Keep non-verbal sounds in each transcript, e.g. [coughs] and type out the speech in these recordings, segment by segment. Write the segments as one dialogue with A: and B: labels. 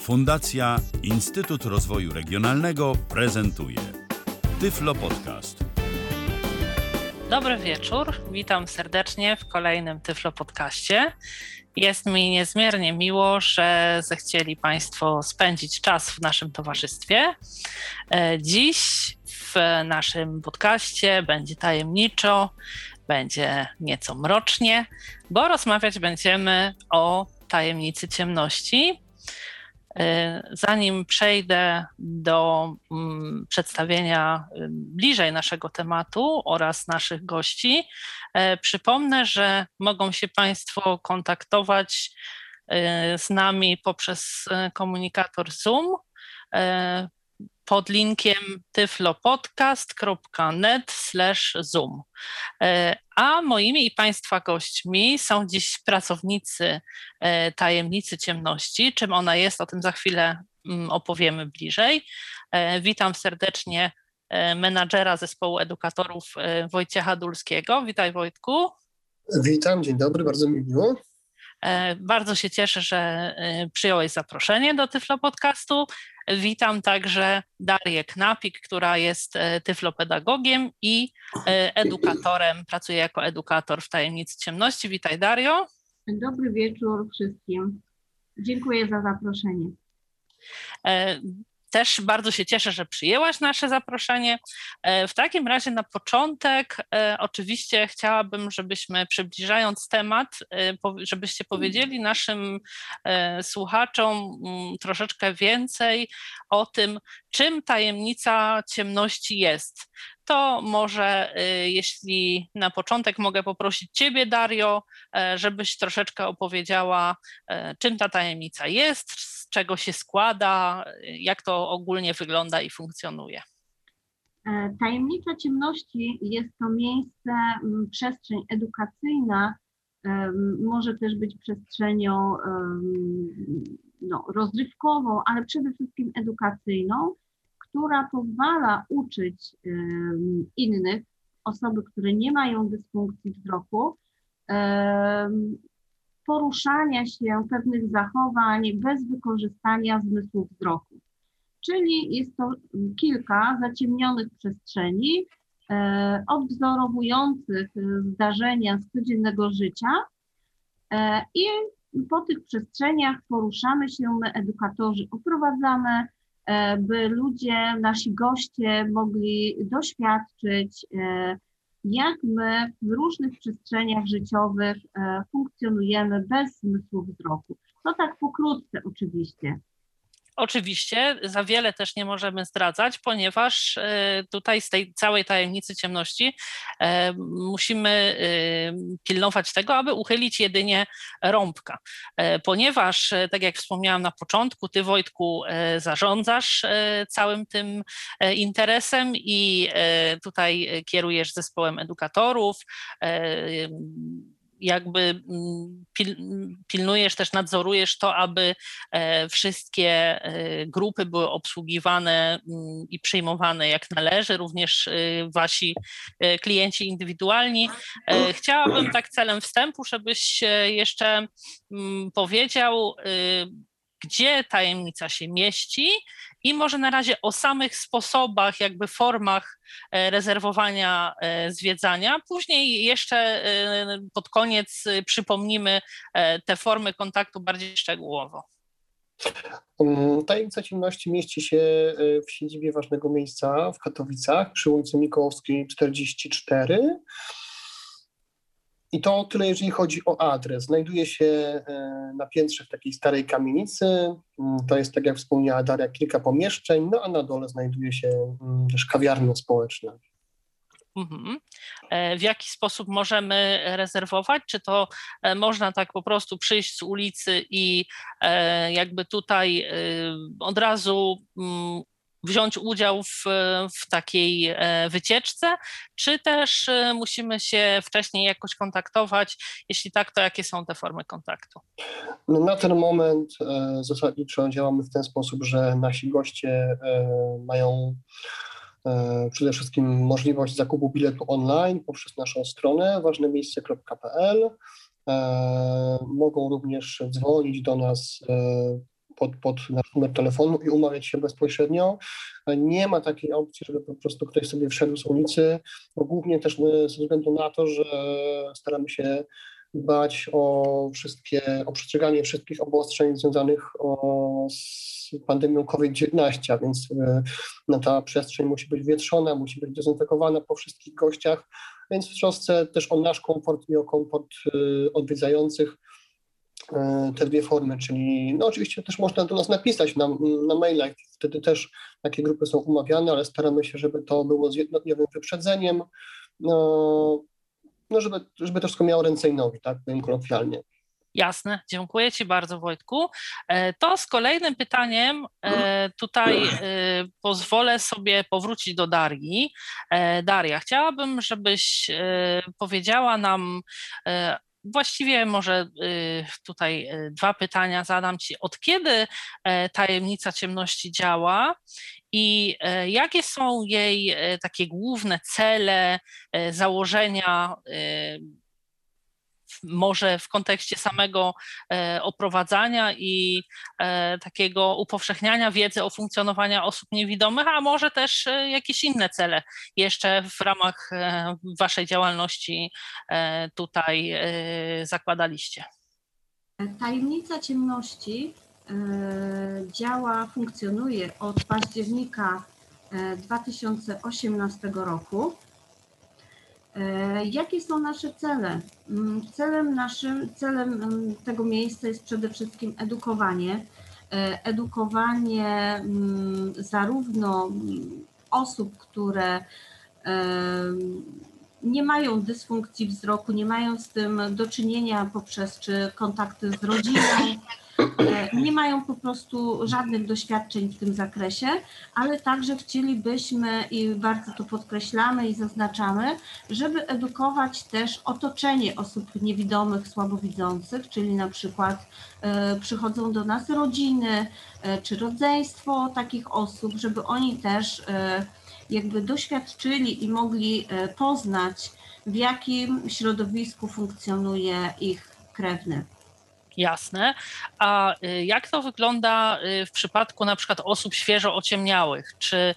A: Fundacja Instytut Rozwoju Regionalnego prezentuje Tyflo Podcast.
B: Dobry wieczór, witam serdecznie w kolejnym Tyflo Podcaście. Jest mi niezmiernie miło, że zechcieli Państwo spędzić czas w naszym towarzystwie. E, dziś w naszym podcaście będzie tajemniczo, będzie nieco mrocznie, bo rozmawiać będziemy o tajemnicy ciemności. E, zanim przejdę do mm, przedstawienia y, bliżej naszego tematu oraz naszych gości, e, przypomnę, że mogą się Państwo kontaktować e, z nami poprzez komunikator Zoom pod linkiem tyflopodcast.net zoom. E, a moimi i Państwa gośćmi są dziś pracownicy e, Tajemnicy Ciemności. Czym ona jest, o tym za chwilę mm, opowiemy bliżej. E, witam serdecznie menadżera zespołu edukatorów Wojciecha Dulskiego. Witaj Wojtku.
C: Witam, dzień dobry, bardzo mi miło.
B: Bardzo się cieszę, że przyjąłeś zaproszenie do Tyflo Podcastu. Witam także Darię Knapik, która jest e, tyflopedagogiem i e, edukatorem, pracuje jako edukator w Tajemnicy Ciemności. Witaj Dario.
D: Dobry wieczór wszystkim. Dziękuję za zaproszenie.
B: Też bardzo się cieszę, że przyjęłaś nasze zaproszenie. E, w takim razie na początek e, oczywiście chciałabym, żebyśmy przybliżając temat, e, żebyście powiedzieli naszym słuchaczom mm, troszeczkę więcej o tym, czym tajemnica ciemności jest to może, jeśli na początek mogę poprosić Ciebie, Dario, żebyś troszeczkę opowiedziała, czym ta tajemnica jest, czego się składa, jak to ogólnie wygląda i funkcjonuje?
D: E, tajemnica ciemności jest to miejsce, przestrzeń edukacyjna, może też być przestrzenią no, rozrywkową, ale przede wszystkim edukacyjną, która pozwala uczyć innych, osoby, które nie mają dysfunkcji wzroku, poruszania się, pewnych zachowań bez wykorzystania zmysłu wzroku. Czyli jest to kilka zaciemnionych przestrzeni, e, odwzorowujących zdarzenia z codziennego życia e, i po tych przestrzeniach poruszamy się, my edukatorzy oprowadzamy, e, by ludzie, nasi goście mogli doświadczyć jak my w różnych przestrzeniach życiowych e, funkcjonujemy bez zmysłu wzroku. To tak pokrótce oczywiście.
B: Oczywiście za wiele też nie możemy zdradzać, ponieważ e, tutaj z tej całej tajemnicy ciemności e, musimy e, pilnować tego, aby uchylić jedynie rąbka. Ponieważ, tak jak wspomniałam na początku, ty Wojtku zarządzasz całym tym interesem i tutaj kierujesz zespołem edukatorów jakby mm, pil, pilnujesz też, nadzorujesz to, aby e, wszystkie e, grupy były obsługiwane mm, i przyjmowane jak należy, również e, wasi klienci indywidualni. Chciałabym tak celem wstępu, żebyś jeszcze mm, powiedział, gdzie tajemnica się mieści i może na razie o samych sposobach, jakby formach e, rezerwowania e, zwiedzania. Później jeszcze e, pod koniec przypomnimy te formy kontaktu bardziej szczegółowo.
C: Tajemnica ciemności mieści się w siedzibie ważnego miejsca w Katowicach przy ulicy Mikołowskiej 44. I to tyle, jeżeli chodzi o adres. Znajduje się e, na piętrze w takiej starej kamienicy. Mm, to jest, tak jak wspomniała Daria, kilka pomieszczeń, no a na dole znajduje się mm, też kawiarnia społeczna.
B: Mhm. E, w jaki sposób możemy rezerwować? Czy to e, można tak po prostu przyjść z ulicy i jakby tutaj od razu mm, wziąć udział w, w takiej e, wycieczce, czy też e, musimy się wcześniej jakoś kontaktować? Jeśli tak, to jakie są te formy kontaktu?
C: No na ten moment e, zasadniczo działamy w ten sposób, że nasi goście mają przede wszystkim możliwość zakupu biletu online poprzez naszą stronę ważnemiejsce.pl. Mogą również dzwonić do nas pod, pod nasz numer telefonu i umawiać się bezpośrednio. Nie ma takiej opcji, żeby po prostu ktoś sobie wszedł z ulicy, bo głównie też e, ze względu na to, że staramy się dbać o wszystkie, o przestrzeganie wszystkich obostrzeń związanych o, z pandemią COVID-19, a więc e, no, ta przestrzeń musi być wietrzona, musi być dezynfekowana po wszystkich gościach, więc w trosce też o nasz komfort i o komfort e, odwiedzających te dwie formy, czyli no oczywiście też można do nas napisać na, na mailach, wtedy też takie grupy są umawiane, ale staramy się, żeby to było z jednodniowym wyprzedzeniem, no, no żeby, żeby to wszystko miało ręce i nogi, tak powiem kolokwialnie.
B: Jasne, dziękuję Ci bardzo Wojtku. E, To z kolejnym pytaniem e, tutaj e, pozwolę sobie powrócić do Darii. E, Daria, chciałabym, żebyś e, powiedziała nam, e, właściwie może e, tutaj e, dwa pytania zadam Ci. Od kiedy e, tajemnica ciemności działa i e, jakie są jej e, takie główne cele, założenia, może w kontekście samego e, oprowadzania i e, takiego upowszechniania wiedzy o funkcjonowaniu osób niewidomych, a może też e, jakieś inne cele jeszcze w ramach waszej działalności tutaj zakładaliście.
D: Tajemnica ciemności działa, funkcjonuje od października e, 2018 roku. E, Jakie są nasze cele? Mm, Celem naszym, celem mm, tego miejsca jest przede wszystkim edukowanie. E, Edukowanie mm, zarówno osób, które nie mają dysfunkcji wzroku, nie mają z tym do czynienia poprzez czy kontakty z rodziną, e, nie mają po prostu żadnych doświadczeń w tym zakresie, ale także chcielibyśmy i bardzo to podkreślamy i zaznaczamy, żeby edukować też otoczenie osób niewidomych, słabowidzących, czyli na przykład e, przychodzą do nas rodziny e, czy rodzeństwo takich osób, żeby oni też jakby doświadczyli i mogli e, poznać, w jakim środowisku funkcjonuje ich krewny.
B: Jasne. A y, jak to wygląda y, w przypadku na przykład osób świeżo ociemniałych? Czy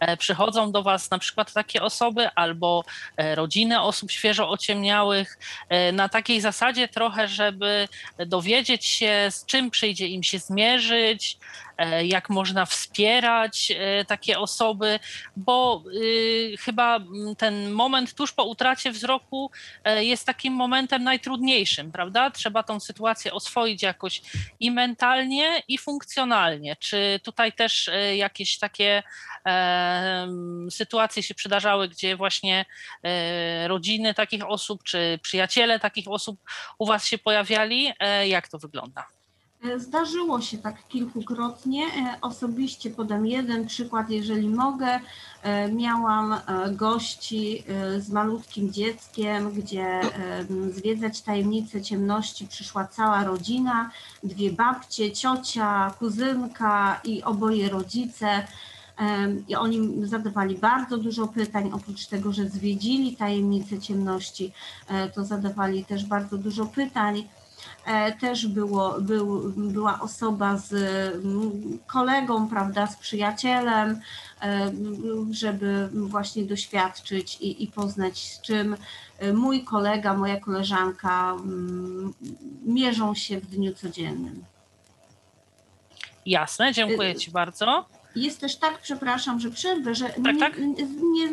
B: e, przychodzą do Was na przykład takie osoby albo e, rodziny osób świeżo ociemniałych e, na takiej zasadzie trochę, żeby dowiedzieć się, z czym przyjdzie im się zmierzyć, e, jak można wspierać e, takie osoby, bo y, chyba mm, ten moment tuż po utracie wzroku e, jest takim momentem najtrudniejszym, prawda? Trzeba tą sytuację oswoić jakoś i mentalnie, i funkcjonalnie. Czy tutaj też e, jakieś takie e, sytuacje się przydarzały, gdzie właśnie e, rodziny takich osób, czy przyjaciele takich osób u Was się pojawiali? E, jak to wygląda?
D: E, Zdarzyło się tak kilkukrotnie. E, Osobiście podam jeden przykład, jeżeli mogę. E, Miałam gości z malutkim dzieckiem, gdzie zwiedzać tajemnicę ciemności przyszła cała rodzina, dwie babcie, ciocia, kuzynka i oboje rodzice. I oni zadawali bardzo dużo pytań, oprócz tego, że zwiedzili tajemnicę ciemności, to zadawali też bardzo dużo pytań. E, Też było, był, była osoba z mm, kolegą, prawda, z przyjacielem, e, żeby właśnie doświadczyć i, i poznać, z czym e, mój kolega, moja koleżanka mm, mierzą się w dniu codziennym.
B: Jasne, dziękuję Ci bardzo.
D: Jest też tak, przepraszam, że przerwę, że
B: Tak,
D: nie,
B: tak.
D: Nie,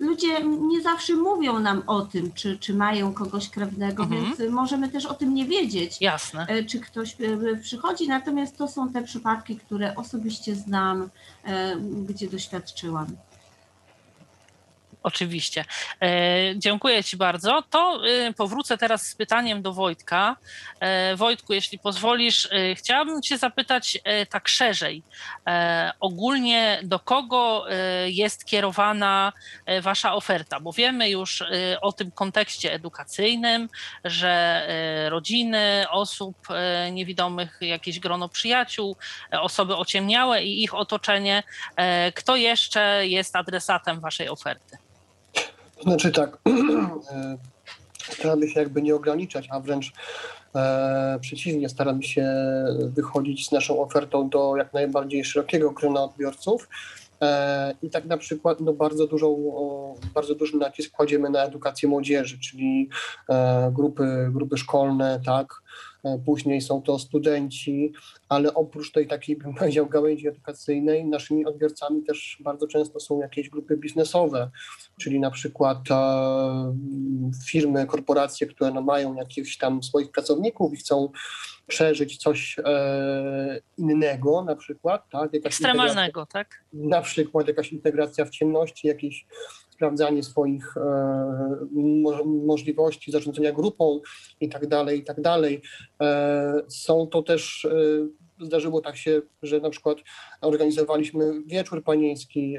D: ludzie nie zawsze mówią nam o tym, czy, czy mają kogoś krewnego,
B: Mhm.
D: więc możemy też o tym nie wiedzieć,
B: Jasne.
D: e, czy ktoś e, przychodzi. Natomiast to są te przypadki, które osobiście znam, e, gdzie doświadczyłam.
B: Oczywiście. E, dziękuję Ci bardzo. To e, powrócę teraz z pytaniem do Wojtka. E, Wojtku, jeśli pozwolisz, e, chciałabym Cię zapytać e, tak szerzej. Ogólnie do kogo jest kierowana Wasza oferta? Bo wiemy już o tym kontekście edukacyjnym, że rodziny osób niewidomych, jakieś grono przyjaciół, osoby ociemniałe i ich otoczenie. Kto jeszcze jest adresatem Waszej oferty?
C: Znaczy tak, [clears throat] e, staramy się jakby nie ograniczać, a wręcz E, przeciwnie, staramy się wychodzić z naszą ofertą do jak najbardziej szerokiego grona odbiorców. E, I tak na przykład no bardzo, dużą, bardzo duży nacisk kładziemy na edukację młodzieży, czyli e, grupy, grupy szkolne, tak, później są to studenci, ale oprócz tej takiej, bym [laughs] powiedział, gałęzi edukacyjnej, naszymi odbiorcami też bardzo często są jakieś grupy biznesowe, czyli na przykład e, firmy, korporacje, które no mają jakichś tam swoich pracowników i chcą przeżyć coś e, innego, na przykład, tak?
B: Jakaś Ekstremalnego, tak?
C: Na przykład jakaś integracja w ciemności, jakieś sprawdzanie swoich e, możliwości zarządzania grupą i tak dalej, i tak. E, są to też e, zdarzyło tak się, że na przykład organizowaliśmy wieczór panieński,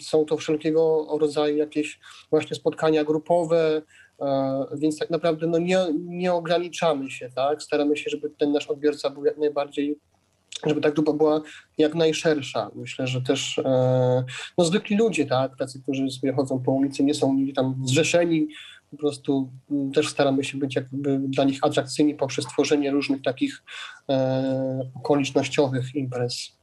C: są to wszelkiego rodzaju jakieś właśnie spotkania grupowe, więc tak naprawdę no nie, nie ograniczamy się, tak? Staramy się, żeby ten nasz odbiorca był jak najbardziej żeby ta grupa była jak najszersza. Myślę, że też e, no, zwykli ludzie, tak, tacy, którzy sobie chodzą po ulicy, nie są nigdzie tam zrzeszeni, po prostu też staramy się być jakby dla nich atrakcyjni poprzez tworzenie różnych takich e, okolicznościowych imprez.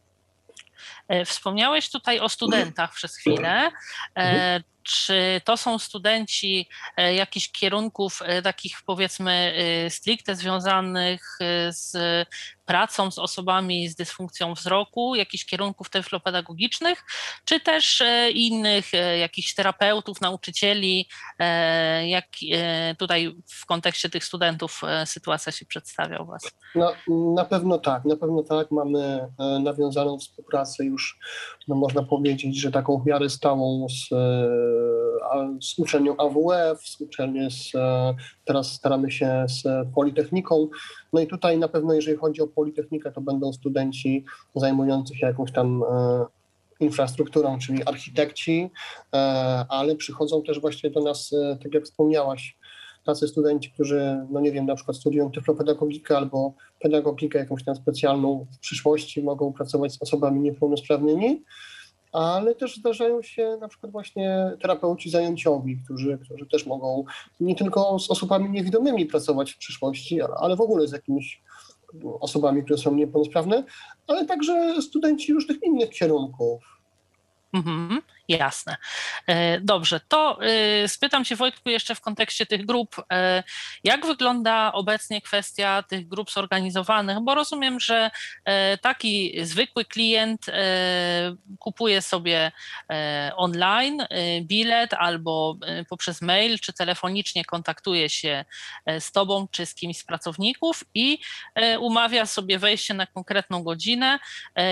B: E, wspomniałeś tutaj o studentach przez chwilę. Mhm. Czy to są studenci jakichś kierunków takich powiedzmy stricte związanych z pracą z osobami z dysfunkcją wzroku, jakichś kierunków tyflopedagogicznych, czy też e, innych, e, jakichś terapeutów, nauczycieli, e, jak tutaj w kontekście tych studentów sytuacja się przedstawia u Was?
C: No, na pewno tak, na pewno tak. Mamy nawiązaną współpracę już, no można powiedzieć, że taką w miarę stałą z, z uczelnią AWF, z uczelnią z, teraz staramy się z Politechniką. No i tutaj na pewno, jeżeli chodzi o Politechnikę, to będą studenci zajmujący się jakąś tam e, infrastrukturą, czyli architekci, e, ale przychodzą też właśnie do nas, e, tak jak wspomniałaś, tacy studenci, którzy, no nie wiem, na przykład studiują tyflopedagogikę albo pedagogikę jakąś tam specjalną w przyszłości, mogą pracować z osobami niepełnosprawnymi, ale też zdarzają się na przykład właśnie terapeuci zajęciowi, którzy, którzy też mogą nie tylko z osobami niewidomymi pracować w przyszłości, ale w ogóle z jakimiś osobami, które są niepełnosprawne, ale także studenci różnych innych kierunków.
B: Mhm. Jasne. E, dobrze, to e, spytam Cię Wojtku jeszcze w kontekście tych grup, e, jak wygląda obecnie kwestia tych grup zorganizowanych, bo rozumiem, że taki zwykły klient kupuje sobie online bilet albo poprzez mail czy telefonicznie kontaktuje się z Tobą czy z kimś z pracowników i umawia sobie wejście na konkretną godzinę.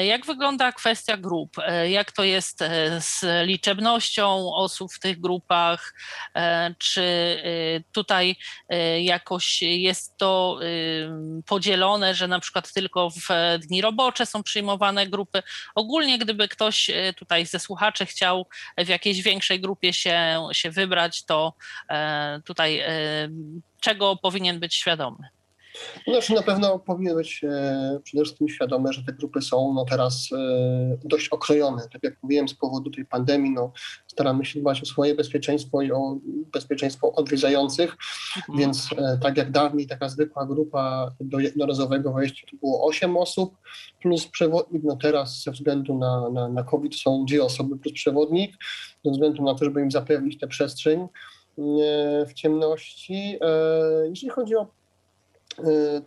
B: Jak wygląda kwestia grup? Jak to jest z liczebnością osób w tych grupach, e, czy e, tutaj e, jakoś jest to podzielone, że na przykład tylko w dni robocze są przyjmowane grupy. Ogólnie, gdyby ktoś tutaj ze słuchaczy chciał w jakiejś większej grupie się, się wybrać, to tutaj czego powinien być świadomy?
C: Znaczy na pewno powinny być e, przede wszystkim świadome, że te grupy są no, teraz e, dość okrojone. Tak jak mówiłem, z powodu tej pandemii no, staramy się dbać o swoje bezpieczeństwo i o bezpieczeństwo odwiedzających, mhm. więc e, tak jak dawniej taka zwykła grupa do jednorazowego wejścia to było 8 osób plus przewodnik, no teraz ze względu na, na, na COVID są dwie osoby plus przewodnik, ze względu na to, żeby im zapewnić tę przestrzeń w ciemności. Jeżeli chodzi o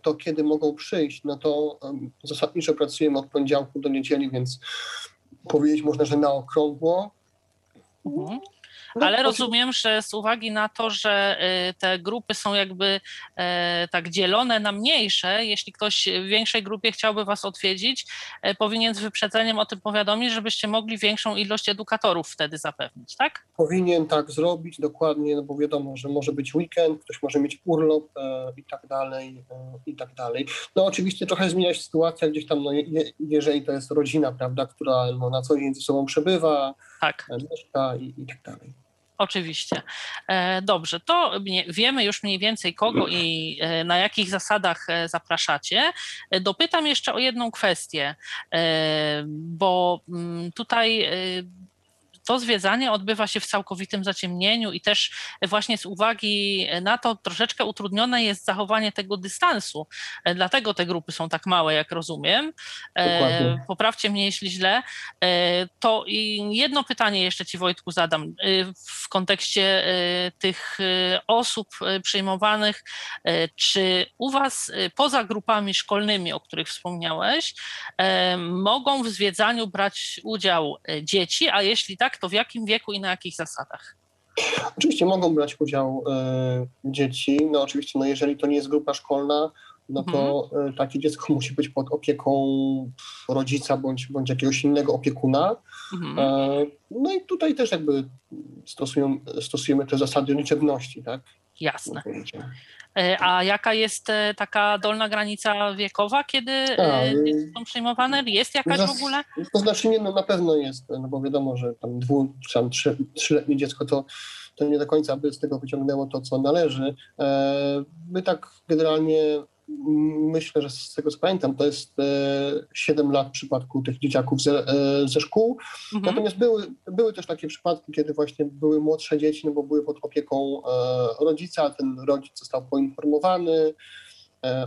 C: to kiedy mogą przyjść, no to zasadniczo pracujemy od poniedziałku do niedzieli, więc powiedzieć można, że na okrągło.
B: Mhm. No, Ale rozumiem, że z uwagi na to, że y, te grupy są jakby e, tak dzielone na mniejsze, jeśli ktoś w większej grupie chciałby Was odwiedzić, e, powinien z wyprzedzeniem o tym powiadomić, żebyście mogli większą ilość edukatorów wtedy zapewnić, tak?
C: Powinien tak zrobić, dokładnie, no bo wiadomo, że może być weekend, ktoś może mieć urlop e, i tak dalej, i tak dalej. No oczywiście trochę zmienia się sytuacja gdzieś tam, no, je, jeżeli to jest rodzina, prawda, która no, na co dzień ze sobą przebywa, tak. mieszka i, i tak dalej.
B: Oczywiście. E, dobrze, to wiemy już mniej więcej kogo i e, na jakich zasadach e, zapraszacie. Dopytam jeszcze o jedną kwestię, bo mm, tutaj to zwiedzanie odbywa się w całkowitym zaciemnieniu i też właśnie z uwagi na to troszeczkę utrudnione jest zachowanie tego dystansu. Dlatego te grupy są tak małe, jak rozumiem.
C: Dokładnie.
B: Poprawcie mnie, jeśli źle. To jedno pytanie jeszcze Ci, Wojtku, zadam w kontekście tych osób przyjmowanych. Czy u Was poza grupami szkolnymi, o których wspomniałeś, mogą w zwiedzaniu brać udział e, dzieci, a jeśli tak, to w jakim wieku i na jakich zasadach?
C: Oczywiście mogą brać udział e, dzieci. No oczywiście, no jeżeli to nie jest grupa szkolna, no to mhm. E, takie dziecko [laughs] musi być pod opieką rodzica bądź, bądź jakiegoś innego opiekuna. Mhm. E, no i tutaj też jakby stosują, stosujemy te zasady liczebności, tak?
B: Jasne. E, a jaka jest e, taka dolna granica wiekowa, kiedy e, y, są przyjmowane? Jest jakaś w ogóle?
C: To znaczy nie, no na pewno jest, no bo wiadomo, że tam dwu, czy tam trzy, trzyletnie dziecko to, to nie do końca by z tego wyciągnęło to, co należy. My tak generalnie myślę, że z tego co pamiętam, to jest 7 lat w przypadku tych dzieciaków ze, ze szkół. Mhm. Natomiast były, były też takie przypadki, kiedy właśnie były młodsze dzieci, no bo były pod opieką rodzica, ten rodzic został poinformowany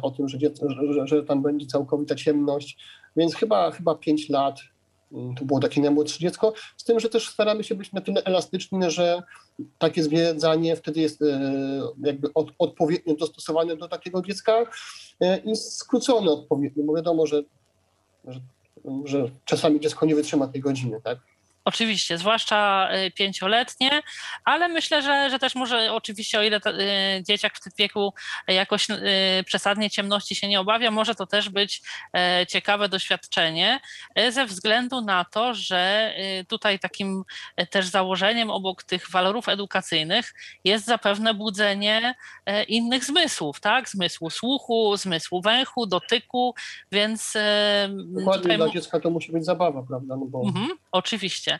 C: o tym, że, że, że tam będzie całkowita ciemność, więc chyba, chyba 5 lat to było takie najmłodsze dziecko, z tym, że też staramy się być na tyle elastyczni, że takie zwiedzanie wtedy jest e, jakby od, odpowiednio dostosowane do takiego dziecka e, i skrócone odpowiednio, bo wiadomo, że, że, że czasami dziecko nie wytrzyma tej godziny, tak?
B: Oczywiście, zwłaszcza y, pięcioletnie, ale myślę, że, że też może oczywiście, o ile to, y, dzieciak w tym wieku jakoś y, przesadnie ciemności się nie obawia, może to też być y, ciekawe doświadczenie y, ze względu na to, że tutaj takim też założeniem obok tych walorów edukacyjnych jest zapewne budzenie innych zmysłów, tak? Zmysłu słuchu, zmysłu węchu, dotyku, więc.
C: Dokładnie tutaj... dla dziecka to musi być zabawa, prawda? No bo... Mhm,
B: oczywiście.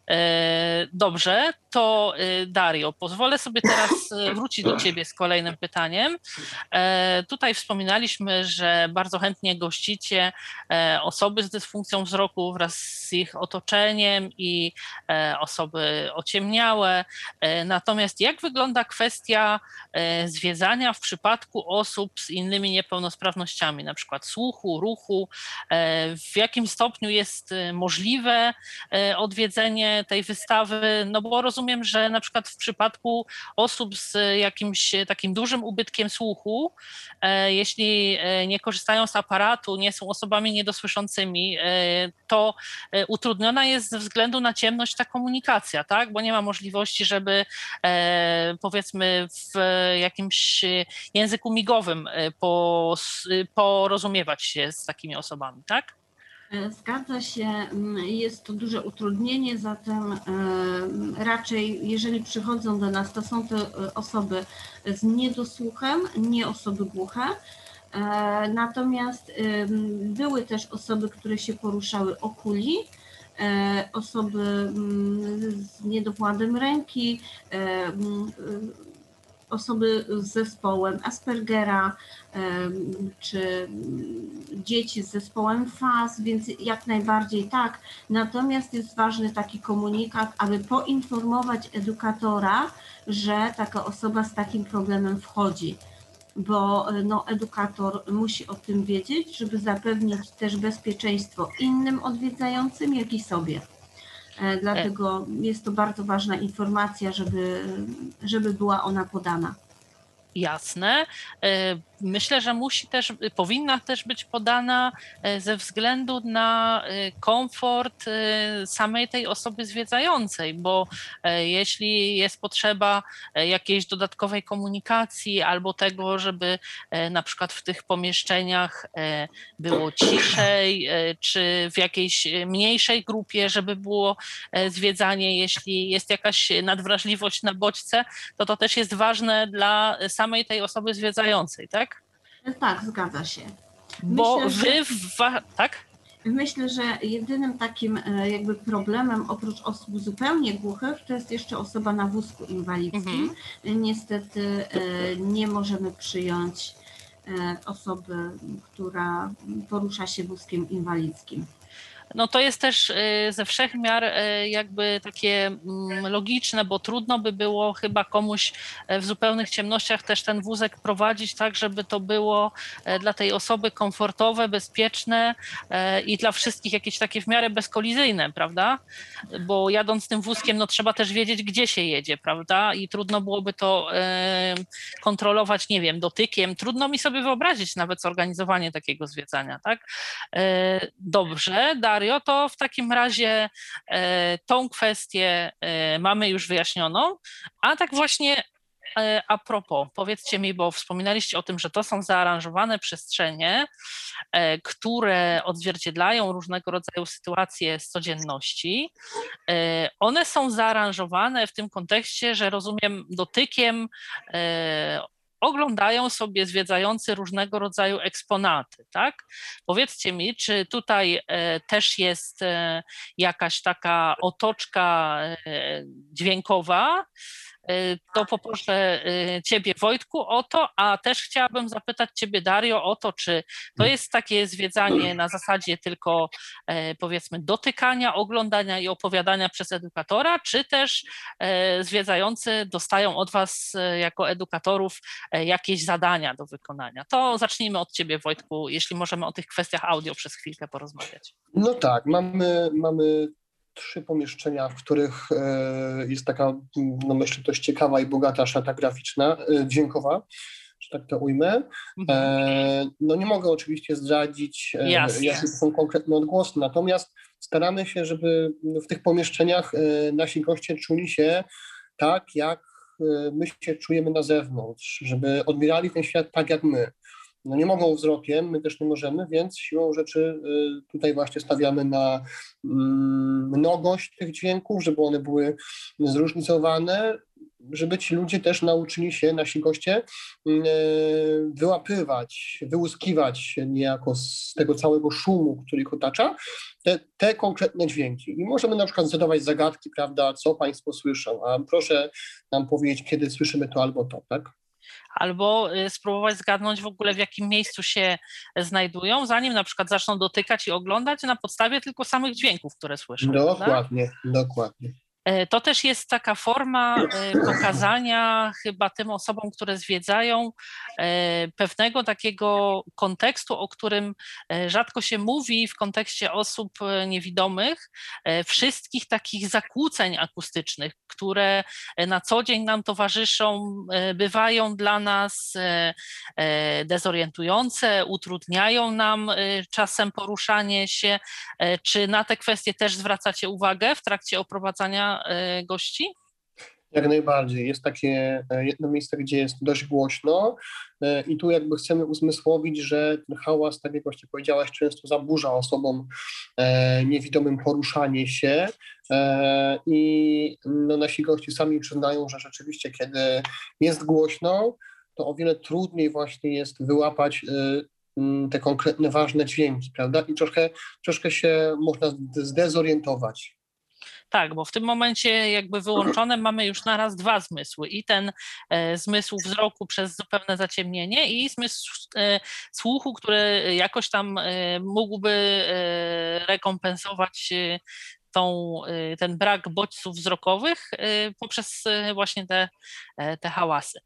B: dobrze, to e, Dario, pozwolę sobie teraz e, wrócić do Ciebie z kolejnym pytaniem. Tutaj wspominaliśmy, że bardzo chętnie gościcie osoby z dysfunkcją wzroku wraz z ich otoczeniem i osoby ociemniałe. Natomiast jak wygląda kwestia zwiedzania w przypadku osób z innymi niepełnosprawnościami, na przykład słuchu, ruchu? W jakim stopniu jest możliwe odwiedzanie prowadzenie tej wystawy, no bo rozumiem, że na przykład w przypadku osób z jakimś takim dużym ubytkiem słuchu, e, jeśli e, nie korzystają z aparatu, nie są osobami niedosłyszącymi, e, to utrudniona jest ze względu na ciemność ta komunikacja, tak? Bo nie ma możliwości, żeby powiedzmy w jakimś języku migowym porozumiewać się z takimi osobami, tak?
D: E, zgadza się, mm, jest to duże utrudnienie, zatem e, raczej jeżeli przychodzą do nas, to są to e, osoby z niedosłuchem, nie osoby głuche. Natomiast były też osoby, które się poruszały okuli, osoby z niedokładem ręki, osoby z zespołem Aspergera czy dzieci z zespołem FAS, więc jak najbardziej tak. Natomiast jest ważny taki komunikat, aby poinformować edukatora, że taka osoba z takim problemem wchodzi bo no, edukator musi o tym wiedzieć, żeby zapewnić też bezpieczeństwo innym odwiedzającym, jak i sobie. E, dlatego jest to bardzo ważna informacja, żeby, żeby była ona podana.
B: Jasne. E, myślę, że musi też, powinna też być podana e, ze względu na e, komfort samej tej osoby zwiedzającej, bo jeśli jest potrzeba jakiejś dodatkowej komunikacji albo tego, żeby na przykład w tych pomieszczeniach było ciszej, czy w jakiejś mniejszej grupie, żeby było zwiedzanie, jeśli jest jakaś nadwrażliwość na bodźce, to to też jest ważne dla samej tej osoby zwiedzającej, tak?
D: Tak, zgadza się.
B: Bo Myślę, wy, że... tak?
D: Myślę, że jedynym takim e, jakby problemem oprócz osób zupełnie głuchych to jest jeszcze osoba na wózku inwalidzkim. Mhm. Niestety e, nie możemy przyjąć e, osoby, która porusza się wózkiem inwalidzkim.
B: No to jest też y, ze wszech miar y, jakby takie mm, logiczne, bo trudno by było chyba komuś e, w zupełnych ciemnościach też ten wózek prowadzić tak, żeby to było e, dla tej osoby komfortowe, bezpieczne e, i dla wszystkich jakieś takie w miarę bezkolizyjne, prawda? Bo jadąc tym wózkiem, no trzeba też wiedzieć, gdzie się jedzie, prawda? I trudno byłoby to kontrolować, nie wiem, dotykiem. Trudno mi sobie wyobrazić nawet zorganizowanie takiego zwiedzania, tak? Dobrze, Dario, to w takim razie e, tą kwestię e, mamy już wyjaśnioną, a tak właśnie e, a propos, powiedzcie mi, bo wspominaliście o tym, że to są zaaranżowane przestrzenie, które odzwierciedlają różnego rodzaju sytuacje z codzienności. One są zaaranżowane w tym kontekście, że rozumiem dotykiem oglądają sobie zwiedzający różnego rodzaju eksponaty, tak? Powiedzcie mi, czy tutaj e, też jest e, jakaś taka otoczka e, dźwiękowa, to poproszę y, Ciebie, Wojtku, o to, a też chciałabym zapytać Ciebie, Dario, o to, czy to jest takie zwiedzanie na zasadzie tylko e, powiedzmy dotykania, oglądania i opowiadania przez edukatora, czy też e, zwiedzający dostają od Was e, jako edukatorów jakieś zadania do wykonania. To zacznijmy od Ciebie, Wojtku, jeśli możemy o tych kwestiach audio przez chwilkę porozmawiać.
C: No tak, mamy, mamy trzy pomieszczenia, w których e, jest taka, no myślę, dość ciekawa i bogata szata graficzna, e, dźwiękowa, że tak to ujmę. Mhm. E, no nie mogę oczywiście zdradzić, jakie są konkretne odgłosy, natomiast staramy się, żeby w tych pomieszczeniach nasi goście czuli się tak, jak my się czujemy na zewnątrz, żeby odbierali ten świat tak jak my no nie mogą wzrokiem, my też nie możemy, więc siłą rzeczy y, tutaj właśnie stawiamy na mm, mnogość tych dźwięków, żeby one były zróżnicowane, żeby ci ludzie też nauczyli się, nasi goście, y, wyłapywać, wyłuskiwać niejako z tego całego szumu, który ich otacza, te, te konkretne dźwięki. I możemy na przykład zadawać zagadki, prawda, co Państwo słyszą, a proszę nam powiedzieć, kiedy słyszymy to albo to, tak?
B: Albo y, spróbować zgadnąć w ogóle w jakim miejscu się znajdują, zanim na przykład zaczną dotykać i oglądać na podstawie tylko samych dźwięków, które słyszą.
C: Dokładnie, prawda? dokładnie.
B: E, to też jest taka forma e, pokazania chyba tym osobom, które zwiedzają, e, pewnego takiego kontekstu, o którym rzadko się mówi w kontekście osób niewidomych, wszystkich takich zakłóceń akustycznych, które na co dzień nam towarzyszą, bywają dla nas dezorientujące, utrudniają nam czasem poruszanie się. Czy na te kwestie też zwracacie uwagę w trakcie oprowadzania E, gości?
C: Jak najbardziej. Jest takie e, jedno miejsce, gdzie jest dość głośno e, i tu jakby chcemy uzmysłowić, że ten hałas, tak jak właśnie powiedziałaś, często zaburza osobom niewidomym poruszanie się i no, nasi goście sami przyznają, że rzeczywiście kiedy jest głośno, to o wiele trudniej właśnie jest wyłapać te konkretne, ważne dźwięki, prawda? I troszkę, troszkę się można zdezorientować.
B: Tak, bo w tym momencie jakby wyłączone mamy już naraz dwa zmysły i ten e, zmysł wzroku przez zupełne zaciemnienie i zmysł e, słuchu, który jakoś tam e, mógłby rekompensować tą, ten brak bodźców wzrokowych poprzez właśnie te, te hałasy.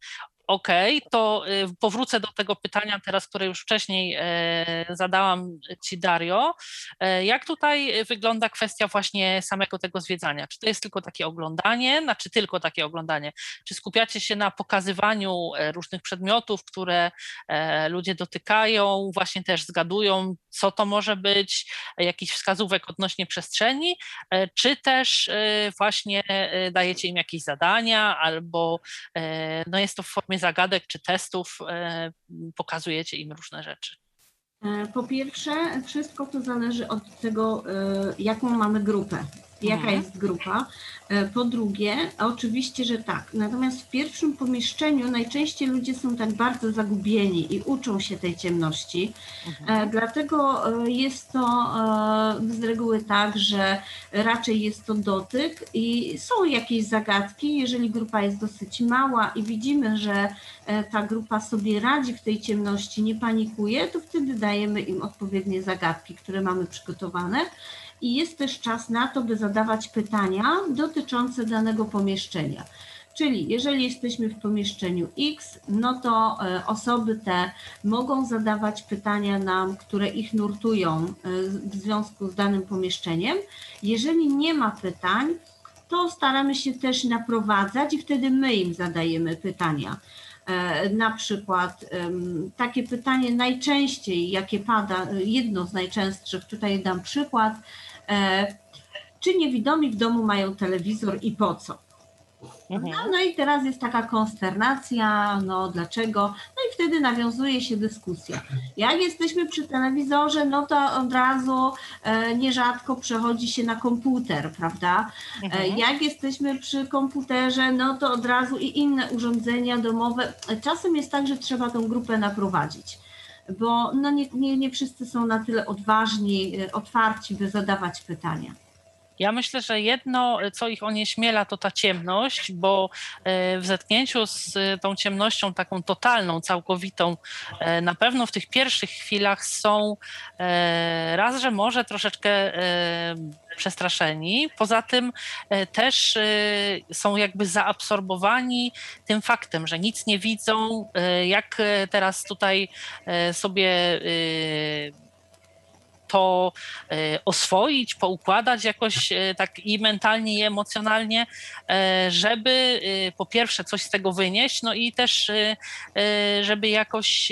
B: Okay, to y, powrócę do tego pytania teraz, które już wcześniej e, zadałam Ci, Dario. E, jak tutaj wygląda kwestia właśnie samego tego zwiedzania? Czy to jest tylko takie oglądanie, znaczy tylko takie oglądanie? Czy skupiacie się na pokazywaniu e, różnych przedmiotów, które ludzie dotykają, właśnie też zgadują, co to może być, jakichś wskazówek odnośnie przestrzeni, czy też właśnie dajecie im jakieś zadania albo no jest to w formie formie zagadek czy testów e, pokazujecie im różne rzeczy?
D: E, po pierwsze, wszystko to zależy od tego, e, jaką mamy grupę jaka mhm. jest grupa. E, po drugie, oczywiście, że tak. Natomiast w pierwszym pomieszczeniu najczęściej ludzie są tak bardzo zagubieni i uczą się tej ciemności. Mhm. E, dlatego e, jest to z reguły tak, że raczej jest to dotyk i są jakieś zagadki. Jeżeli grupa jest dosyć mała i widzimy, że ta grupa sobie radzi w tej ciemności, nie panikuje, to wtedy dajemy im odpowiednie zagadki, które mamy przygotowane. I jest też czas na to, by zadawać pytania dotyczące danego pomieszczenia. Czyli jeżeli jesteśmy w pomieszczeniu X, no to e, osoby te mogą zadawać pytania nam, które ich nurtują e, w związku z danym pomieszczeniem. Jeżeli nie ma pytań, to staramy się też naprowadzać i wtedy my im zadajemy pytania. E, Na przykład takie pytanie najczęściej, jakie pada, jedno z najczęstszych, tutaj dam przykład. E, Czy niewidomi w domu mają telewizor i po co? No,
B: Mhm.
D: no i teraz jest taka konsternacja, no dlaczego? No i wtedy nawiązuje się dyskusja. Jak jesteśmy przy telewizorze, no to od razu e, nierzadko przechodzi się na komputer, prawda? E,
B: Mhm.
D: Jak jesteśmy przy komputerze, no to od razu i inne urządzenia domowe. Czasem jest tak, że trzeba tą grupę naprowadzić. Bo no nie, nie, nie wszyscy są na tyle odważni, e, otwarci, by zadawać pytania.
B: Ja myślę, że jedno, co ich onieśmiela, to ta ciemność, bo e, w zetknięciu z e, tą ciemnością taką totalną, całkowitą, e, na pewno w tych pierwszych chwilach są raz, że może troszeczkę przestraszeni, poza tym też są jakby zaabsorbowani tym faktem, że nic nie widzą, jak teraz tutaj sobie to e, oswoić, poukładać jakoś e, tak i mentalnie, i emocjonalnie, e, żeby po pierwsze coś z tego wynieść, no i też żeby jakoś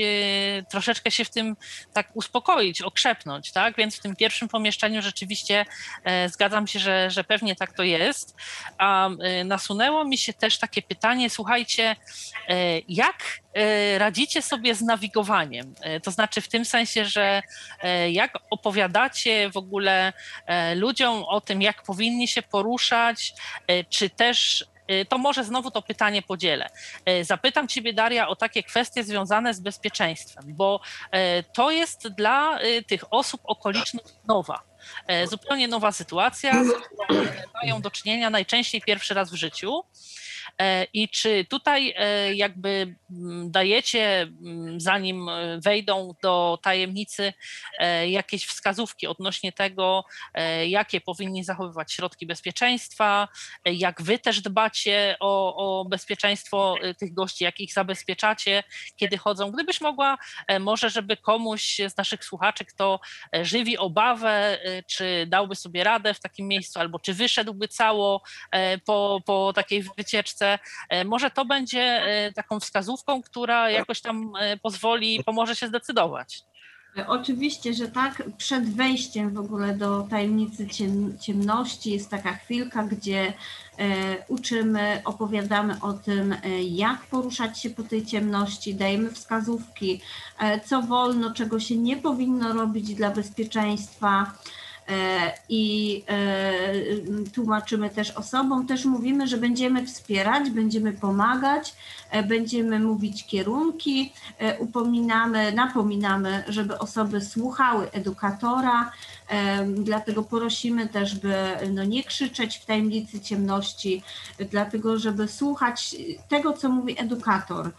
B: troszeczkę się w tym tak uspokoić, okrzepnąć, tak? Więc w tym pierwszym pomieszczeniu rzeczywiście zgadzam się, że, że pewnie tak to jest. A nasunęło mi się też takie pytanie, słuchajcie, jak radzicie sobie z nawigowaniem? E, To znaczy w tym sensie, że e, jak opowiadacie w ogóle e, ludziom o tym, jak powinni się poruszać, e, czy też e, to może znowu to pytanie podzielę. E, Zapytam Ciebie, Daria, o takie kwestie związane z bezpieczeństwem, bo e, to jest dla e, tych osób okolicznych nowa. E, Zupełnie nowa sytuacja, z którą e, mają do czynienia najczęściej pierwszy raz w życiu. E, I czy tutaj e, jakby mm, dajecie, mm, zanim e, wejdą do tajemnicy, jakieś wskazówki odnośnie tego, jakie powinni zachowywać środki bezpieczeństwa, jak wy też dbacie o, o bezpieczeństwo tych gości, jak ich zabezpieczacie, kiedy chodzą. Gdybyś mogła, może żeby komuś z naszych słuchaczy, kto żywi obawę, czy dałby sobie radę w takim miejscu, albo czy wyszedłby cało po, po takiej wycieczce, e, może to będzie e, taką wskazówką, która jakoś tam e, pozwoli, pomoże się zdecydować.
D: Oczywiście, że tak. Przed wejściem w ogóle do tajemnicy ciem, ciemności jest taka chwilka, gdzie uczymy, opowiadamy o tym, jak poruszać się po tej ciemności, dajemy wskazówki, co wolno, czego się nie powinno robić dla bezpieczeństwa. E, I e, tłumaczymy też osobom, też mówimy, że będziemy wspierać, będziemy pomagać, e, będziemy mówić kierunki, upominamy, napominamy, żeby osoby słuchały edukatora, dlatego prosimy też, by no, nie krzyczeć w tajemnicy ciemności, dlatego żeby słuchać tego, co mówi edukator.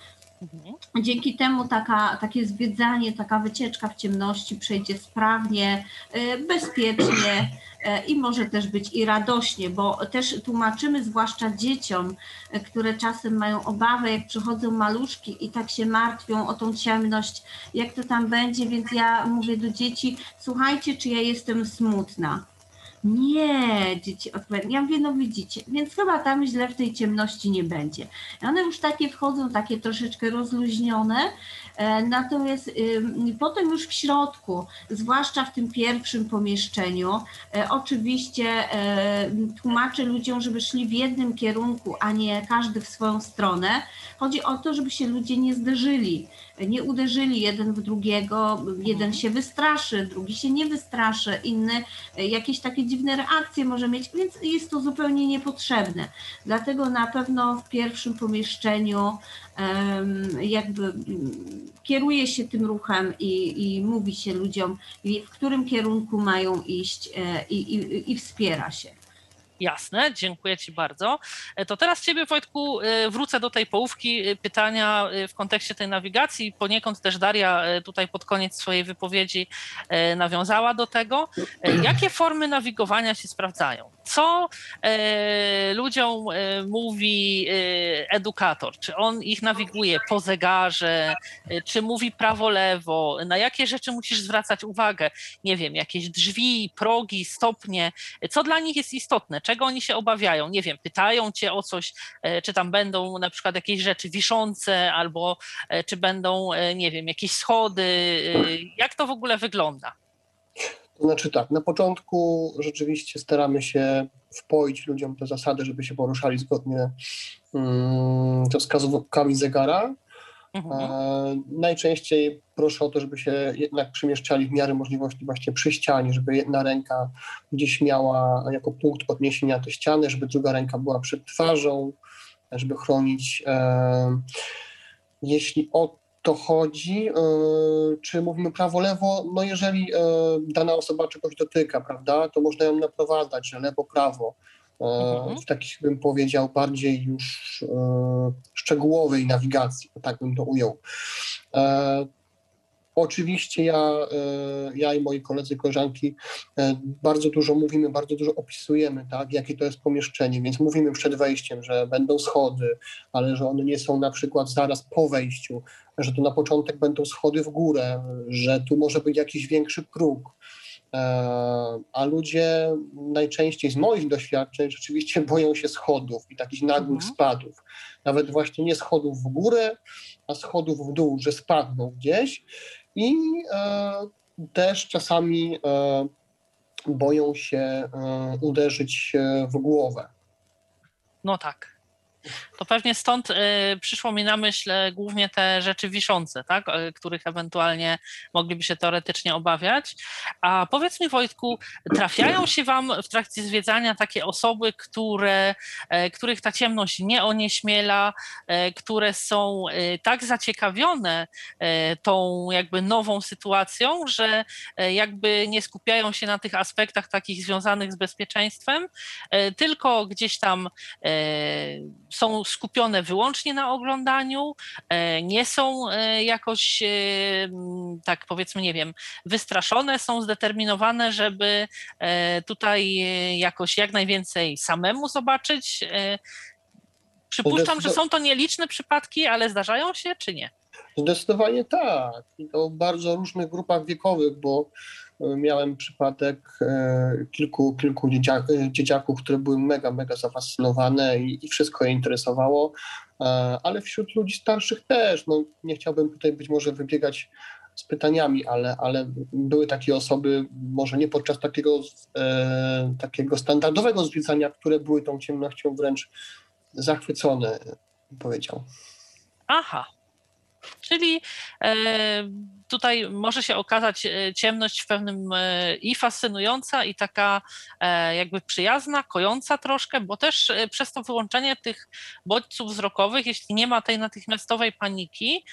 B: Mhm.
D: Dzięki temu taka, takie zwiedzanie, taka wycieczka w ciemności przejdzie sprawnie, e, bezpiecznie e, i może też być i radośnie, bo też tłumaczymy zwłaszcza dzieciom, e, które czasem mają obawę, jak przychodzą maluszki i tak się martwią o tą ciemność, jak to tam będzie, więc ja mówię do dzieci, słuchajcie, czy ja jestem smutna. Nie, dzieci odpowiadają. Ja mówię, no widzicie, więc chyba tam źle w tej ciemności nie będzie. I one już takie wchodzą, takie troszeczkę rozluźnione, e, natomiast potem już w środku, zwłaszcza w tym pierwszym pomieszczeniu, e, oczywiście e, tłumaczę ludziom, żeby szli w jednym kierunku, a nie każdy w swoją stronę. Chodzi o to, żeby się ludzie nie zderzyli, nie uderzyli jeden w drugiego, jeden się wystraszy, drugi się nie wystraszy, inny e, jakieś takie dziwne reakcje może mieć, więc jest to zupełnie niepotrzebne. Dlatego na pewno w pierwszim pomieszczeniu jakby mm, kieruje się tym ruchem i, i mówi się ludziom, w którym kierunku mają iść e, i, i, i wspiera się.
B: Jasne, dziękuję Ci bardzo. E, to teraz Ciebie, Wojtku, e, wrócę do tej połówki e, pytania w kontekście tej nawigacji. Poniekąd też Daria tutaj pod koniec swojej wypowiedzi nawiązała do tego. Jakie formy nawigowania się sprawdzają? Co ludziom mówi edukator? Czy on ich nawiguje po zegarze? Czy mówi prawo-lewo? Na jakie rzeczy musisz zwracać uwagę? Nie wiem, jakieś drzwi, progi, stopnie. Co dla nich jest istotne? czego oni się obawiają? Nie wiem, pytają cię o coś, e, czy tam będą na przykład jakieś rzeczy wiszące, albo e, czy będą, e, nie wiem, jakieś schody. Jak to w ogóle wygląda?
C: To znaczy tak, na początku rzeczywiście staramy się wpoić ludziom te zasady, żeby się poruszali zgodnie mm, ze wskazówkami zegara. Mhm. E, najczęściej proszę o to, żeby się jednak przemieszczali w miarę możliwości właśnie przy ścianie, żeby jedna ręka gdzieś miała jako punkt podniesienia te ściany, żeby druga ręka była przed twarzą, żeby chronić. E, jeśli o to chodzi, e, czy mówimy prawo-lewo, no jeżeli dana osoba czegoś dotyka, prawda, to można ją naprowadzać, że lewo-prawo mhm. w takich bym powiedział bardziej już e, szczegółowej nawigacji, tak bym to ujął. E, oczywiście ja, e, ja i moi koledzy, koleżanki bardzo dużo mówimy, bardzo dużo opisujemy, tak, jakie to jest pomieszczenie, więc mówimy przed wejściem, że będą schody, ale że one nie są na przykład zaraz po wejściu, że tu na początek będą schody w górę, że tu może być jakiś większy próg, E, a ludzie najczęściej z moich doświadczeń rzeczywiście [laughs] boją się schodów i takich nagłych mhm. spadów. Nawet właśnie nie schodów w górę, a schodów w dół, że spadną gdzieś i e, też czasami e, boją się uderzyć w głowę.
B: No tak. To pewnie stąd y, przyszło mi na myśl e, głównie te rzeczy wiszące, tak? E, których ewentualnie mogliby się teoretycznie obawiać. A powiedz mi, Wojtku, trafiają się Wam w trakcie zwiedzania takie osoby, które, których ta ciemność nie onieśmiela, które są tak zaciekawione tą jakby nową sytuacją, że jakby nie skupiają się na tych aspektach takich związanych z bezpieczeństwem, tylko gdzieś tam są skupione wyłącznie na oglądaniu, e, nie są e, jakoś, e, tak powiedzmy, nie wiem, wystraszone, są zdeterminowane, żeby tutaj jakoś jak najwięcej samemu zobaczyć. Przypuszczam, że są to nieliczne przypadki, ale zdarzają się, czy nie?
C: Zdecydowanie tak. I to w bardzo różnych grupach wiekowych, bo miałem przypadek e, kilku, kilku e, dzieciaków, które były mega, mega zafascynowane i, i wszystko je interesowało, e, ale wśród ludzi starszych też. No, nie chciałbym tutaj być może wybiegać z pytaniami, ale, ale były takie osoby, może nie podczas takiego, takiego standardowego zwiedzania, które były tą ciemnością wręcz zachwycone, powiedział.
B: Aha, Czyli e, tutaj może się okazać e, ciemność w pewnym e, i fascynująca, i taka jakby przyjazna, kojąca troszkę, bo też przez to wyłączenie tych bodźców wzrokowych, jeśli nie ma tej natychmiastowej paniki,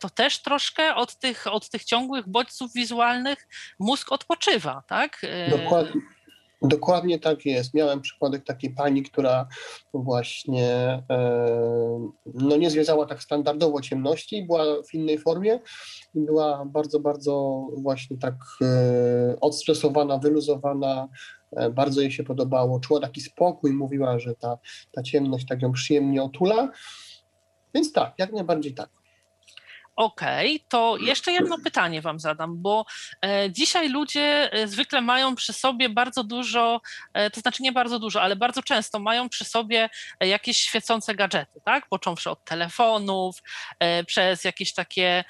B: to też troszkę od tych, od tych ciągłych bodźców wizualnych mózg odpoczywa, tak?
C: Dokładnie. Dokładnie tak jest. Miałem przypadek takiej pani, która właśnie e, no nie zwiedzała tak standardowo ciemności, była w innej formie i była bardzo, bardzo właśnie tak e, odstresowana, wyluzowana, e, bardzo jej się podobało, czuła taki spokój, mówiła, że ta, ta ciemność tak ją przyjemnie otula. Więc tak, jak najbardziej tak.
B: Okej, okay, to jeszcze jedno pytanie Wam zadam, bo e, dzisiaj ludzie e, zwykle mają przy sobie bardzo dużo, e, to znaczy nie bardzo dużo, ale bardzo często mają przy sobie jakieś świecące gadżety, tak? Począwszy od telefonów, przez jakieś takie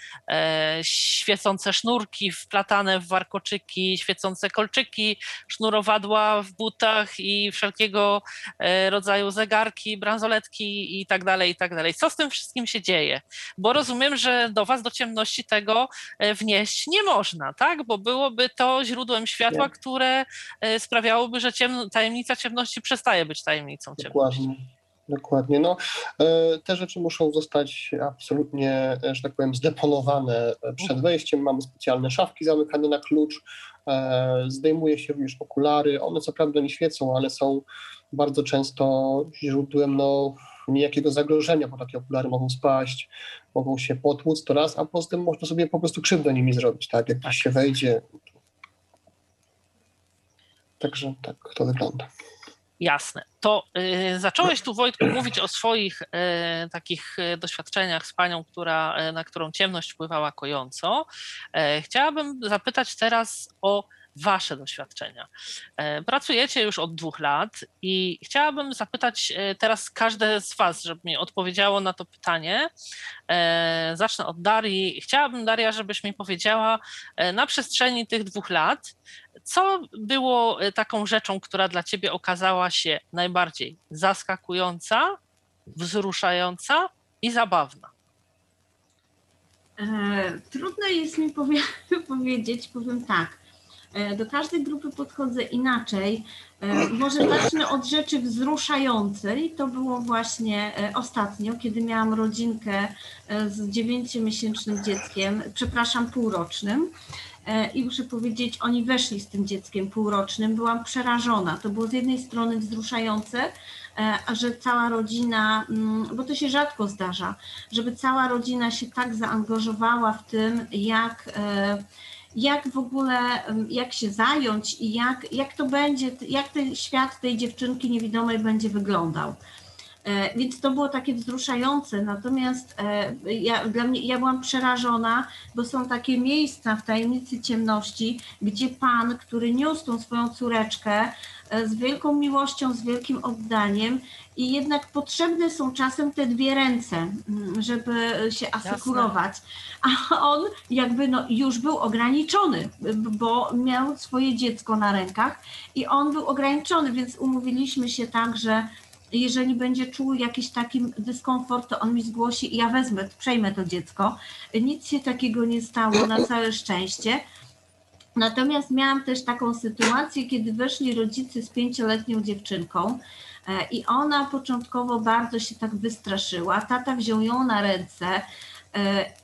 B: świecące sznurki wplatane w warkoczyki, świecące kolczyki, sznurowadła w butach i wszelkiego rodzaju zegarki, bransoletki i tak dalej, i tak dalej. Co z tym wszystkim się dzieje? Bo rozumiem, że do Was do ciemności tego e, wnieść nie można, tak? Bo byłoby to źródłem światła, które e, sprawiałoby, że tajemnica ciemności przestaje być tajemnicą ciemności.
C: Dokładnie. Dokładnie. No, e, te rzeczy muszą zostać absolutnie, że tak powiem, zdeponowane przed wejściem. Mamy specjalne szafki zamykane na klucz, zdejmuje się również okulary. One co prawda nie świecą, ale są bardzo często źródłem no, niejakiego zagrożenia, bo takie okulary mogą spaść, mogą się potłuc, to raz, a poza tym można sobie po prostu krzywdę nimi zrobić, tak, jak gdzieś się wejdzie. Także tak to wygląda.
B: Jasne. To y, zacząłeś tu, Wojtku, mówić o swoich y, takich y, doświadczeniach z panią, która, y, na którą ciemność wpływała kojąco. E, chciałabym zapytać teraz o Wasze doświadczenia. E, pracujecie już od dwóch lat i chciałabym zapytać e, teraz każde z Was, żeby mi odpowiedziało na to pytanie. E, zacznę od Darii. Chciałabym, Daria, żebyś mi powiedziała na przestrzeni tych dwóch lat, co było taką rzeczą, która dla Ciebie okazała się najbardziej zaskakująca, wzruszająca i zabawna?
D: Trudno jest mi powie [laughs] powiedzieć, powiem tak. E, do każdej grupy podchodzę inaczej. E, może zacznę od rzeczy wzruszającej. To było właśnie e, ostatnio, kiedy miałam rodzinkę z dziewięciomiesięcznym dzieckiem, przepraszam, półrocznym. I muszę powiedzieć, oni weszli z tym dzieckiem półrocznym. Byłam przerażona. To było z jednej strony wzruszające, że cała rodzina, mm, bo to się rzadko zdarza, żeby cała rodzina się tak zaangażowała w tym, jak jak w ogóle, jak się zająć i jak, jak to będzie, jak ten świat tej dziewczynki niewidomej będzie wyglądał. E, więc to było takie wzruszające. Natomiast e, ja, dla mnie, ja byłam przerażona, bo są takie miejsca w tajemnicy ciemności, gdzie pan, który niósł tą swoją córeczkę e, z wielką miłością, z wielkim oddaniem, i jednak potrzebne są czasem te dwie ręce, mm, żeby się asekurować. A on jakby no, już był ograniczony, bo miał swoje dziecko na rękach i on był ograniczony, więc umówiliśmy się tak, że jeżeli będzie czuł jakiś taki dyskomfort, to on mi zgłosi i ja wezmę, przejmę to dziecko. Nic się takiego nie stało, na całe szczęście. Natomiast miałam też taką sytuację, kiedy weszli rodzice z pięcioletnią dziewczynką e, i ona początkowo bardzo się tak wystraszyła. Tata wziął ją na ręce,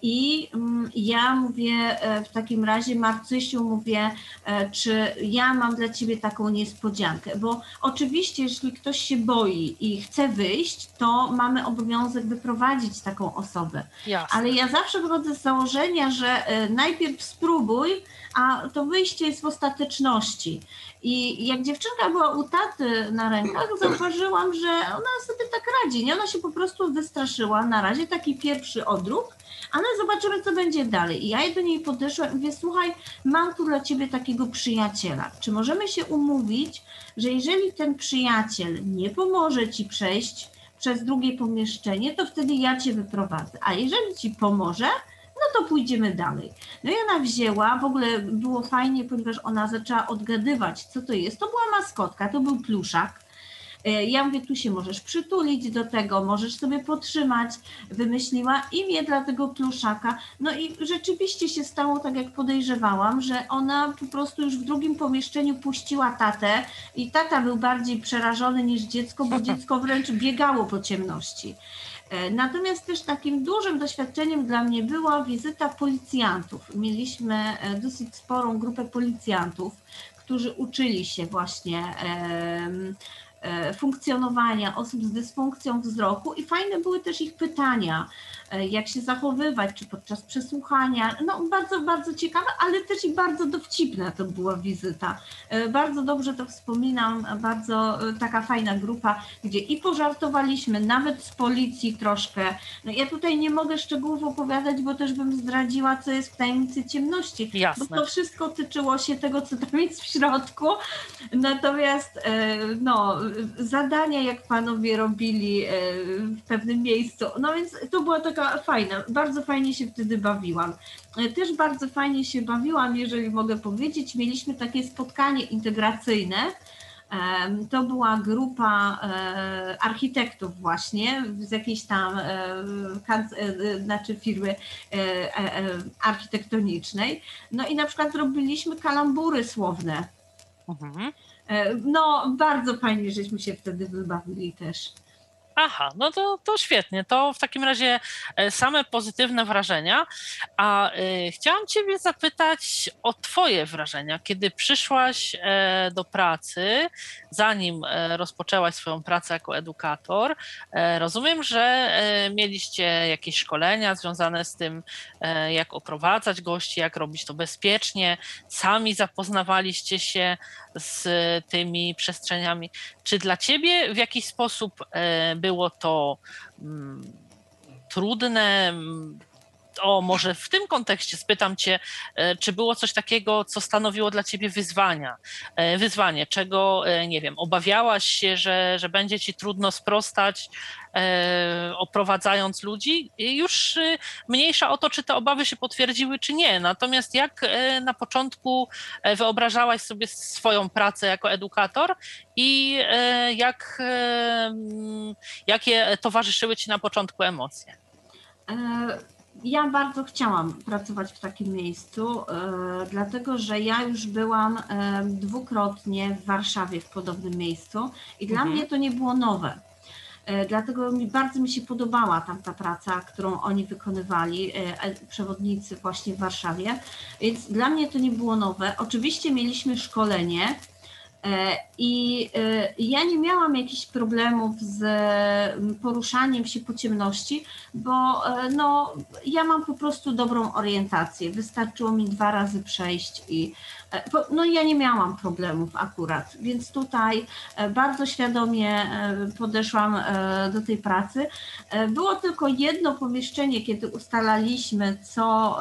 D: I mm, ja mówię e, w takim razie, Marcysiu, mówię, e, czy ja mam dla ciebie taką niespodziankę, bo oczywiście, jeśli ktoś się boi i chce wyjść, to mamy obowiązek wyprowadzić taką osobę. Jasne. Ale ja zawsze wychodzę z założenia, że najpierw spróbuj, a to wyjście jest w ostateczności. I jak dziewczynka była u taty na rękach, [clears throat] zauważyłam, że ona sobie tak radzi. Nie? Ona się po prostu wystraszyła. Na razie taki pierwszy odruch, ale zobaczymy, co będzie dalej. I ja do niej podeszłam i mówię, słuchaj, mam tu dla ciebie takiego przyjaciela. Czy możemy się umówić, że jeżeli ten przyjaciel nie pomoże ci przejść przez drugie pomieszczenie, to wtedy ja cię wyprowadzę. A jeżeli ci pomoże, no to pójdziemy dalej. No i ona wzięła, w ogóle było fajnie, ponieważ ona zaczęła odgadywać, co to jest. To była maskotka, to był pluszak. E, ja mówię, tu się możesz przytulić do tego, możesz sobie potrzymać. Wymyśliła imię dla tego pluszaka. No i rzeczywiście się stało tak, jak podejrzewałam, że ona po prostu już w drugim pomieszczeniu puściła tatę i tata był bardziej przerażony niż dziecko, bo [laughs] dziecko wręcz biegało po ciemności. E, natomiast też takim dużym doświadczeniem dla mnie była wizyta policjantów. Mieliśmy e, dosyć sporą grupę policjantów, którzy uczyli się właśnie funkcjonowania osób z dysfunkcją wzroku i fajne były też ich pytania, e, jak się zachowywać, czy podczas przesłuchania. No bardzo, bardzo ciekawe, ale też i bardzo dowcipna to była wizyta. E, bardzo dobrze to wspominam, bardzo taka fajna grupa, gdzie i pożartowaliśmy, nawet z policji troszkę. No ja tutaj nie mogę szczegółów opowiadać, bo też bym zdradziła, co jest w tajemnicy ciemności.
B: Jasne.
D: Bo to wszystko tyczyło się tego, co tam jest w środku. Natomiast no zadania, jak panowie robili e, w pewnym miejscu. No więc to była taka fajna, bardzo fajnie się wtedy bawiłam. E, też bardzo fajnie się bawiłam, jeżeli mogę powiedzieć. Mieliśmy takie spotkanie integracyjne. To była grupa e, architektów właśnie z jakiejś tam znaczy firmy architektonicznej. No i na przykład robiliśmy kalambury słowne. Mhm. E, no, bardzo fajnie, żeśmy się wtedy wybawili też.
B: Aha, no to, to świetnie. To w takim razie e, same pozytywne wrażenia. A y, chciałam Ciebie zapytać o Twoje wrażenia, kiedy przyszłaś e, do pracy, zanim e, rozpoczęłaś swoją pracę jako edukator. E, rozumiem, że e, mieliście jakieś szkolenia związane z tym, jak oprowadzać gości, jak robić to bezpiecznie. Sami zapoznawaliście się z tymi przestrzeniami. Czy dla Ciebie w jakiś sposób e, było to mm, trudne? O, może w tym kontekście spytam Cię, e, czy było coś takiego, co stanowiło dla Ciebie wyzwania? E, Wyzwanie, czego, e, nie wiem, obawiałaś się, że, że będzie Ci trudno sprostać, oprowadzając ludzi? Już mniejsza o to, czy te obawy się potwierdziły, czy nie. Natomiast jak na początku wyobrażałaś sobie swoją pracę jako edukator i jak, jakie towarzyszyły Ci na początku emocje?
D: Ja bardzo chciałam pracować w takim miejscu, e, dlatego że ja już byłam e, dwukrotnie w Warszawie w podobnym miejscu i dla
B: Mhm.
D: mnie to nie było nowe. E, Dlatego mi bardzo mi się podobała tamta praca, którą oni wykonywali, przewodnicy właśnie w Warszawie, więc dla mnie to nie było nowe. Oczywiście mieliśmy szkolenie i e, ja nie miałam jakichś problemów z poruszaniem się po ciemności, bo e, no, ja mam po prostu dobrą orientację. Wystarczyło mi dwa razy przejść i e, no, ja nie miałam problemów akurat, więc tutaj e, bardzo świadomie e, podeszłam e, do tej pracy. E, Było tylko jedno pomieszczenie, kiedy ustalaliśmy, co.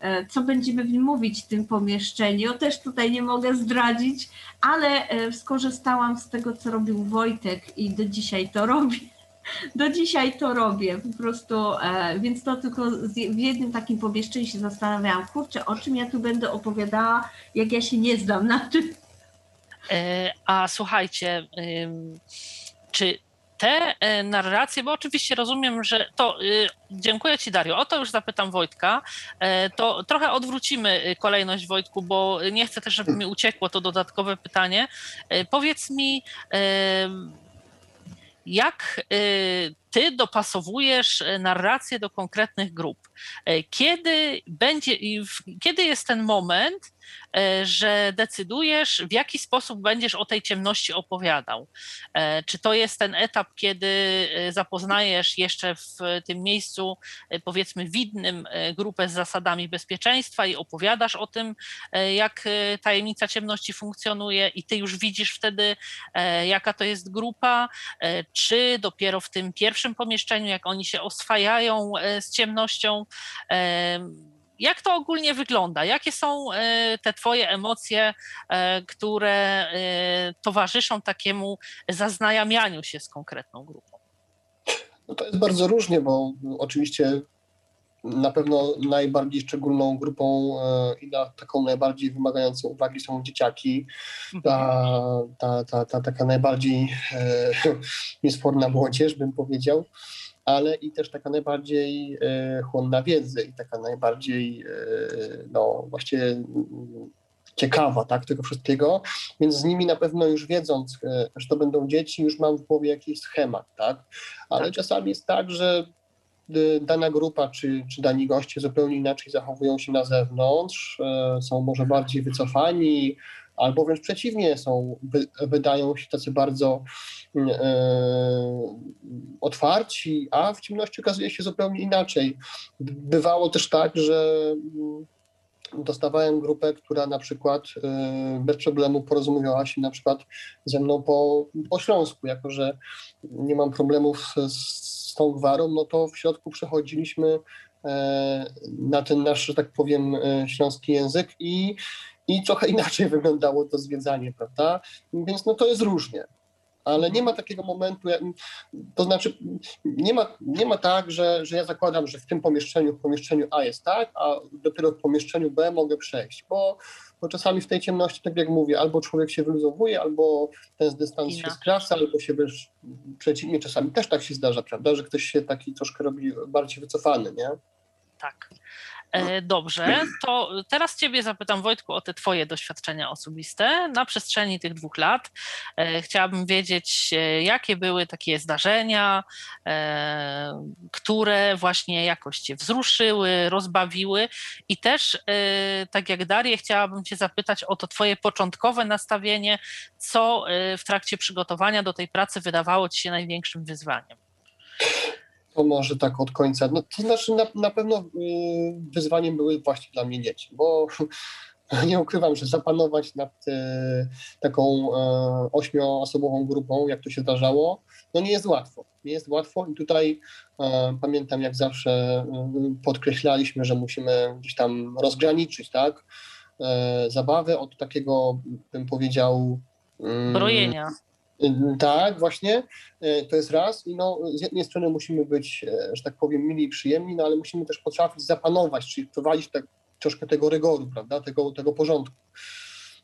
D: e, Co będziemy w nim mówić w tym pomieszczeniu, też tutaj nie mogę zdradzić, ale e, skorzystałam z tego, co robił Wojtek i do dzisiaj to robię [laughs] do dzisiaj to robię, po prostu, e, więc to tylko w jednym takim pomieszczeniu się zastanawiałam, kurczę, o czym ja tu będę opowiadała, jak ja się nie znam na tym.
B: A słuchajcie, czy te e, narracje, bo oczywiście rozumiem, że to. y, Dziękuję Ci, Dario. O to już zapytam Wojtka. E, To trochę odwrócimy kolejność, Wojtku, bo nie chcę też, żeby mi uciekło to dodatkowe pytanie. E, Powiedz mi, jak ty dopasowujesz e, narrację do konkretnych grup? E, Kiedy będzie, kiedy jest ten moment, e, że decydujesz, w jaki sposób będziesz o tej ciemności opowiadał? E, Czy to jest ten etap, kiedy e, zapoznajesz jeszcze w tym miejscu, e, powiedzmy, widnym e, grupę z zasadami bezpieczeństwa i opowiadasz o tym, e, jak e, tajemnica ciemności funkcjonuje, i ty już widzisz wtedy, e, jaka to jest grupa, e, czy dopiero w tym pierwszym pomieszczeniu, jak oni się oswajają e, z ciemnością, e, jak to ogólnie wygląda? Jakie są e, te Twoje emocje, e, które e, towarzyszą takiemu zaznajamianiu się z konkretną grupą?
C: No to jest bardzo różnie, bo oczywiście na pewno najbardziej szczególną grupą i na taką najbardziej wymagającą uwagi są dzieciaki. Ta, ta, ta, ta taka najbardziej e, [laughs] niesforna młodzież, bym powiedział, ale i też taka najbardziej e, chłonna wiedzy i taka najbardziej, e, no właściwie mm, ciekawa tak, tego wszystkiego, więc z nimi na pewno już wiedząc, e, że to będą dzieci, już mam w głowie jakiś schemat, tak? Ale
B: Tak.
C: czasami jest tak, że dana grupa czy, czy dani goście zupełnie inaczej zachowują się na zewnątrz, są może bardziej wycofani, albo wręcz przeciwnie, są, wy, wydają się tacy bardzo e, otwarci, a w ciemności okazuje się zupełnie inaczej. Bywało też tak, że mm, dostawałem grupę, która na przykład e, bez problemu porozumiewała się na przykład ze mną po, po śląsku, jako że nie mam problemów z, z tą gwarą, no to w środku przechodziliśmy e, na ten nasz, że tak powiem, e, śląski język i, i trochę [laughs] inaczej wyglądało to zwiedzanie, prawda? Więc no to jest różnie. Ale nie ma takiego momentu, to znaczy nie ma, nie ma tak, że, że ja zakładam, że w tym pomieszczeniu, w pomieszczeniu A jest tak, a dopiero w pomieszczeniu B mogę przejść, bo, bo czasami w tej ciemności, tak jak mówię, albo człowiek się wyluzowuje, albo ten dystans się skraca, albo się wręcz przeciwnie, czasami też tak się zdarza, prawda, że ktoś się taki troszkę robi bardziej wycofany, nie?
B: Tak. E, dobrze, to teraz Ciebie zapytam, Wojtku, o te Twoje doświadczenia osobiste na przestrzeni tych dwóch lat. E, chciałabym wiedzieć, e, jakie były takie zdarzenia, które właśnie jakoś Cię wzruszyły, rozbawiły i też, tak jak Darię, chciałabym Cię zapytać o to Twoje początkowe nastawienie, co w trakcie przygotowania do tej pracy wydawało Ci się największym wyzwaniem
C: to może tak od końca. No, to znaczy na, na pewno y, wyzwaniem były właśnie dla mnie dzieci, bo [laughs] nie ukrywam, że zapanować nad y, taką y, ośmioosobową grupą, jak to się zdarzało, no nie jest łatwo. Nie jest łatwo i tutaj pamiętam, jak zawsze podkreślaliśmy, że musimy gdzieś tam rozgraniczyć, tak, zabawę od takiego, bym powiedział,
B: mm, brojenia.
C: Tak, właśnie, e, to jest raz. I no, z jednej strony musimy być, e, że tak powiem, mili i przyjemni, no ale musimy też potrafić zapanować, czyli wprowadzić tak, troszkę tego rygoru, prawda, tego, tego porządku.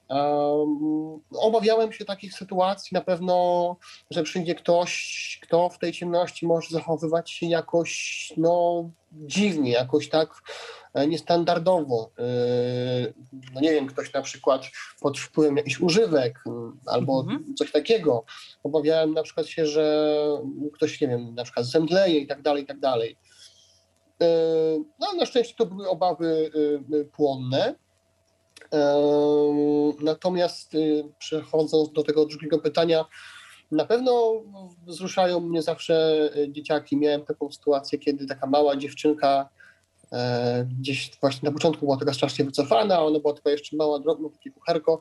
C: Um, obawiałem się takich sytuacji na pewno, że przyjdzie ktoś, kto w tej ciemności może zachowywać się jakoś no, dziwnie, jakoś tak e, niestandardowo. E, no nie wiem, ktoś na przykład pod wpływem jakichś używek albo mhm. coś takiego. Obawiałem na przykład się, że ktoś, nie wiem, na przykład zemdleje i tak dalej, i tak dalej. E, no, na szczęście to były obawy płonne. Natomiast y, przechodząc do tego drugiego pytania, na pewno wzruszają mnie zawsze y, dzieciaki. Miałem taką sytuację, kiedy taka mała dziewczynka e, gdzieś właśnie na początku była taka strasznie wycofana, ona była tylko jeszcze mała, drobna, takie kucharko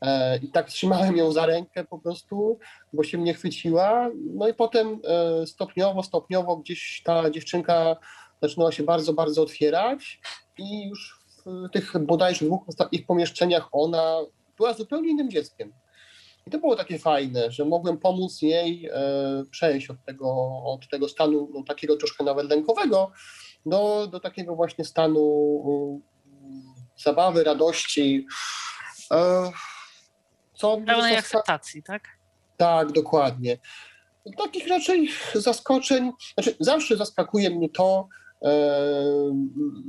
C: e, i tak trzymałem ją za rękę po prostu, bo się mnie chwyciła. No i potem e, stopniowo, stopniowo gdzieś ta dziewczynka zaczynała się bardzo, bardzo otwierać i już w tych bodajże dwóch ostatnich pomieszczeniach ona była zupełnie innym dzieckiem. I to było takie fajne, że mogłem pomóc jej e, przejść od tego, od tego stanu no, takiego troszkę nawet lękowego do, do takiego właśnie stanu e, zabawy, radości.
B: E, co Pełnej akceptacji, tak?
C: Tak, dokładnie. Takich raczej zaskoczeń, znaczy zawsze zaskakuje mnie to,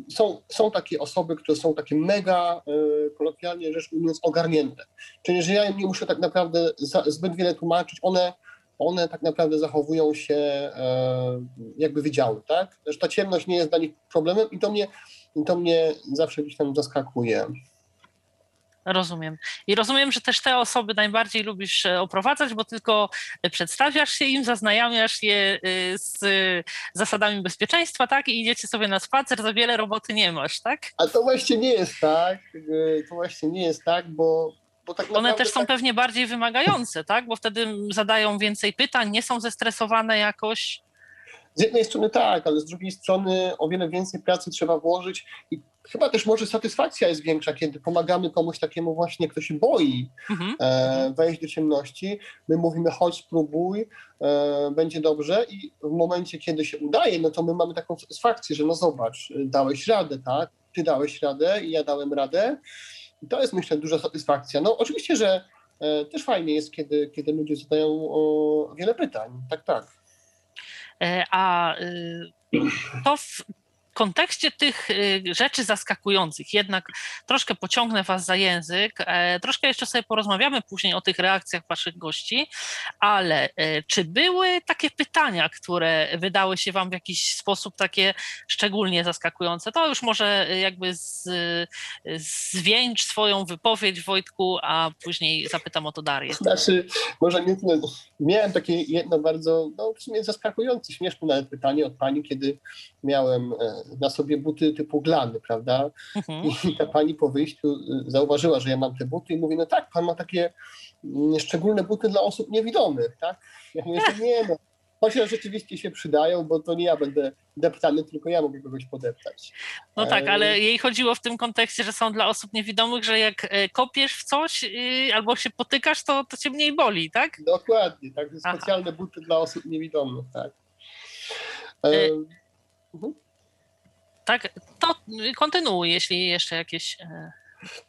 C: są, są takie osoby, które są takie mega, e, kolokwialnie rzecz ujmując, ogarnięte. Czyli, że ja im nie muszę tak naprawdę zbyt wiele tłumaczyć, one, one tak naprawdę zachowują się e, jakby widziały, tak? Że ta ciemność nie jest dla nich problemem i to mnie, i to mnie zawsze gdzieś tam zaskakuje.
B: Rozumiem. I rozumiem, że też te osoby najbardziej lubisz e, oprowadzać, bo tylko przedstawiasz się im, zaznajamiasz je e, z zasadami bezpieczeństwa, tak? I idziecie sobie na spacer, za wiele roboty nie masz, tak?
C: A to właśnie nie jest tak. E, to właśnie nie jest tak, bo tak
B: One też są
C: tak...
B: pewnie bardziej wymagające, tak? Bo wtedy zadają więcej pytań, nie są zestresowane jakoś.
C: Z jednej strony tak, ale z drugiej strony o wiele więcej pracy trzeba włożyć i chyba też może satysfakcja jest większa, kiedy pomagamy komuś takiemu właśnie, kto się boi mhm. e, wejść do ciemności. My mówimy, chodź, spróbuj, e, będzie dobrze i w momencie, kiedy się udaje, no to my mamy taką satysfakcję, że no zobacz, dałeś radę, tak? Ty dałeś radę i ja dałem radę. I to jest, myślę, duża satysfakcja. No oczywiście, że e, też fajnie jest, kiedy, kiedy ludzie zadają o, wiele pytań. Tak, tak.
B: E, a y, to w kontekście tych y, rzeczy zaskakujących, jednak troszkę pociągnę Was za język, e, troszkę jeszcze sobie porozmawiamy później o tych reakcjach Waszych gości, ale e, czy były takie pytania, które wydały się Wam w jakiś sposób takie szczególnie zaskakujące? To już może jakby z, zwieńcz swoją wypowiedź Wojtku, a później zapytam o to Darię.
C: Znaczy, może nie tyle, miałem takie jedno bardzo, no w sumie zaskakujące, śmieszne nawet pytanie od Pani, kiedy miałem e, na sobie buty typu glany, prawda? Mhm. I [laughs] ta pani po wyjściu y, zauważyła, że ja mam te buty i mówi, no tak, pan ma takie mm, szczególne buty dla osób niewidomych, tak? Ja mówię, że nie no, chociaż rzeczywiście się przydają, bo to nie ja będę deptany, tylko ja mogę kogoś podeptać.
B: No tak, ale jej chodziło w tym kontekście, że są dla osób niewidomych, że jak e, kopiesz w coś y, albo się potykasz, to, to cię mniej boli, tak?
C: Dokładnie, tak, specjalne Aha. buty dla osób niewidomych, tak. E, e
B: mhm. Tak, to kontynuuj, jeśli jeszcze jakieś. E,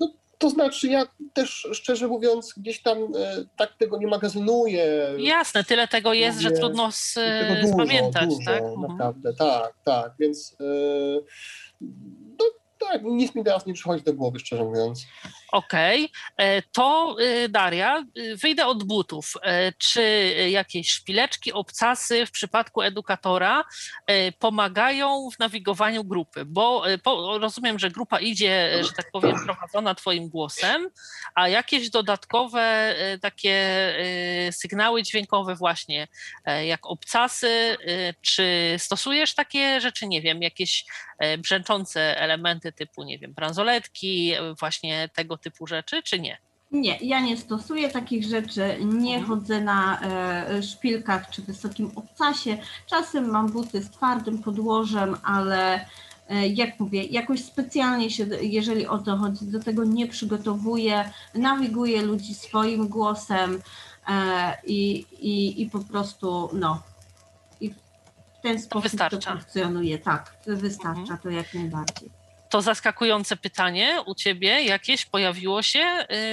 C: no, to znaczy, ja też szczerze mówiąc, gdzieś tam e, tak tego nie magazynuję.
B: Jasne, tyle tego jest, że trudno z, dużo, spamiętać,
C: dużo,
B: tak?
C: Mhm. Naprawdę, tak, tak. Więc no, Tak, nic mi teraz nie przychodzi do głowy, szczerze mówiąc.
B: Okej, e, to y, Daria, y, wyjdę od butów. E, Czy jakieś szpileczki, obcasy w przypadku edukatora e, pomagają w nawigowaniu grupy? Bo e, rozumiem, że grupa idzie, e, że tak powiem, prowadzona Twoim głosem, a jakieś dodatkowe e, takie e, sygnały dźwiękowe właśnie, e, jak obcasy, e, czy stosujesz takie rzeczy, nie wiem, jakieś e, brzęczące elementy typu, nie wiem, bransoletki, e, właśnie tego typu rzeczy, czy nie?
D: Nie, ja nie stosuję takich rzeczy, nie
B: Mhm.
D: chodzę na e, szpilkach czy wysokim obcasie. Czasem mam buty z twardym podłożem, ale e, jak mówię, jakoś specjalnie się, jeżeli o to chodzi, do tego nie przygotowuję. Nawiguję ludzi swoim głosem e, i, i, i po prostu no. I w ten sposób to
B: wystarcza.
D: funkcjonuje. Tak, wystarcza
B: Mhm.
D: to jak najbardziej.
B: To zaskakujące pytanie u ciebie jakieś pojawiło się,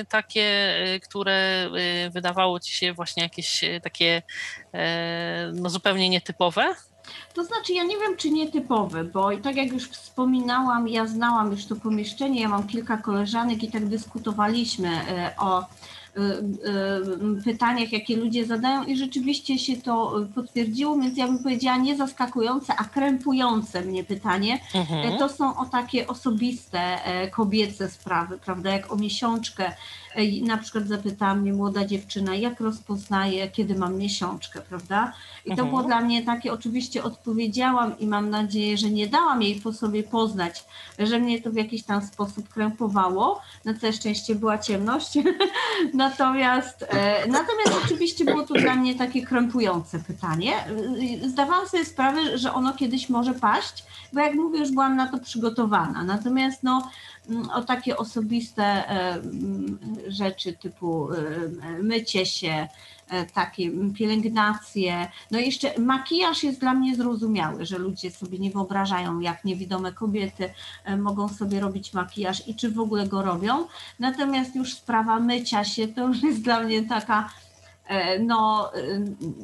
B: y, takie, y, które y, wydawało ci się właśnie jakieś takie no, zupełnie nietypowe?
D: To znaczy, ja nie wiem, czy nietypowy, bo tak jak już wspominałam, ja znałam już to pomieszczenie, ja mam kilka koleżanek i tak dyskutowaliśmy o pytaniach, jakie ludzie zadają i rzeczywiście się to potwierdziło, więc ja bym powiedziała nie zaskakujące, a krępujące mnie pytanie.
B: Mhm.
D: To są o takie osobiste, e, kobiece sprawy, prawda, jak o miesiączkę. Na przykład zapytała mnie młoda dziewczyna, jak rozpoznaje, kiedy mam miesiączkę, prawda? I to
B: Mhm.
D: było dla mnie takie, oczywiście odpowiedziałam i mam nadzieję, że nie dałam jej po sobie poznać, że mnie to w jakiś tam sposób krępowało. Na całe szczęście była ciemność. [laughs] natomiast, e, natomiast oczywiście było to dla mnie takie krępujące pytanie. E, Zdawałam sobie sprawę, że ono kiedyś może paść, bo jak mówię, już byłam na to przygotowana. Natomiast no, o takie osobiste e, mm, rzeczy typu e, mycie się, e, takie mm, pielęgnacje. No i jeszcze makijaż jest dla mnie zrozumiały, że ludzie sobie nie wyobrażają, jak niewidome kobiety mogą sobie robić makijaż i czy w ogóle go robią. Natomiast już sprawa mycia się to już jest dla mnie taka no, e,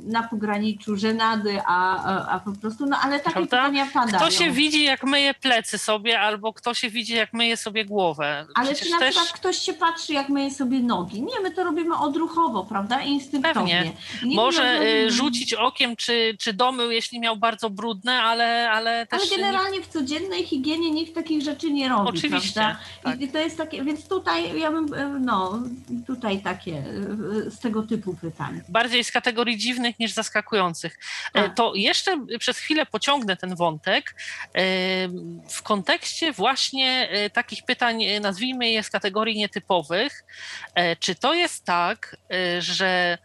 D: na pograniczu żenady, a, a, po prostu, no ale takie
B: Prawda?
D: pytania padają.
B: Kto się widzi, jak myje plecy sobie, albo kto się widzi, jak myje sobie głowę?
D: Ale
B: Przecież
D: czy na
B: też
D: przykład ktoś się patrzy, jak myje sobie nogi? Nie, my to robimy odruchowo, prawda? Instynktownie.
B: Pewnie.
D: Nikt
B: może
D: nie odrobi-
B: y, rzucić okiem, czy, czy domył, jeśli miał bardzo brudne, ale, ale też
D: Ale
B: nikt-
D: generalnie w codziennej higienie nikt takich rzeczy nie robi,
B: Oczywiście,
D: prawda?
B: tak.
D: I to jest takie, więc tutaj ja bym, e, no, tutaj takie e, z tego typu pytań.
B: bardziej z kategorii dziwnych niż zaskakujących. E,
D: Tak.
B: To jeszcze przez chwilę pociągnę ten wątek e, w kontekście właśnie e, takich pytań, nazwijmy je z kategorii nietypowych. Czy to jest tak, że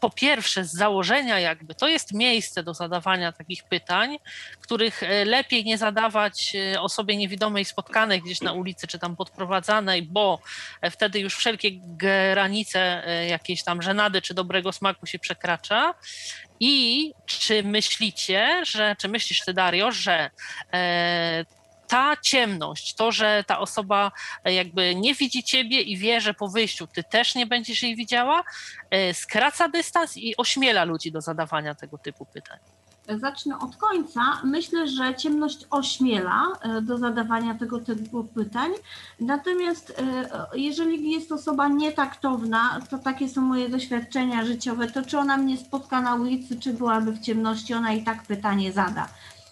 B: po pierwsze, z założenia jakby to jest miejsce do zadawania takich pytań, których e, lepiej nie zadawać e, osobie niewidomej spotkanej gdzieś na ulicy czy tam podprowadzanej, bo e, wtedy już wszelkie granice jakiejś tam żenady czy dobrego smaku się przekracza. I czy myślicie, że, czy myślisz ty Dario, że ta ciemność, to, że ta osoba e, jakby nie widzi ciebie i wie, że po wyjściu ty też nie będziesz jej widziała, e, skraca dystans i ośmiela ludzi do zadawania tego typu pytań.
D: Zacznę od końca. Myślę, że ciemność ośmiela e, do zadawania tego typu pytań. Natomiast jeżeli jest osoba nietaktowna, to takie są moje doświadczenia życiowe, to czy ona mnie spotka na ulicy, czy byłaby w ciemności, ona i tak pytanie zada.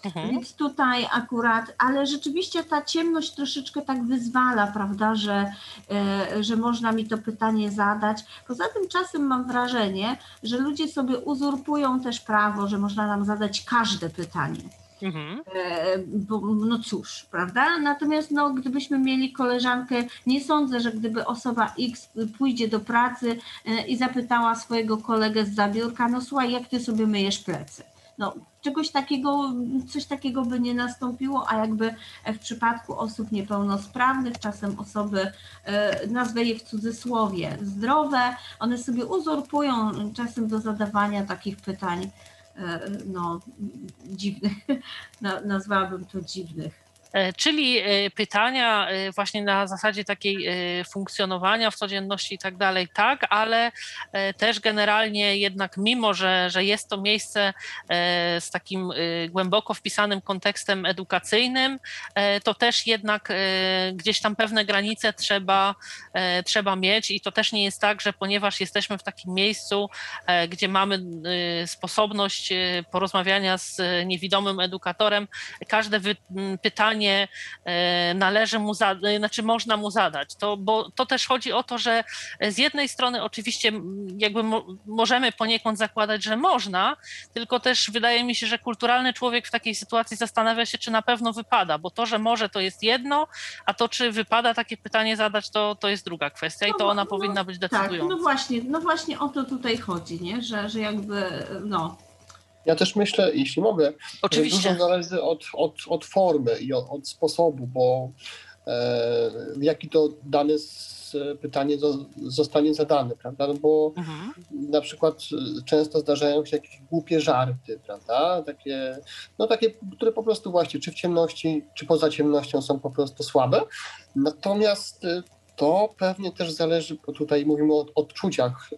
B: Mhm.
D: Więc tutaj akurat, ale rzeczywiście ta ciemność troszeczkę tak wyzwala, prawda, że, e, że można mi to pytanie zadać. Poza tym czasem mam wrażenie, że ludzie sobie uzurpują też prawo, że można nam zadać każde pytanie.
B: Mhm.
D: E, Bo, no cóż, prawda? Natomiast no, gdybyśmy mieli koleżankę, nie sądzę, że gdyby osoba X pójdzie do pracy e, i zapytała swojego kolegę z zabiórka, no słuchaj, jak ty sobie myjesz plecy? No, czegoś takiego, coś takiego by nie nastąpiło, a jakby w przypadku osób niepełnosprawnych, czasem osoby, e, nazwę je w cudzysłowie, zdrowe, one sobie uzurpują czasem do zadawania takich pytań, e, no, dziwnych, [laughs] Na- nazwałabym to dziwnych.
B: E, czyli e, pytania e, właśnie na zasadzie takiej funkcjonowania w codzienności i tak dalej, tak, ale też generalnie jednak mimo, że, że jest to miejsce z takim głęboko wpisanym kontekstem edukacyjnym, to też jednak gdzieś tam pewne granice trzeba, trzeba mieć i to też nie jest tak, że ponieważ jesteśmy w takim miejscu, gdzie mamy sposobność porozmawiania z niewidomym edukatorem, każde pytanie pytanie e, należy mu zadać, e, znaczy można mu zadać. To, bo to też chodzi o to, że z jednej strony oczywiście jakby mo, możemy poniekąd zakładać, że można, tylko też wydaje mi się, że kulturalny człowiek w takiej sytuacji zastanawia się, czy na pewno wypada, bo to, że może to jest jedno, a to, czy wypada takie pytanie zadać, to, to jest druga kwestia i to no ona no, powinna być decydująca.
D: Tak, no właśnie, no właśnie o to tutaj chodzi, nie? Że, że jakby no,
C: ja też myślę, jeśli mogę, Oczywiście. że dużo zależy od, od, od formy i od, od sposobu, bo e, w jaki to dane pytanie zostanie zadane, prawda? No bo mhm. na przykład często zdarzają się jakieś głupie żarty, prawda? Takie, no takie, które po prostu właśnie czy w ciemności, czy poza ciemnością są po prostu słabe. Natomiast to pewnie też zależy, bo tutaj mówimy o odczuciach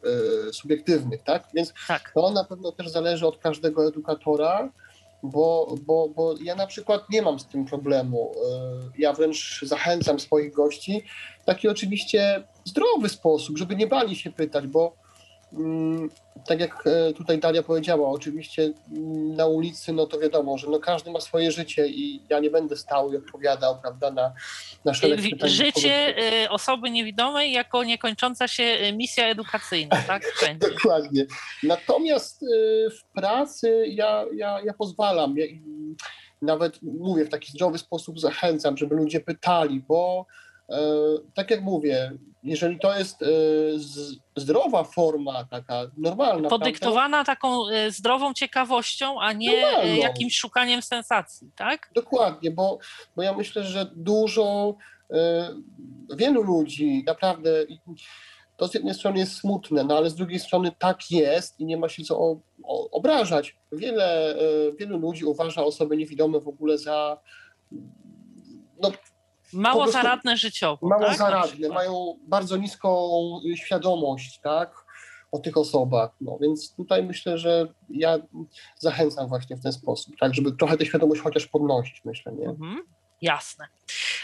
C: y, subiektywnych, tak? Więc tak. to na pewno też zależy od każdego edukatora, bo, bo, bo ja na przykład nie mam z tym problemu. Y, ja wręcz zachęcam swoich gości w taki oczywiście zdrowy sposób, żeby nie bali się pytać, bo tak jak e, tutaj Daria powiedziała, oczywiście mm, na ulicy, no to wiadomo, że no każdy ma swoje życie i ja nie będę stał i odpowiadał, prawda, na, na szereg pytań.
B: Życie e, osoby niewidomej jako niekończąca się e, misja edukacyjna, tak? [laughs]
C: Dokładnie. Natomiast w pracy ja, ja, ja pozwalam, ja, nawet mówię w taki zdrowy sposób, zachęcam, żeby ludzie pytali, bo tak jak mówię, jeżeli to jest e, zdrowa forma, taka normalna.
B: Podyktowana prawda? taką e, zdrową ciekawością, a nie e, Normalną. jakimś szukaniem sensacji, tak?
C: Dokładnie, bo, bo ja myślę, że dużo, wielu ludzi naprawdę. To z jednej strony jest smutne, no ale z drugiej strony tak jest i nie ma się co o, o, obrażać. Wiele, wielu ludzi uważa osoby niewidome w ogóle za
B: no, Mało zaradne życiowo.
C: Mało tak? zaradne, mają bardzo niską świadomość, tak? O tych osobach. No więc tutaj myślę, że ja zachęcam właśnie w ten sposób, tak, żeby trochę tę świadomość chociaż podnosić, myślę, nie? Mhm.
B: Jasne.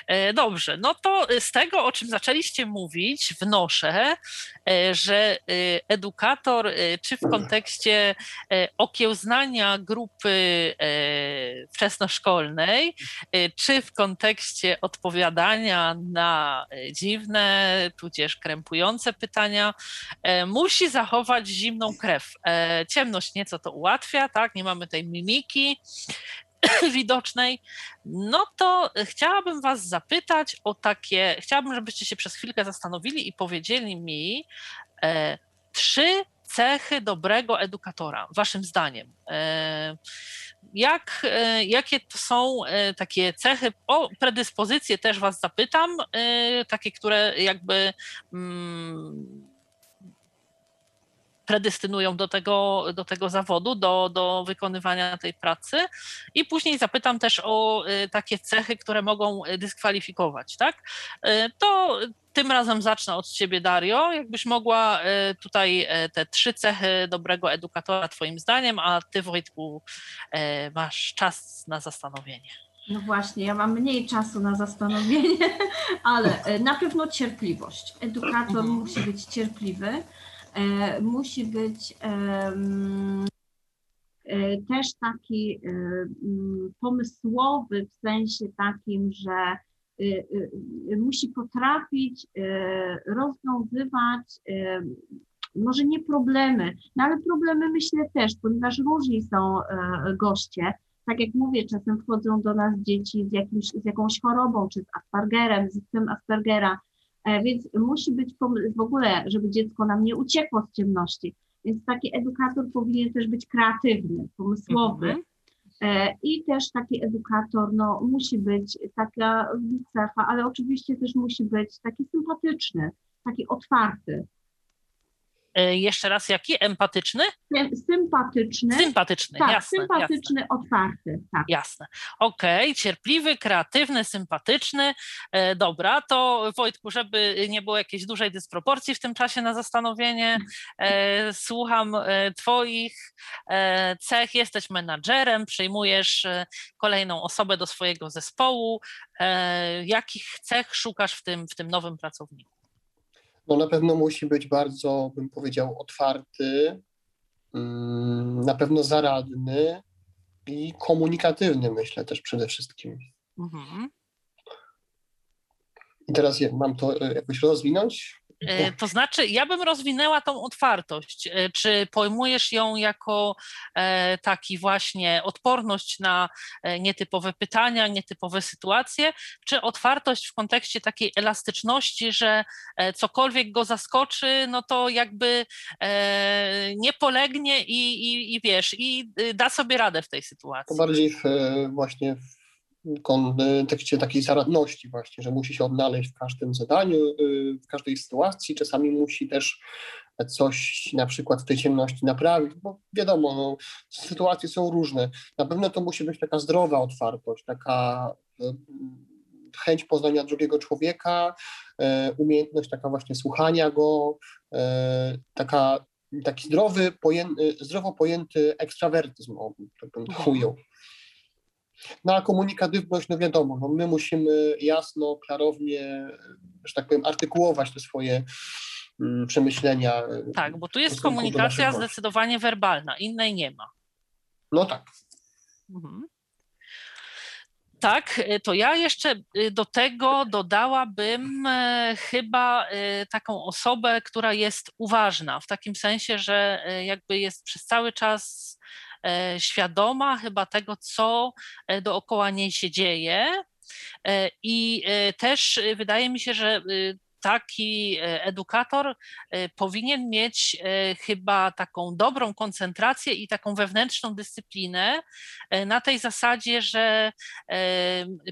B: E, dobrze, no to z tego, o czym zaczęliście mówić, wnoszę, e, że e, edukator, czy w kontekście okiełznania grupy wczesnoszkolnej, czy w kontekście odpowiadania na dziwne, tudzież krępujące pytania, musi zachować zimną krew. Ciemność nieco to ułatwia, tak? Nie mamy tej mimiki, [coughs] widocznej, no to chciałabym Was zapytać o takie, chciałabym, żebyście się przez chwilkę zastanowili i powiedzieli mi e, trzy cechy dobrego edukatora, Waszym zdaniem. E, jak, e, jakie to są e, takie cechy, o predyspozycje też Was zapytam, e, takie, które jakby. Mm, predestynują do tego, do tego zawodu, do, do wykonywania tej pracy. I później zapytam też o y, takie cechy, które mogą dyskwalifikować. Tak? Y, to tym razem zacznę od Ciebie, Dario. Jakbyś mogła y, tutaj te trzy cechy dobrego edukatora, Twoim zdaniem, a Ty, Wojtku, masz czas na zastanowienie.
D: No właśnie, ja mam mniej czasu na zastanowienie, [laughs] ale na pewno cierpliwość. Edukator mhm. musi być cierpliwy musi być e, też taki e, pomysłowy w sensie takim, że musi potrafić rozwiązywać może nie problemy, no ale problemy myślę też, ponieważ różni są goście. Tak jak mówię, czasem wchodzą do nas dzieci z, jakimś, z jakąś chorobą, czy z Aspergerem, z tym Aspergera, E, więc musi być w ogóle, żeby dziecko nam nie uciekło z ciemności. Więc taki edukator powinien też być kreatywny, pomysłowy. Mhm. E, I też taki edukator no, musi być taka cecha, ale oczywiście też musi być taki sympatyczny, taki otwarty.
B: E, jeszcze raz jaki? Empatyczny?
D: Sympatyczny.
B: Sympatyczny,
D: tak,
B: jasne.
D: sympatyczny,
B: jasne.
D: otwarty. Tak.
B: Jasne. Okej, okay. cierpliwy, kreatywny, sympatyczny. E, dobra, to Wojtku, żeby nie było jakiejś dużej dysproporcji w tym czasie na zastanowienie, e, słucham e, Twoich e, cech. Jesteś menadżerem, przyjmujesz e, kolejną osobę do swojego zespołu. Jakich cech szukasz w tym, w tym nowym pracowniku?
C: No na pewno musi być bardzo, bym powiedział, otwarty, mm, na pewno zaradny i komunikatywny, myślę też przede wszystkim. Mhm. I teraz mam to e, jakoś rozwinąć?
B: E, to znaczy, ja bym rozwinęła tą otwartość. E, czy pojmujesz ją jako e, taki właśnie odporność na nietypowe pytania, nietypowe sytuacje, czy otwartość w kontekście takiej elastyczności, że cokolwiek go zaskoczy, no to jakby nie polegnie i, i, i wiesz, i da sobie radę w tej sytuacji?
C: To bardziej w, właśnie w kontekście takiej zaradności właśnie, że musi się odnaleźć w każdym zadaniu, y, w każdej sytuacji, czasami musi też coś na przykład w tej ciemności naprawić, bo wiadomo, no, sytuacje są różne. Na pewno to musi być taka zdrowa otwartość, taka y, chęć poznania drugiego człowieka, y, umiejętność taka właśnie słuchania go, taka, taki zdrowy, pojęty, zdrowo pojęty ekstrawertyzm, tak bym to ujął. No a komunikatywność, no wiadomo, no my musimy jasno, klarownie, że tak powiem, artykułować te swoje mm, przemyślenia.
B: Tak, bo tu jest komunikacja zdecydowanie werbalna, innej nie ma.
C: No tak.
B: Mhm. Tak, to ja jeszcze y, do tego dodałabym chyba taką osobę, która jest uważna, w takim sensie, że jakby jest przez cały czas świadoma chyba tego, co e, dookoła niej się dzieje. E, I też wydaje mi się, że taki edukator powinien mieć chyba taką dobrą koncentrację i taką wewnętrzną dyscyplinę na tej zasadzie, że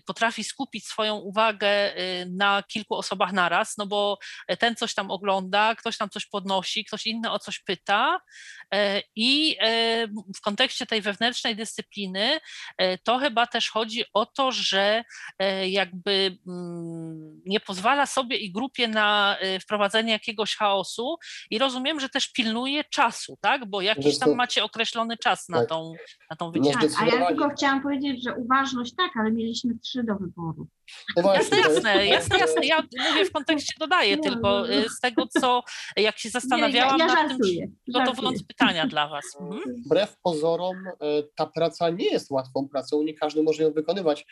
B: potrafi skupić swoją uwagę na kilku osobach naraz, no bo ten coś tam ogląda, ktoś tam coś podnosi, ktoś inny o coś pyta E, I e, w kontekście tej wewnętrznej dyscypliny e, to chyba też chodzi o to, że jakby mm, nie pozwala sobie i grupie na wprowadzenie jakiegoś chaosu i rozumiem, że też pilnuje czasu, tak? Bo jakiś tam macie określony czas na tak. tą, na tą wycieczkę.
D: Tak, a ja tylko chciałam powiedzieć, że uważność tak, ale mieliśmy trzy do wyboru.
B: No jasne, jasne, jasne, jasne. Ja mówię w kontekście dodaję no, tylko no, no. z tego, co jak się zastanawiałam
D: nie, ja, ja
B: nad żartuję, tym, przygotowując pytania dla Was. Mhm.
C: Wbrew pozorom e, ta praca nie jest łatwą pracą, nie każdy może ją wykonywać,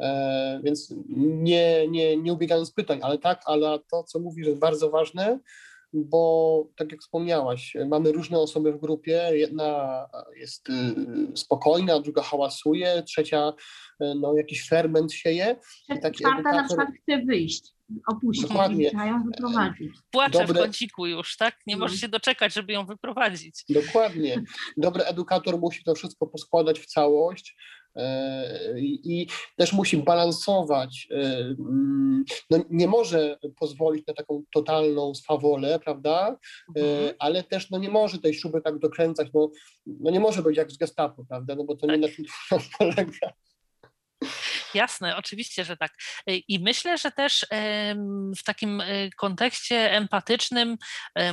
C: e, więc nie, nie, nie ubiegając pytań, ale tak, ale to, co mówisz, jest bardzo ważne, bo tak jak wspomniałaś, mamy różne osoby w grupie. Jedna jest y, spokojna, druga hałasuje, trzecia y, no, jakiś ferment sieje.
D: I taki Czwarta edukator... na przykład chce wyjść, opuścić, Dokładnie. trzeba ją wyprowadzić.
B: Płacze Dobre... w kąciku już, tak? Nie no. możesz się doczekać, żeby ją wyprowadzić.
C: Dokładnie. Dobry edukator musi to wszystko poskładać w całość, i też musi balansować. E, mm, no nie może pozwolić na taką totalną swawolę, prawda? E, mhm. Ale też no nie może tej śruby tak dokręcać, no, no nie może być jak z gestapo, prawda? No bo to tak. nie na tym [laughs] polega.
B: Jasne, oczywiście, że tak. Y, I myślę, że też w takim y, kontekście empatycznym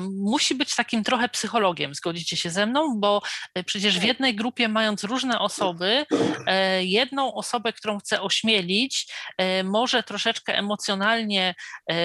B: musi być takim trochę psychologiem, zgodzicie się ze mną, bo y, przecież w tak. jednej grupie, mając różne osoby, e, jedną osobę, którą chce ośmielić, e, może troszeczkę emocjonalnie e,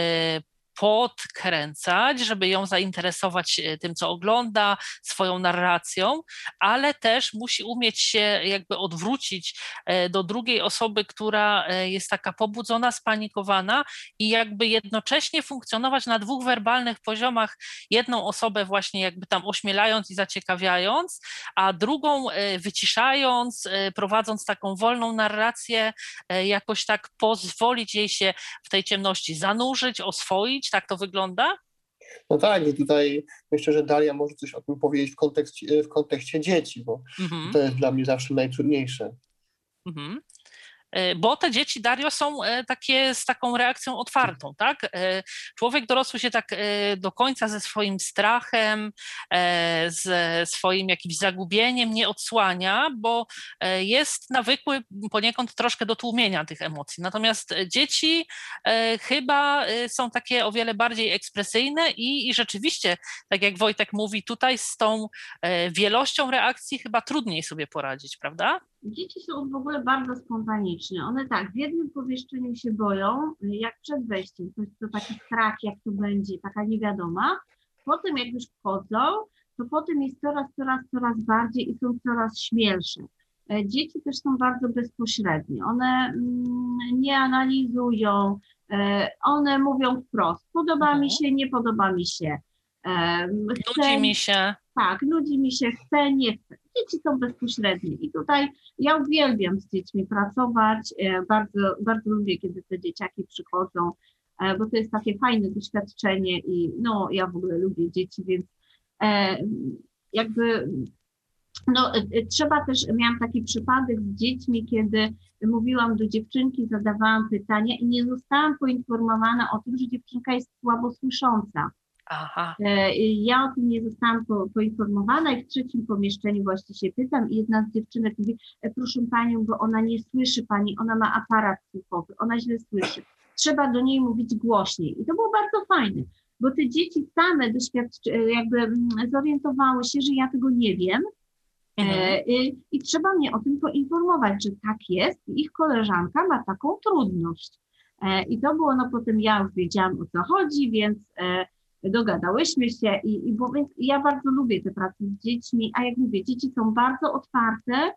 B: podkręcać, żeby ją zainteresować e, tym, co ogląda, swoją narracją, ale też musi umieć się jakby odwrócić e, do drugiej osoby, która e, jest taka pobudzona, spanikowana i jakby jednocześnie funkcjonować na dwóch werbalnych poziomach, jedną osobę właśnie jakby tam ośmielając i zaciekawiając, a drugą wyciszając, prowadząc taką wolną narrację, jakoś tak pozwolić jej się w tej ciemności zanurzyć, oswoić, tak to wygląda?
C: No tak, i tutaj myślę, że Daria może coś o tym powiedzieć w kontekście, w kontekście dzieci, bo mhm. to jest dla mnie zawsze najtrudniejsze.
B: Mhm. E, bo te dzieci, Dario, są e, takie z taką reakcją otwartą, tak? E, człowiek dorosły się tak do końca ze swoim strachem, ze swoim jakimś zagubieniem nie odsłania, bo jest nawykły poniekąd troszkę do tłumienia tych emocji. Natomiast dzieci chyba są takie o wiele bardziej ekspresyjne i, i rzeczywiście, tak jak Wojtek mówi, tutaj z tą wielością reakcji chyba trudniej sobie poradzić, prawda?
D: Dzieci są w ogóle bardzo spontaniczne. One tak, w jednym pomieszczeniu się boją, jak przed wejściem, to, to taki strach, jak to będzie, taka niewiadoma. Potem jak już wchodzą, to potem jest coraz, coraz, coraz bardziej i są coraz śmielsze. E, dzieci też są bardzo bezpośrednie. One mm, nie analizują, e, one mówią wprost, podoba mhm. mi się, nie podoba mi się.
B: Chcę, nudzi mi się.
D: Tak, nudzi mi się, chcę, nie chcę. Dzieci są bezpośrednie i tutaj ja uwielbiam z dziećmi pracować. E, bardzo, bardzo lubię, kiedy te dzieciaki przychodzą, e, bo to jest takie fajne doświadczenie i no, ja w ogóle lubię dzieci, więc e, jakby no, trzeba też, miałam taki przypadek z dziećmi, kiedy mówiłam do dziewczynki, zadawałam pytania i nie zostałam poinformowana o tym, że dziewczynka jest słabo słysząca. Aha. E, ja o tym nie zostałam po, poinformowana i w trzecim pomieszczeniu właśnie się pytam i jedna z dziewczynek mówi, e, proszę Panią, bo ona nie słyszy Pani, ona ma aparat słuchowy, ona źle słyszy. Trzeba do niej mówić głośniej. I to było bardzo fajne, bo te dzieci same doświadczy, e, jakby mm, zorientowały się, że ja tego nie wiem, mhm. I, I trzeba mnie o tym poinformować, że tak jest, ich koleżanka ma taką trudność. I to było, no potem ja już wiedziałam o co chodzi, więc dogadałyśmy się i, i bo, ja bardzo lubię tę pracę z dziećmi, a jak mówię, dzieci są bardzo otwarte,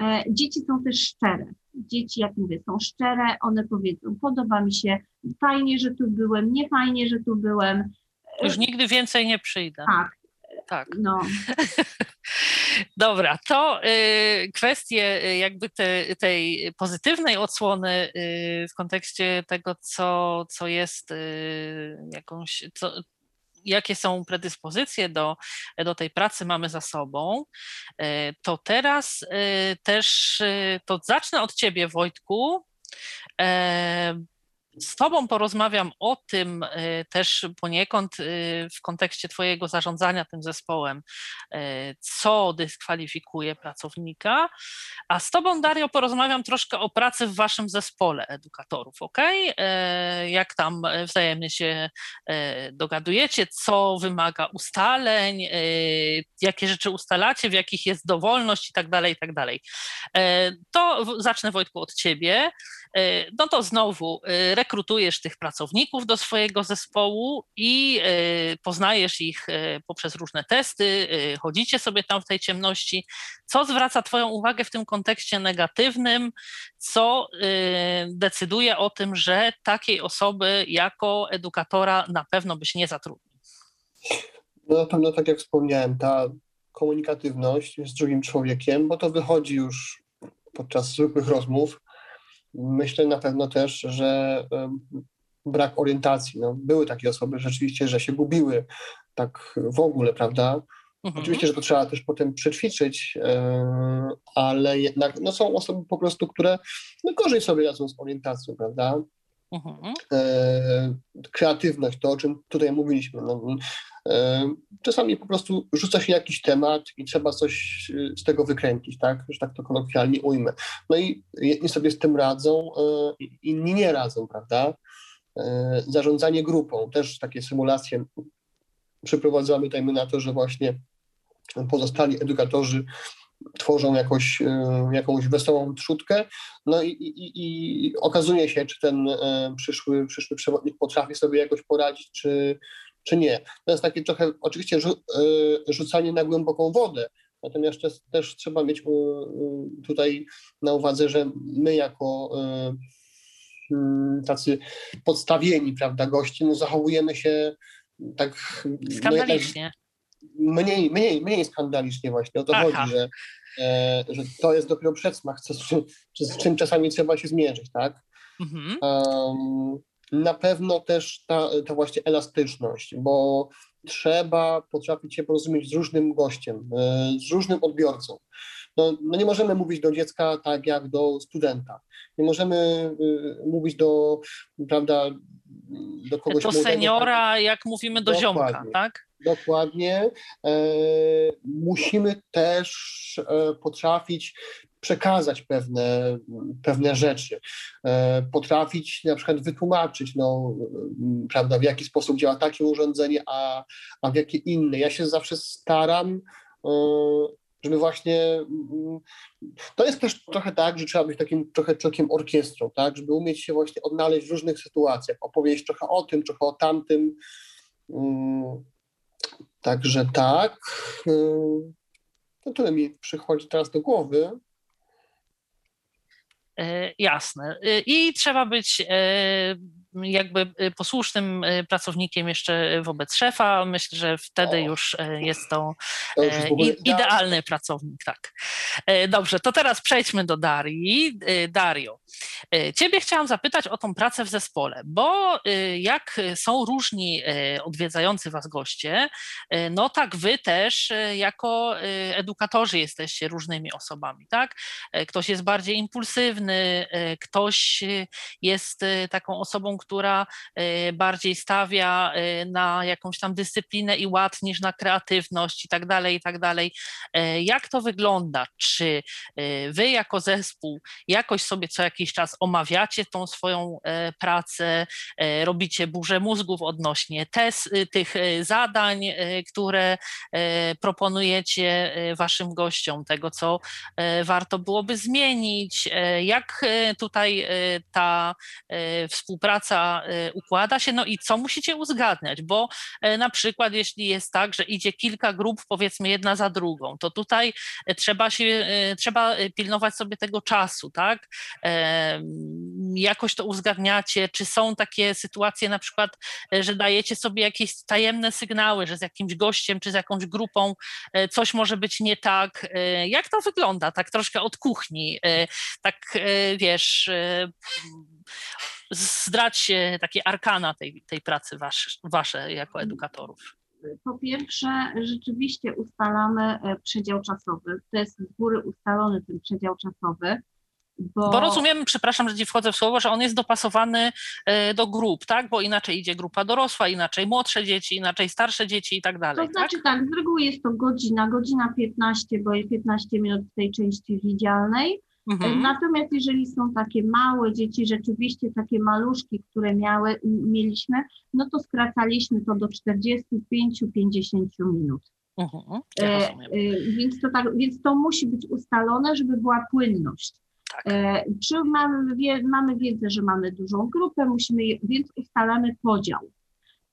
D: e, dzieci są też szczere. Dzieci, jak mówię, są szczere, one powiedzą, podoba mi się, fajnie, że tu byłem, nie fajnie, że tu byłem.
B: Już nigdy więcej nie przyjdę.
D: Tak. Tak. No. [laughs]
B: Dobra, to y, kwestie y, jakby te, tej pozytywnej odsłony y, w kontekście tego, co, co jest y, jakąś, co, jakie są predyspozycje do, do tej pracy mamy za sobą, e, to teraz e, też e, to zacznę od ciebie, Wojtku z Tobą porozmawiam o tym y, też poniekąd y, w kontekście Twojego zarządzania tym zespołem, y, co dyskwalifikuje pracownika, a z Tobą, Dario, porozmawiam troszkę o pracy w Waszym zespole edukatorów, ok? Jak tam wzajemnie się dogadujecie, co wymaga ustaleń, jakie rzeczy ustalacie, w jakich jest dowolność i tak dalej, i tak dalej. To zacznę, Wojtku, od Ciebie. No to znowu rekrutujesz tych pracowników do swojego zespołu i e, poznajesz ich poprzez różne testy, chodzicie sobie tam w tej ciemności. Co zwraca Twoją uwagę w tym kontekście negatywnym, co decyduje o tym, że takiej osoby jako edukatora na pewno byś nie zatrudnił?
C: No na pewno, tak jak wspomniałem, ta komunikatywność z drugim człowiekiem, bo to wychodzi już podczas zwykłych rozmów, Myślę na pewno też, że brak orientacji. No, były takie osoby rzeczywiście, że się gubiły tak w ogóle, prawda? Mhm. Oczywiście, że to trzeba też potem przećwiczyć, ale jednak no, są osoby po prostu, które no, gorzej sobie radzą z orientacją, prawda? Mhm. E, kreatywność, to o czym tutaj mówiliśmy. No, e, czasami po prostu rzuca się jakiś temat i trzeba coś z tego wykręcić, tak? Że tak to kolokwialnie ujmę. No i jedni sobie z tym radzą, e, inni nie radzą, prawda? Zarządzanie grupą, też takie symulacje przeprowadzamy, dajmy na to, że właśnie pozostali edukatorzy tworzą jakoś, e, jakąś wesołą trzutkę, no i, i, i okazuje się, czy ten e, przyszły, przyszły przewodnik potrafi sobie jakoś poradzić, czy, czy nie. To jest takie trochę oczywiście e, rzucanie na głęboką wodę, natomiast też, też trzeba mieć tutaj na uwadze, że my jako mm, tacy podstawieni, prawda, goście, no zachowujemy się tak...
B: Skandalicznie.
C: Mniej, mniej, mniej skandalicznie właśnie. O to Aha. chodzi, że, e, że to jest dopiero przedsmak, co, z, z czym czasami trzeba się zmierzyć, tak? Mhm. Um, na pewno też ta, ta właśnie elastyczność, bo trzeba potrafić się porozumieć z różnym gościem, e, z różnym odbiorcą. No, no, nie możemy mówić do dziecka tak jak do studenta. Nie możemy y, mówić do, prawda, do kogoś
B: Do
C: młodego,
B: seniora,
C: tak,
B: jak mówimy do ziomka,
C: Dokładnie.
B: tak?
C: Dokładnie. E, musimy też e, potrafić przekazać pewne, pewne rzeczy, e, potrafić na przykład wytłumaczyć, no, prawda, w jaki sposób działa takie urządzenie, a, a w jakie inne. Ja się zawsze staram, żeby właśnie, mm, to jest też trochę tak, że trzeba być takim trochę człowiekiem orkiestrą, tak, żeby umieć się właśnie odnaleźć w różnych sytuacjach, opowiedzieć trochę o tym, trochę o tamtym. Także tak. y, To tyle mi przychodzi teraz do głowy.
B: E, Jasne. E, I trzeba być jakby e, posłusznym e, pracownikiem jeszcze wobec szefa. Myślę, że wtedy
C: O.
B: już e, jest to
C: To już jest
B: e,
C: ogóle
B: idealny pracownik, tak. E, Dobrze, to teraz przejdźmy do Darii. Dario, ciebie chciałam zapytać o tą pracę w zespole, bo jak są różni odwiedzający was goście, no tak wy też jako edukatorzy jesteście różnymi osobami, tak? Ktoś jest bardziej impulsywny, ktoś jest taką osobą, która e, bardziej stawia e, na jakąś tam dyscyplinę i ład niż na kreatywność i tak dalej, i tak dalej. E, Jak to wygląda? Czy e, wy jako zespół jakoś sobie co jakiś czas omawiacie tą swoją e, pracę, e, robicie burzę mózgów odnośnie tes, tych zadań, które proponujecie waszym gościom, tego co warto byłoby zmienić, jak tutaj ta współpraca e, układa się, no i co musicie uzgadniać, bo e, na przykład jeśli jest tak, że idzie kilka grup, powiedzmy jedna za drugą, to tutaj e, trzeba się, e, trzeba pilnować sobie tego czasu, tak? Jakoś to uzgadniacie, czy są takie sytuacje na przykład, że dajecie sobie jakieś tajemne sygnały, że z jakimś gościem czy z jakąś grupą coś może być nie tak. Jak to wygląda? Tak troszkę od kuchni, tak wiesz, zdrać takie arkana tej, tej pracy wasze, wasze jako edukatorów.
D: Po pierwsze, rzeczywiście ustalamy e, przedział czasowy. To jest z góry ustalony ten przedział czasowy. Bo,
B: Bo rozumiem, przepraszam, że ci wchodzę w słowo, że on jest dopasowany e, do grup, tak? Bo inaczej idzie grupa dorosła, inaczej młodsze dzieci, inaczej starsze dzieci i tak dalej.
D: To znaczy tak, z reguły jest to godzina, godzina 15, bo jest 15 minut w tej części widzialnej.
B: Mhm.
D: Natomiast jeżeli są takie małe dzieci, rzeczywiście takie maluszki, które miały, mieliśmy, no to skracaliśmy to do 45-50 minut.
B: Mhm. Ja
D: E, e, Więc to, tak, więc to musi być ustalone, żeby była płynność.
B: Tak.
D: E, Czy mamy, wie, mamy wiedzę, że mamy dużą grupę, musimy, je- więc ustalamy podział.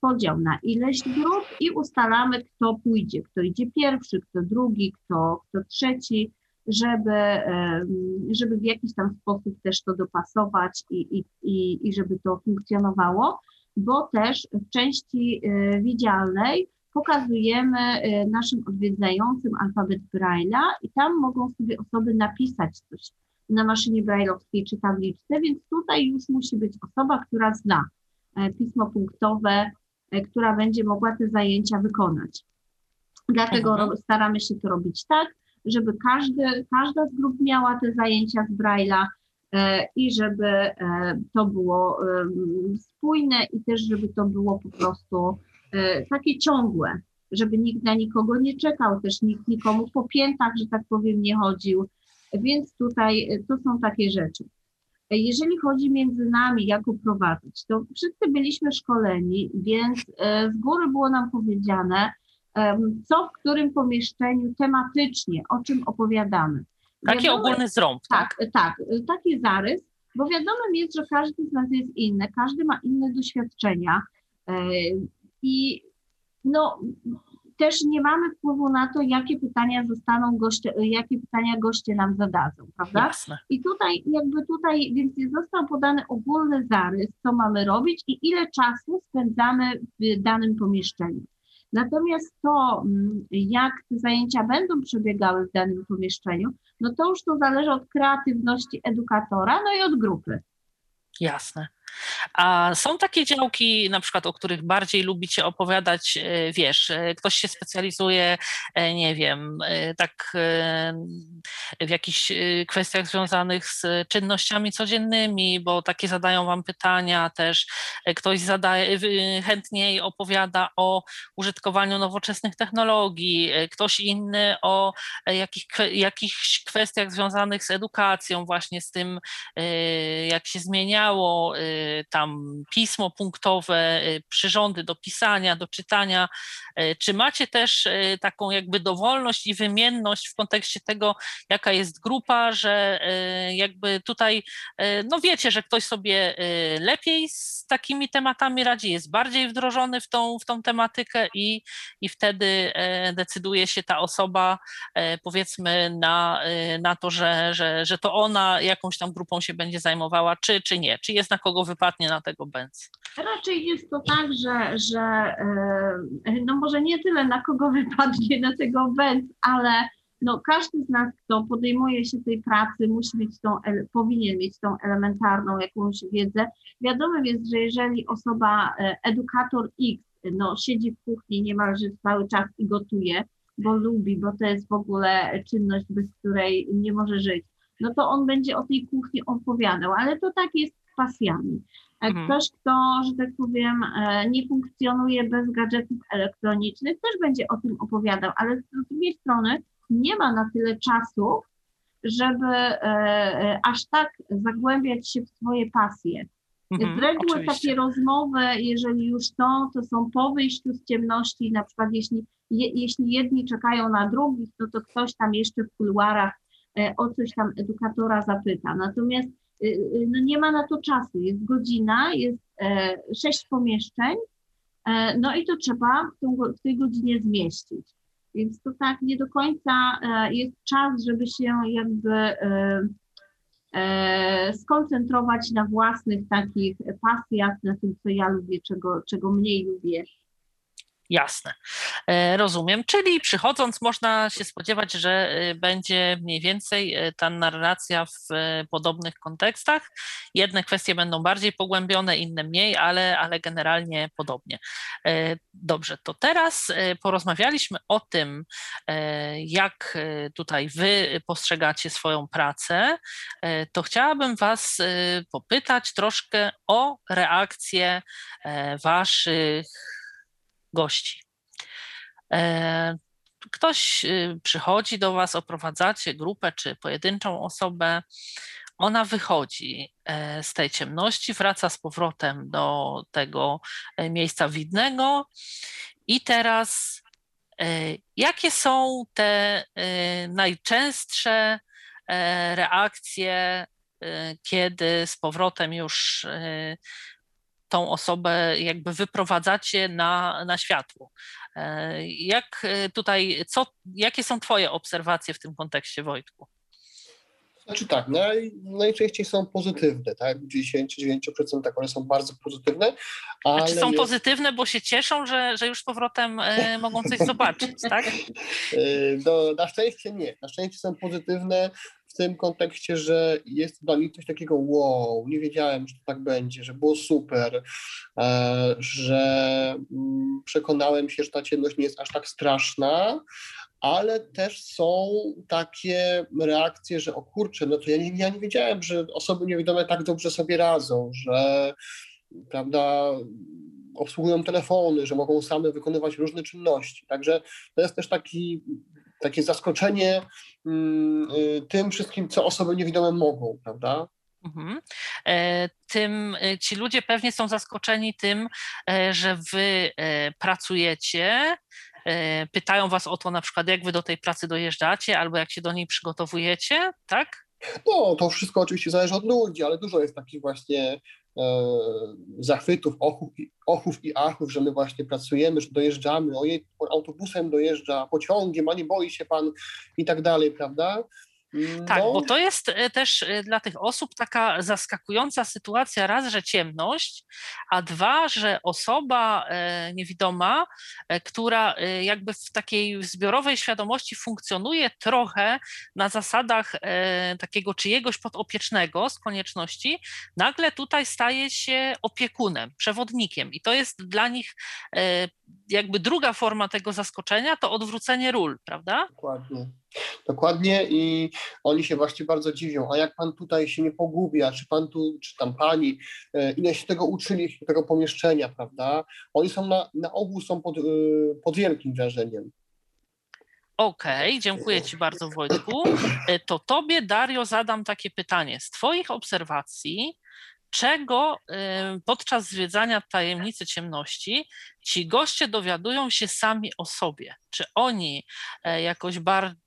D: Podział na ileś grup i ustalamy, kto pójdzie, kto idzie pierwszy, kto drugi, kto, kto trzeci, żeby, żeby w jakiś tam sposób też to dopasować i, i, i, żeby to funkcjonowało, bo też w części e, widzialnej pokazujemy e, naszym odwiedzającym alfabet Braille'a i tam mogą sobie osoby napisać coś na maszynie brailleowskiej czy tabliczce, więc tutaj już musi być osoba, która zna e, pismo punktowe, która będzie mogła te zajęcia wykonać. Dlatego
B: Mhm.
D: staramy się to robić tak, żeby każdy, każda z grup miała te zajęcia z Braille'a e, i żeby e, to było spójne i też żeby to było po prostu e, takie ciągłe, żeby nikt na nikogo nie czekał, też nikt nikomu po piętach, że tak powiem, nie chodził. Więc tutaj to są takie rzeczy. Jeżeli chodzi między nami, jak uprowadzić, to wszyscy byliśmy szkoleni, więc z góry było nam powiedziane, co w którym pomieszczeniu tematycznie, o czym opowiadamy.
B: Taki
D: Wiadomo-
B: ogólny zrąb, tak?
D: tak, tak, y, taki zarys, bo wiadomym jest, że każdy z nas jest inny, każdy ma inne doświadczenia y, i no też nie mamy wpływu na to, jakie pytania zostaną goście, jakie pytania goście nam zadadzą, prawda?
B: Jasne.
D: I tutaj jakby tutaj, więc został podany ogólny zarys, co mamy robić i ile czasu spędzamy w danym pomieszczeniu. Natomiast to, mm, jak te zajęcia będą przebiegały w danym pomieszczeniu, no to już to zależy od kreatywności edukatora, no i od grupy.
B: Jasne. A są takie działki, na przykład, o których bardziej lubicie opowiadać, e, wiesz, e, ktoś się specjalizuje, e, nie wiem, tak w jakichś kwestiach związanych z czynnościami codziennymi, bo takie zadają wam pytania też, ktoś zadaje, chętniej opowiada o użytkowaniu nowoczesnych technologii, ktoś inny o jakich, jakichś kwestiach związanych z edukacją, właśnie z tym, jak się zmieniało tam pismo punktowe, y, przyrządy do pisania, do czytania. Y, czy macie też y, taką jakby dowolność i wymienność w kontekście tego, jaka jest grupa, że jakby tutaj, no wiecie, że ktoś sobie lepiej z takimi tematami radzi, jest bardziej wdrożony w tą, w tą tematykę i, i wtedy decyduje się ta osoba, powiedzmy, na, na to, że, że, że to ona jakąś tam grupą się będzie zajmowała, czy, czy nie, czy jest na kogo wypadnie na tego Benz?
D: Raczej jest to tak, że, że e, no może nie tyle na kogo [laughs] wypadnie na tego Benz, ale no każdy z nas, kto podejmuje się tej pracy, musi mieć tą, powinien mieć tą elementarną jakąś wiedzę. Wiadomo jest, że jeżeli osoba, e, edukator X, no siedzi w kuchni niemalże cały czas i gotuje, bo lubi, bo to jest w ogóle czynność, bez której nie może żyć, no to on będzie o tej kuchni opowiadał, ale to tak jest pasjami. Mhm. Ktoś, kto, że tak powiem, e, nie funkcjonuje bez gadżetów elektronicznych, też będzie o tym opowiadał, ale z drugiej strony nie ma na tyle czasu, żeby e, e, aż tak zagłębiać się w swoje pasje. Mhm, z reguły oczywiście. takie rozmowy, jeżeli już to, to są po wyjściu z ciemności, na przykład jeśli, je, jeśli jedni czekają na drugich, no to ktoś tam jeszcze w kuluarach o coś tam edukatora zapyta. Natomiast no nie ma na to czasu. Jest godzina, jest e, sześć pomieszczeń, e, no i to trzeba w tej godzinie zmieścić. Więc to tak nie do końca e, jest czas, żeby się jakby skoncentrować na własnych takich pasjach, na tym, co ja lubię, czego, czego mniej lubię
B: Jasne, e, rozumiem. Czyli przychodząc, można się spodziewać, że e, będzie mniej więcej e, ta narracja w podobnych kontekstach. Jedne kwestie będą bardziej pogłębione, inne mniej, ale, ale generalnie podobnie. Dobrze, to teraz porozmawialiśmy o tym, jak tutaj Wy postrzegacie swoją pracę. To chciałabym Was popytać troszkę o reakcję Waszych gości. E, ktoś y, przychodzi do Was, oprowadzacie grupę czy pojedynczą osobę, ona wychodzi e, z tej ciemności, wraca z powrotem do tego e, miejsca widnego i teraz jakie są te najczęstsze reakcje, kiedy z powrotem już tą osobę jakby wyprowadzacie na, na światło. E, jak e, tutaj, co, jakie są Twoje obserwacje w tym kontekście, Wojtku?
C: Znaczy tak, naj, najczęściej są pozytywne, tak? W 99% one są bardzo pozytywne.
B: Ale znaczy są jest... pozytywne, bo się cieszą, że, że już z powrotem e, mogą coś zobaczyć, tak? [laughs]
C: No, na szczęście nie. Na szczęście są pozytywne tym kontekście, że jest dla mnie coś takiego wow, nie wiedziałem, że tak będzie, że było super, e, że mm, przekonałem się, że ta ciemność nie jest aż tak straszna, ale też są takie reakcje, że o kurczę, no to ja nie, ja nie wiedziałem, że osoby niewidome tak dobrze sobie radzą, że prawda, obsługują telefony, że mogą same wykonywać różne czynności. Także to jest też taki takie zaskoczenie mm, y, tym wszystkim, co osoby niewidome mogą, prawda? Mhm.
B: E, tym y, ci ludzie pewnie są zaskoczeni tym, e, że wy e, pracujecie, pytają was o to na przykład, jak wy do tej pracy dojeżdżacie, albo jak się do niej przygotowujecie, tak?
C: No, to wszystko oczywiście zależy od ludzi, ale dużo jest takich właśnie zachwytów, ochów, ochów i achów, że my właśnie pracujemy, że dojeżdżamy, ojej, autobusem dojeżdża, pociągiem, a nie boi się pan i tak dalej, prawda?
B: Tak,
C: No,
B: bo to jest e, też e, dla tych osób taka zaskakująca sytuacja. Raz, że ciemność, a dwa, że osoba e, niewidoma, która jakby w takiej zbiorowej świadomości funkcjonuje trochę na zasadach takiego czyjegoś podopiecznego z konieczności, nagle tutaj staje się opiekunem, przewodnikiem. I to jest dla nich jakby druga forma tego zaskoczenia, to odwrócenie ról, prawda?
C: Dokładnie. Dokładnie i oni się właśnie bardzo dziwią, a jak pan tutaj się nie pogubia, czy pan tu, czy tam pani, e, ile się tego uczyli, tego pomieszczenia, prawda? Oni są na, na ogół są pod, e, pod wielkim wrażeniem.
B: Okej, dziękuję Ci bardzo, Wojtku. E, To Tobie, Dario, zadam takie pytanie. Z Twoich obserwacji, czego podczas zwiedzania tajemnicy ciemności ci goście dowiadują się sami o sobie? Czy oni jakoś bardziej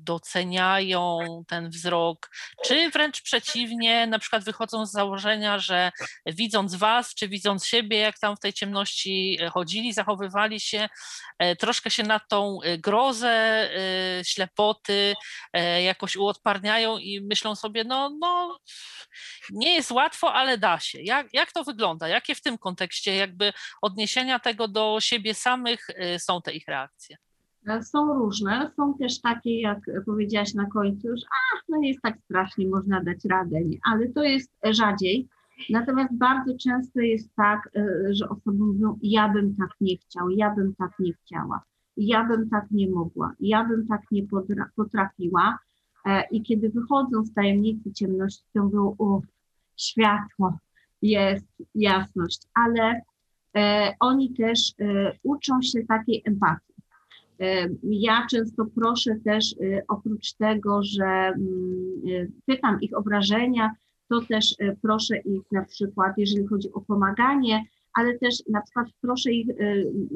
B: doceniają ten wzrok, czy wręcz przeciwnie, na przykład wychodzą z założenia, że widząc Was, czy widząc siebie, jak tam w tej ciemności e, chodzili, zachowywali się, e, troszkę się na tą e, grozę, ślepoty jakoś uodparniają i myślą sobie, no, no nie jest łatwo, ale da się. Jak, jak to wygląda? Jakie w tym kontekście jakby odniesienia tego do siebie samych są te ich reakcje?
D: E, Są różne, są też takie, jak powiedziałaś na końcu, już, a, no nie jest tak strasznie, można dać radę, nie? ale to jest rzadziej. Natomiast bardzo często jest tak, e, że osoby mówią, ja bym tak nie chciał, ja bym tak nie chciała, ja bym tak nie mogła, ja bym tak nie potrafiła. E, I kiedy wychodzą z tajemnicy ciemności, to mówią, o, światło, jest jasność, ale oni też uczą się takiej empatii. E, Ja często proszę też, e, oprócz tego, że mm, e, pytam ich o wrażenia, to też proszę ich na przykład, jeżeli chodzi o pomaganie, ale też na przykład proszę ich,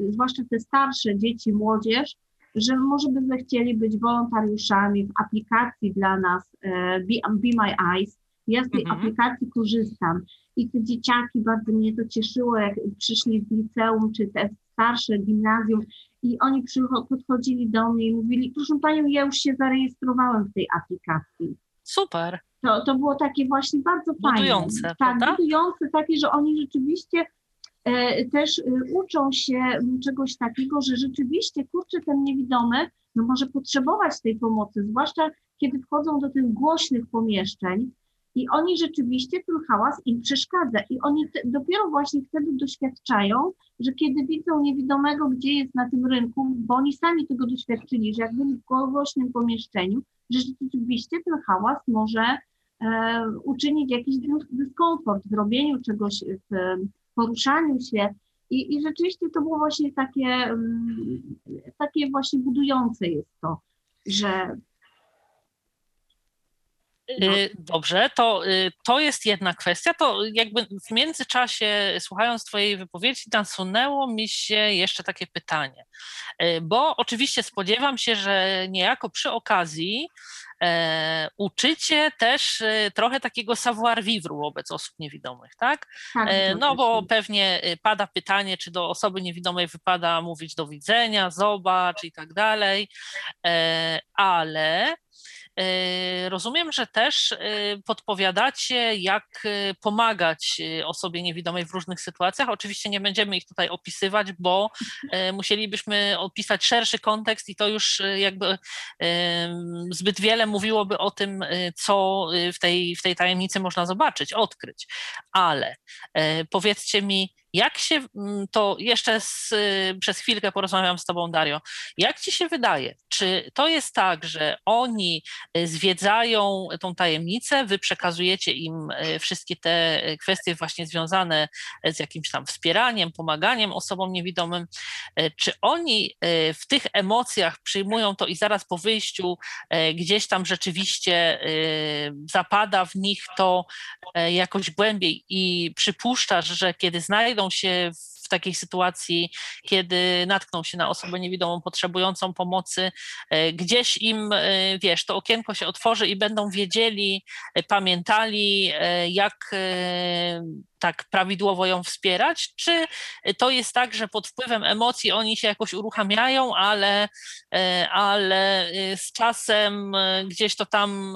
D: zwłaszcza te starsze dzieci, młodzież, że może by zechcieli być wolontariuszami w aplikacji dla nas Be, Be My Eyes. Ja z tej
B: Mhm.
D: aplikacji korzystam i te dzieciaki, bardzo mnie to cieszyło, jak przyszli z liceum, czy te starsze gimnazjum i oni podchodzili do mnie i mówili, proszę Panią, ja już się zarejestrowałem w tej aplikacji.
B: Super.
D: To, to było takie właśnie bardzo fajne.
B: Budujące,
D: Tak,
B: prawda?
D: budujące, takie, że oni rzeczywiście e, też e, uczą się czegoś takiego, że rzeczywiście, kurczę, ten niewidomy, no może potrzebować tej pomocy, zwłaszcza kiedy wchodzą do tych głośnych pomieszczeń i oni rzeczywiście ten hałas im przeszkadza i oni te, dopiero właśnie wtedy doświadczają, że kiedy widzą niewidomego, gdzie jest na tym rynku, bo oni sami tego doświadczyli, że jak byli w głośnym pomieszczeniu, że rzeczywiście ten hałas może e, uczynić jakiś dys- dyskomfort w robieniu czegoś, w poruszaniu się. I, I rzeczywiście to było właśnie takie, mm, takie właśnie budujące jest to, że No.
B: Y, Dobrze, to, y, to jest jedna kwestia. To jakby w międzyczasie, słuchając Twojej wypowiedzi, nasunęło mi się jeszcze takie pytanie. Y, Bo oczywiście spodziewam się, że niejako przy okazji e, uczycie też trochę takiego savoir vivre wobec osób niewidomych, tak?
D: tak,
B: E, No bo pewnie pada pytanie, czy do osoby niewidomej wypada mówić do widzenia, zobacz i tak dalej, E, ale rozumiem, że też e, podpowiadacie, jak e, pomagać osobie niewidomej w różnych sytuacjach. Oczywiście nie będziemy ich tutaj opisywać, bo musielibyśmy opisać szerszy kontekst i to już jakby zbyt wiele mówiłoby o tym, co w tej, w tej tajemnicy można zobaczyć, odkryć. Ale powiedzcie mi, jak się mm, to jeszcze z, y, przez chwilkę porozmawiam z Tobą, Dario. Jak Ci się wydaje, czy to jest tak, że oni y, zwiedzają tą tajemnicę, Wy przekazujecie im y, wszystkie te y, kwestie właśnie związane z jakimś tam wspieraniem, pomaganiem osobom niewidomym, y, czy oni y, w tych emocjach przyjmują to i zaraz po wyjściu y, gdzieś tam rzeczywiście y, zapada w nich to jakoś głębiej i przypuszczasz, że kiedy znajdą się w takiej sytuacji, kiedy natkną się na osobę niewidomą potrzebującą pomocy, gdzieś im, wiesz, to okienko się otworzy i będą wiedzieli, pamiętali, jak tak prawidłowo ją wspierać, czy to jest tak, że pod wpływem emocji oni się jakoś uruchamiają, ale, ale z czasem gdzieś to tam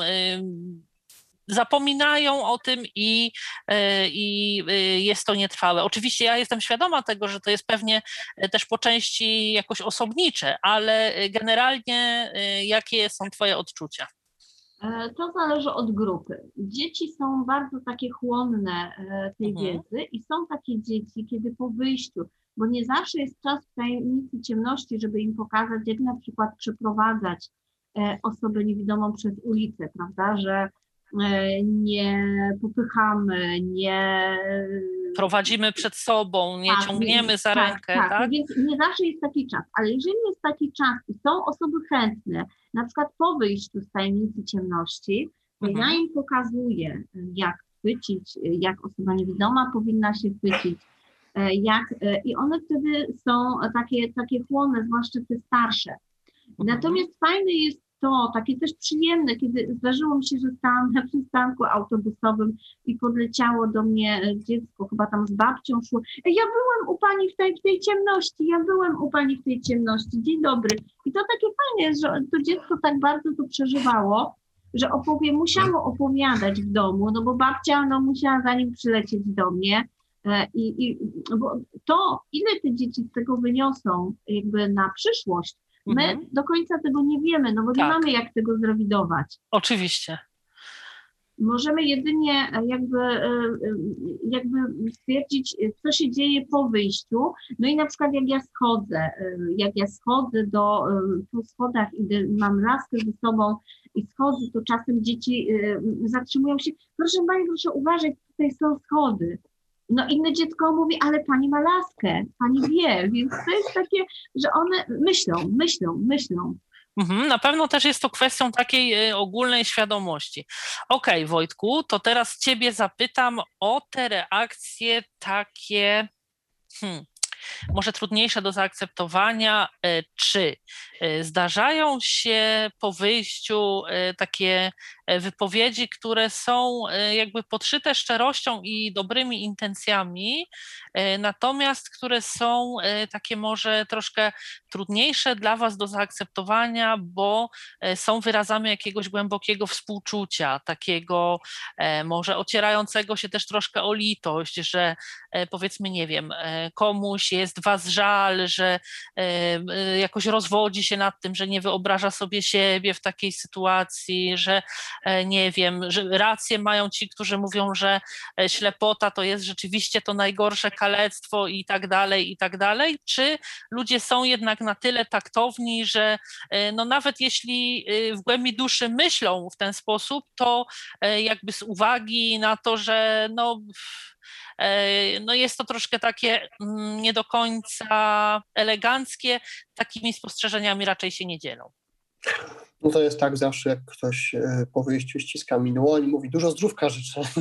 B: zapominają o tym i, e, i e, jest to nietrwałe. Oczywiście ja jestem świadoma tego, że to jest pewnie e, też po części jakoś osobnicze, ale generalnie jakie są Twoje odczucia?
D: To zależy od grupy. Dzieci są bardzo takie chłonne tej mhm. wiedzy i są takie dzieci, kiedy po wyjściu, bo nie zawsze jest czas w tajemnicy ciemności, żeby im pokazać, jak na przykład przeprowadzać osobę niewidomą przez ulicę, prawda, że nie popychamy, nie.
B: Prowadzimy przed sobą, nie tak, ciągniemy więc, za tak, rękę. Tak, tak,
D: więc nie zawsze jest taki czas, ale jeżeli jest taki czas i są osoby chętne, na przykład po wyjściu z tajemnicy ciemności, mhm. ja im pokazuję, jak chwycić, jak osoba niewidoma powinna się chwycić, e, jak, e, i one wtedy są takie, takie chłonne, zwłaszcza te starsze. Mhm. Natomiast fajne jest to takie też przyjemne, kiedy zdarzyło mi się, że stałam na przystanku autobusowym i podleciało do mnie e, dziecko, chyba tam z babcią szło. Ja byłem u pani w tej, w tej ciemności, ja byłem u pani w tej ciemności, dzień dobry. I to takie fajne że to dziecko tak bardzo to przeżywało, że opowie, musiało opowiadać w domu, no bo babcia no, musiała zanim przylecieć do mnie. E, I, i bo to, ile te dzieci z tego wyniosą jakby na przyszłość, My mhm. do końca tego nie wiemy, no bo tak. nie mamy jak tego zrewidować.
B: Oczywiście.
D: Możemy jedynie jakby, e, e, jakby stwierdzić, co się dzieje po wyjściu. No i na przykład jak ja schodzę, e, jak ja schodzę do, po schodach, idę, mam laskę ze sobą i schodzę, to czasem dzieci zatrzymują się. Proszę Pani, proszę uważać, tutaj są schody. No inne dziecko mówi, ale pani ma laskę, pani wie, więc to jest takie, że one myślą, myślą, myślą.
B: Mhm, na pewno też jest to kwestią takiej y, ogólnej świadomości. Okej, okay, Wojtku, to teraz Ciebie zapytam o te reakcje takie. Hmm, może trudniejsze do zaakceptowania, e, czy e, zdarzają się po wyjściu e, takie wypowiedzi, które są jakby podszyte szczerością i dobrymi intencjami, natomiast które są takie może troszkę trudniejsze dla Was do zaakceptowania, bo są wyrazami jakiegoś głębokiego współczucia, takiego może ocierającego się też troszkę o litość, że powiedzmy, nie wiem, komuś jest Was żal, że jakoś rozwodzi się nad tym, że nie wyobraża sobie siebie w takiej sytuacji, że e, nie wiem, że rację mają ci, którzy mówią, że e, ślepota to jest rzeczywiście to najgorsze kalectwo i tak dalej, i tak dalej, czy ludzie są jednak na tyle taktowni, że e, no nawet jeśli w głębi duszy myślą w ten sposób, to jakby z uwagi na to, że no E, no jest to troszkę takie mm, nie do końca eleganckie, takimi spostrzeżeniami raczej się nie dzielą.
C: No to jest tak zawsze, jak ktoś e, po wyjściu ściska mi dłoń i mówi dużo zdrówka życzę. [laughs]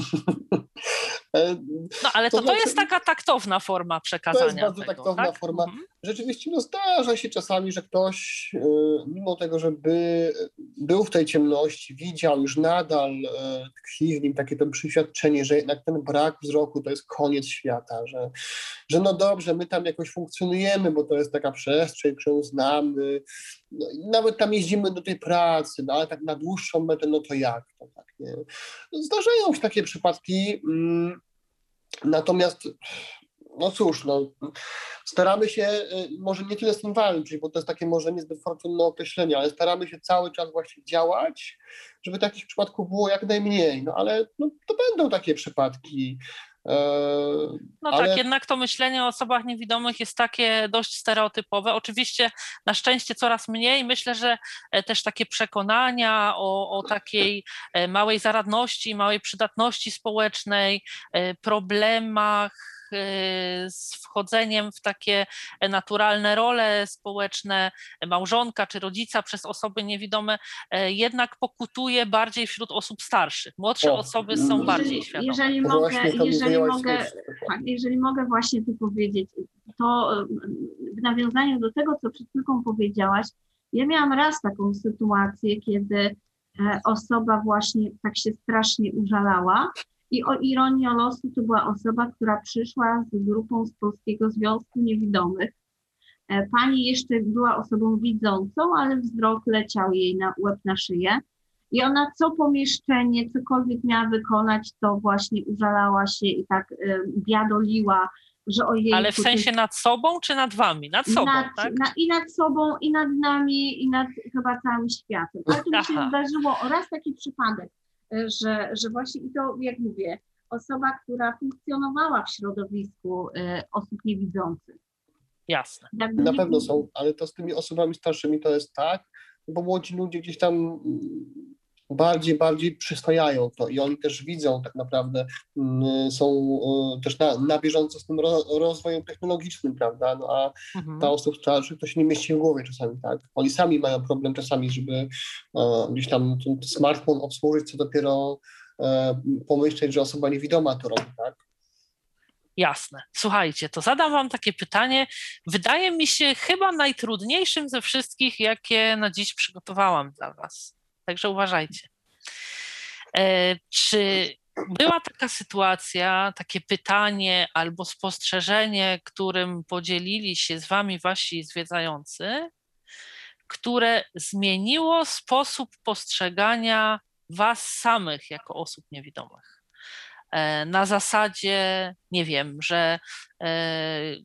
B: E, no ale to, to, to jest znaczy- taka taktowna forma przekazania. To
C: jest bardzo tego, taktowna tak? forma. Mhm. Rzeczywiście no zdarza się czasami, że ktoś e, mimo tego, żeby był w tej ciemności, widział już nadal tkwi w nim takie to przeświadczenie, że jednak ten brak wzroku to jest koniec świata, że, że no dobrze, my tam jakoś funkcjonujemy, bo to jest taka przestrzeń, którą znamy, no, nawet tam jeździmy do tej pracy, no ale tak na dłuższą metę, no to jak to tak, nie? Zdarzają się takie przypadki, mm, natomiast no cóż, no, staramy się y, może nie tyle z tym walczyć, bo to jest takie może niezbyt fortunne określenie, ale staramy się cały czas właśnie działać, żeby takich przypadków było jak najmniej, no ale no, to będą takie przypadki.
B: E, no Ale... tak, jednak to myślenie o osobach niewidomych jest takie dość stereotypowe. Oczywiście na szczęście coraz mniej. Myślę, że e, też takie przekonania o, o takiej e, małej zaradności, małej przydatności społecznej, problemach, z wchodzeniem w takie naturalne role społeczne małżonka czy rodzica przez osoby niewidome e, jednak pokutuje bardziej wśród osób starszych. Młodsze o, osoby są bardziej świadome.
D: Jeżeli mogę, jeżeli mogę, tak, jeżeli mogę właśnie tu powiedzieć, to w nawiązaniu do tego, co przed chwilką powiedziałaś, ja miałam raz taką sytuację, kiedy osoba właśnie tak się strasznie użalała i o ironię losu to była osoba, która przyszła z grupą z Polskiego Związku Niewidomych. Pani jeszcze była osobą widzącą, ale wzrok leciał jej na łeb na szyję. I ona co pomieszczenie, cokolwiek miała wykonać, to właśnie użalała się i tak biadoliła, że ojej.
B: Ale w sensie nad sobą czy nad wami? Nad sobą,
D: nad,
B: tak?
D: Na, I nad sobą, i nad nami, i nad chyba całym światem. Ale to mi się zdarzyło raz taki przypadek, że, że właśnie i to, jak mówię, osoba, która funkcjonowała w środowisku y, osób niewidzących.
B: Jasne.
D: Jakby
C: Na
D: nie-
C: pewno są, ale to z tymi osobami starszymi to jest tak, bo młodzi ludzie gdzieś tam bardziej, bardziej przyswajają to i oni też widzą tak naprawdę, mm, są e, też na, na bieżąco z tym ro, rozwojem technologicznym, prawda, no a
B: Mhm.
C: dla osób starszych to się nie mieści w głowie czasami, tak, oni sami mają problem czasami, żeby e, gdzieś tam ten smartfon obsłużyć, co dopiero e, pomyśleć, że osoba niewidoma to robi, tak.
B: Jasne. Słuchajcie, to zadam Wam takie pytanie. Wydaje mi się chyba najtrudniejszym ze wszystkich, jakie na dziś przygotowałam dla Was. Także uważajcie. E, czy była taka sytuacja, takie pytanie albo spostrzeżenie, którym podzielili się z Wami Wasi zwiedzający, które zmieniło sposób postrzegania Was samych jako osób niewidomych? e, na zasadzie, nie wiem, że e,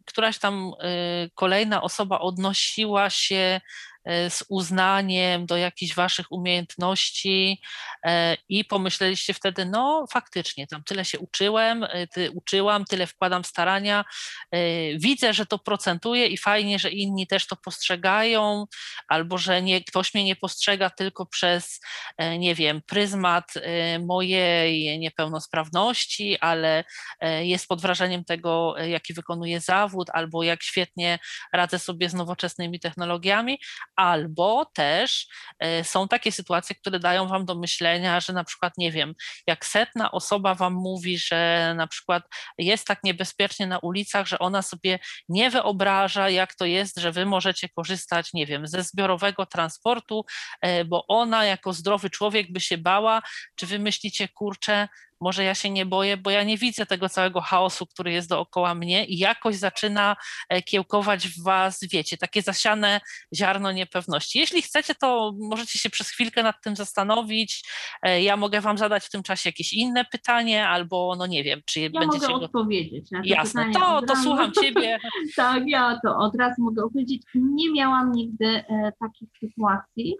B: któraś tam e, kolejna osoba odnosiła się z uznaniem do jakichś waszych umiejętności e, i pomyśleliście wtedy, no faktycznie, tam tyle się uczyłem, e, ty, uczyłam, tyle wkładam starania, e, widzę, że to procentuje i fajnie, że inni też to postrzegają, albo że nie, ktoś mnie nie postrzega tylko przez, e, nie wiem, pryzmat e, mojej niepełnosprawności, ale e, jest pod wrażeniem tego, e, jaki wykonuję zawód, albo jak świetnie radzę sobie z nowoczesnymi technologiami, albo też e, są takie sytuacje, które dają wam do myślenia, że na przykład, nie wiem, jak setna osoba wam mówi, że na przykład jest tak niebezpiecznie na ulicach, że ona sobie nie wyobraża, jak to jest, że wy możecie korzystać, nie wiem, ze zbiorowego transportu, e, bo ona jako zdrowy człowiek by się bała, czy wy myślicie, kurczę, może ja się nie boję, bo ja nie widzę tego całego chaosu, który jest dookoła mnie i jakoś zaczyna e, kiełkować w was, wiecie, takie zasiane ziarno niepewności. Jeśli chcecie, to możecie się przez chwilkę nad tym zastanowić. E, Ja mogę wam zadać w tym czasie jakieś inne pytanie, albo no nie wiem, czy
D: Ja
B: będziecie
D: mogę
B: go...
D: odpowiedzieć na to
B: Jasne,
D: pytanie
B: to, to słucham ciebie. [laughs]
D: Tak, ja to od razu mogę opowiedzieć. Nie miałam nigdy e, takich sytuacji.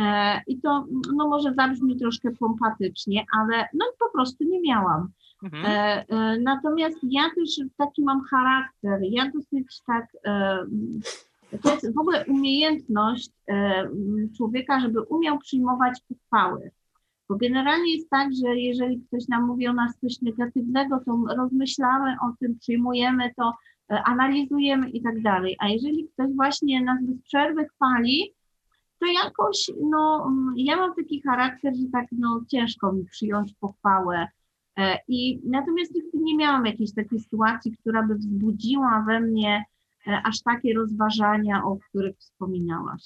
D: E, I to no może zabrzmi troszkę pompatycznie, ale no po prostu nie miałam.
B: Mhm.
D: E, e, natomiast ja też taki mam charakter. Ja dosyć tak. To jest w ogóle umiejętność człowieka, żeby umiał przyjmować pochwały. Bo generalnie jest tak, że jeżeli ktoś nam mówi o nas coś negatywnego, to rozmyślamy o tym, przyjmujemy to, analizujemy i tak dalej. A jeżeli ktoś właśnie nas bez przerwy chwali, to jakoś, no, mm, ja mam taki charakter, że tak, no, ciężko mi przyjąć pochwałę. E, I natomiast nigdy nie miałam jakiejś takiej sytuacji, która by wzbudziła we mnie e, aż takie rozważania, o których wspominałaś.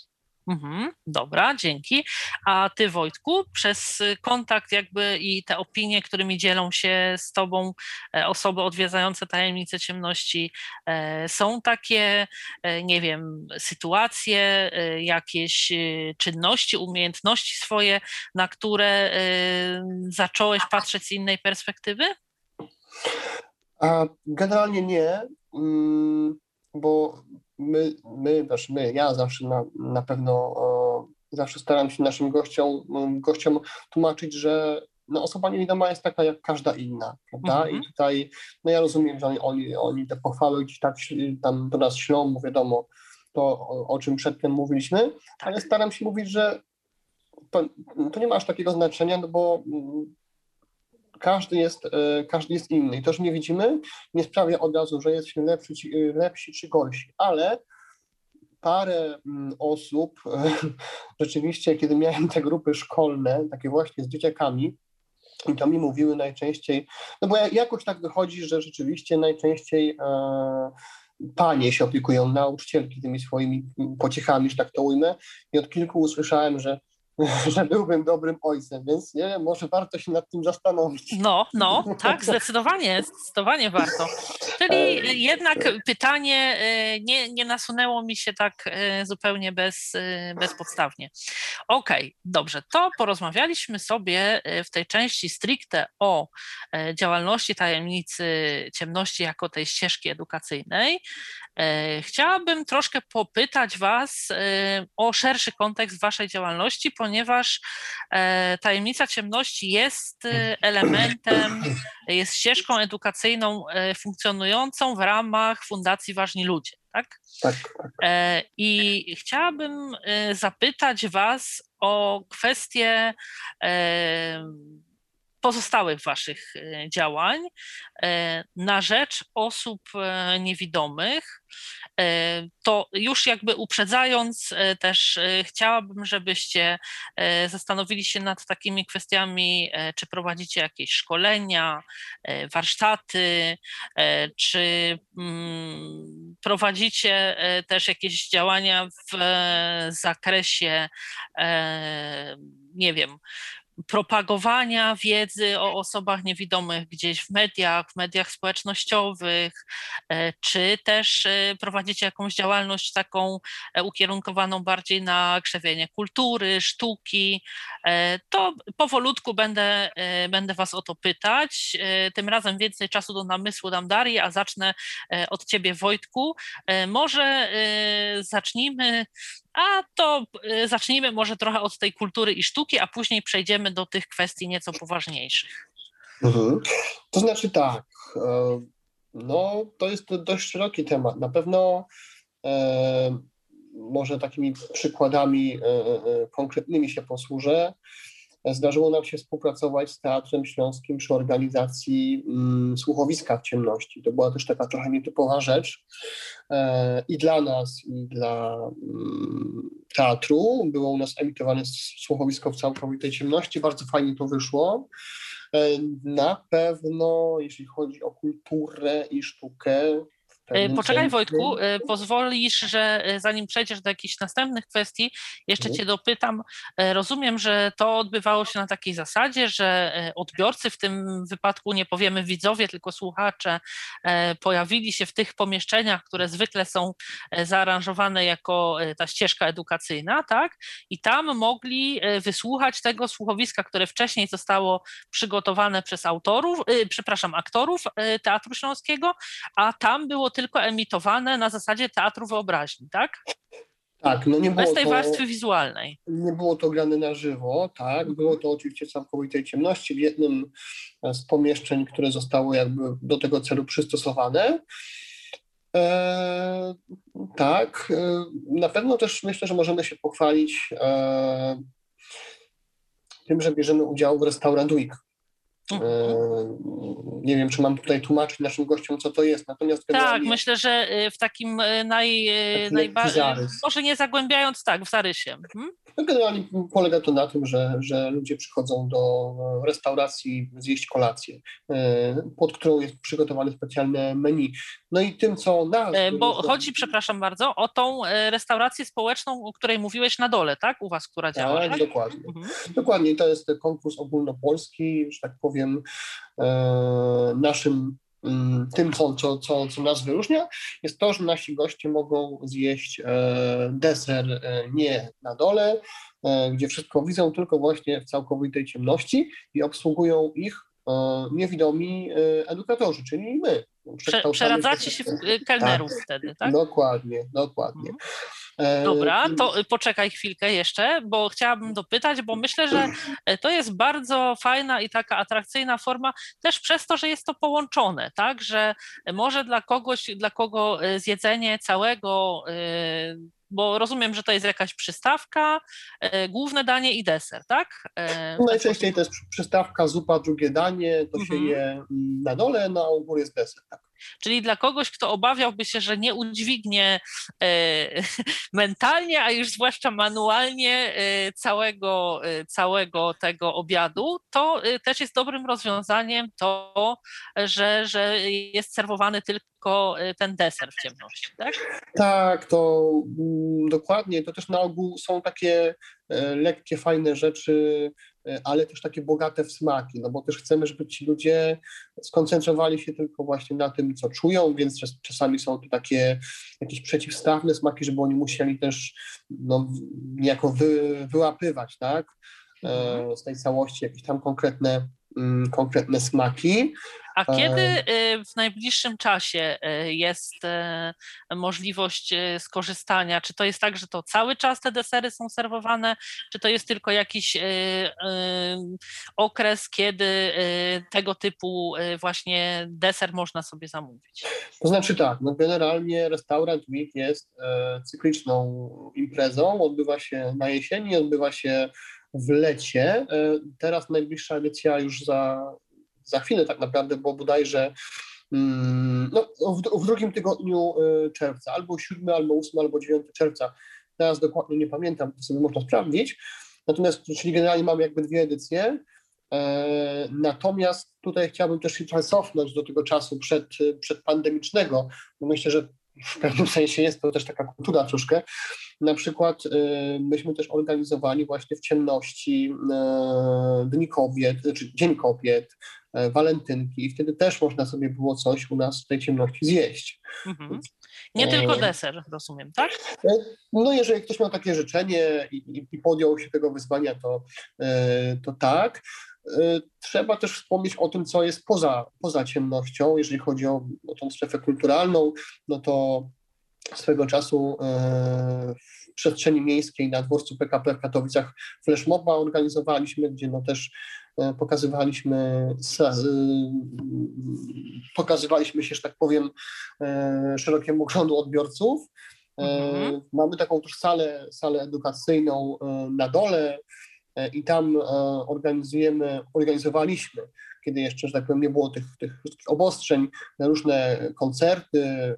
B: Mhm, dobra, dzięki. A ty, Wojtku, przez kontakt jakby i te opinie, którymi dzielą się z tobą e, osoby odwiedzające tajemnice ciemności, e, są takie, e, nie wiem, sytuacje, jakieś czynności, umiejętności swoje, na które zacząłeś patrzeć z innej perspektywy?
C: Generalnie nie, mm, bo my, my, też my, ja zawsze na, na pewno e, zawsze staram się naszym gościom, gościom tłumaczyć, że no, osoba niewidoma jest taka jak każda inna, prawda?
B: Mhm.
C: I tutaj, no ja rozumiem, że oni, oni, te pochwały gdzieś tak tam do nas ślą, bo wiadomo, to o, o czym przedtem mówiliśmy,
B: Tak.
C: ale staram się mówić, że to, to nie ma aż takiego znaczenia, no bo mm, każdy jest, e, każdy jest inny i to, że nie widzimy, nie sprawia od razu, że jesteśmy lepsi, ci- lepsi czy gorsi, ale parę mm, osób, [laughs] rzeczywiście, kiedy miałem te grupy szkolne, takie właśnie z dzieciakami, i to mi mówiły najczęściej, no bo ja- jakoś tak wychodzi, że rzeczywiście najczęściej e, panie się opiekują, nauczycielki tymi swoimi pociechami, że tak to ujmę. I od kilku usłyszałem, że [laughs] że byłbym dobrym ojcem, więc nie wiem, może warto się nad tym zastanowić.
B: No, no, tak, zdecydowanie, zdecydowanie warto. Czyli jednak pytanie e, nie, nie nasunęło mi się tak e, zupełnie bez, e, bezpodstawnie. Okej, okay, dobrze, to porozmawialiśmy sobie w tej części stricte o działalności tajemnicy ciemności jako tej ścieżki edukacyjnej. Chciałabym troszkę popytać Was o szerszy kontekst Waszej działalności, ponieważ e, tajemnica ciemności jest e, elementem, jest ścieżką edukacyjną e, funkcjonującą w ramach Fundacji Ważni Ludzie. Tak?
C: Tak, tak.
B: I chciałabym zapytać Was o kwestię pozostałych Waszych działań na rzecz osób niewidomych. E, to już jakby uprzedzając, e, też e, chciałabym, żebyście zastanowili się nad takimi kwestiami, czy prowadzicie jakieś szkolenia, warsztaty, czy mm, prowadzicie też jakieś działania w zakresie, nie wiem, propagowania wiedzy o osobach niewidomych gdzieś w mediach, w mediach społecznościowych, e, czy też e, prowadzicie jakąś działalność taką e, ukierunkowaną bardziej na krzewienie kultury, sztuki, to powolutku będę, będę Was o to pytać. Tym razem więcej czasu do namysłu dam Darii, a zacznę od Ciebie Wojtku. Może zacznijmy a to y, zacznijmy może trochę od tej kultury i sztuki, a później przejdziemy do tych kwestii nieco poważniejszych.
C: Mhm. To znaczy tak, e, no to jest dość szeroki temat. Na pewno e, może takimi przykładami e, konkretnymi się posłużę. Zdarzyło nam się współpracować z Teatrem Śląskim przy organizacji mm, słuchowiska w ciemności. To była też taka trochę nietypowa rzecz e, i dla nas, i dla mm, teatru. Było u nas emitowane słuchowisko w całkowitej ciemności. Bardzo fajnie to wyszło. E, na pewno, jeśli chodzi o kulturę i sztukę,
B: poczekaj Wojtku, e, pozwolisz, że e, zanim przejdziesz do jakichś następnych kwestii, jeszcze Cię dopytam. Rozumiem, że to odbywało się na takiej zasadzie, że odbiorcy, w tym wypadku nie powiemy widzowie, tylko słuchacze, pojawili się w tych pomieszczeniach, które zwykle są zaaranżowane jako ta ścieżka edukacyjna, tak? I tam mogli wysłuchać tego słuchowiska, które wcześniej zostało przygotowane przez autorów, przepraszam, aktorów Teatru Śląskiego, a tam było tylko emitowane na zasadzie teatru wyobraźni, tak?
C: Tak, no nie było
B: Bez tej
C: to,
B: warstwy wizualnej.
C: Nie było to grane na żywo, tak. Było to oczywiście całkowitej ciemności w jednym z pomieszczeń, które zostały jakby do tego celu przystosowane. E, tak, e, na pewno też myślę, że możemy się pochwalić e, tym, że bierzemy udział w Restaurant Week, nie wiem, czy mam tutaj tłumaczyć naszym gościom, co to jest. Natomiast
B: tak, myślę, że y, w takim y, naj, najbardziej, może nie zagłębiając, tak, w zarysie. Mhm.
C: No generalnie polega to na tym, że, że ludzie przychodzą do restauracji zjeść kolację, e, pod którą jest przygotowane specjalne menu. No i tym, co nas...
B: E, bo chodzi, przepraszam bardzo, o tą restaurację społeczną, o której mówiłeś na dole, tak? U Was, która działa.
C: Tak, tak? dokładnie. Mhm. Dokładnie, to jest konkurs ogólnopolski, że tak powiem, e, naszym mm, tym, co, co, co, co nas wyróżnia, jest to, że nasi goście mogą zjeść deser nie na dole, gdzie wszystko widzą, tylko właśnie w całkowitej ciemności i obsługują ich niewidomi edukatorzy, czyli my.
B: Przeradzacie się w kelnerów tak, wtedy, tak?
C: Dokładnie, dokładnie. Mhm.
B: E, Dobra, to poczekaj chwilkę jeszcze, bo chciałabym dopytać, bo myślę, że e, to jest bardzo fajna i taka atrakcyjna forma, też przez to, że jest to połączone, tak, że może dla kogoś, dla kogo e, zjedzenie całego bo rozumiem, że to jest jakaś przystawka, główne danie i deser, tak?
C: No najczęściej to jest przystawka, zupa, drugie danie, to mhm. się je na dole, a u góry jest deser, tak.
B: Czyli dla kogoś, kto obawiałby się, że nie udźwignie e, [laughs] mentalnie, a już zwłaszcza manualnie e, całego, e, całego tego obiadu, to też jest dobrym rozwiązaniem to, że, że jest serwowany tylko ten deser w ciemności, tak?
C: Tak, to mm, dokładnie. To też na ogół są takie lekkie, fajne rzeczy, ale też takie bogate w smaki, no bo też chcemy, żeby ci ludzie skoncentrowali się tylko właśnie na tym, co czują, więc czas, czasami są to takie jakieś przeciwstawne smaki, żeby oni musieli też no, niejako wy, wyłapywać, tak, e, z tej całości jakieś tam konkretne, konkretne smaki.
B: A kiedy
C: E.
B: y, w najbliższym czasie y, jest y, możliwość skorzystania? Czy to jest tak, że to cały czas te desery są serwowane, czy to jest tylko jakiś okres, kiedy tego typu właśnie deser można sobie zamówić?
C: To znaczy tak, no generalnie Restaurant Week jest e, cykliczną imprezą, odbywa się na jesieni, odbywa się w lecie. E, teraz najbliższa edycja już za, za chwilę tak naprawdę, bo bodajże mm, no, w, w drugim tygodniu e, czerwca, albo 7, albo 8, albo 9 czerwca. Teraz dokładnie nie pamiętam, to sobie można sprawdzić. Natomiast, czyli generalnie mamy jakby dwie edycje. E, Natomiast tutaj chciałbym też się trochę cofnąć do tego czasu przed, przedpandemicznego, bo myślę, że w pewnym sensie jest to też taka kultura troszkę. Na przykład e, myśmy też organizowali właśnie w ciemności e, Dni Kobiet, czy Dzień Kobiet, e, walentynki i wtedy też można sobie było coś u nas w tej ciemności zjeść.
B: Mhm. Nie tylko
C: E.
B: deser, rozumiem, tak?
C: No jeżeli ktoś miał takie życzenie i, i- i podjął się tego wyzwania, to, e, to tak. E, Trzeba też wspomnieć o tym, co jest poza, poza ciemnością. Jeżeli chodzi o, o tą strefę kulturalną, no to swego czasu e, w przestrzeni miejskiej na dworcu PKP w Katowicach flashmoba organizowaliśmy, gdzie no też e, pokazywaliśmy, pokazywaliśmy się, że tak powiem, szerokiemu gronu odbiorców.
B: Mhm.
C: Mamy taką też salę, salę edukacyjną na dole i tam e, organizujemy, organizowaliśmy, kiedy jeszcze, że tak powiem, nie było tych, tych wszystkich obostrzeń, różne koncerty, y,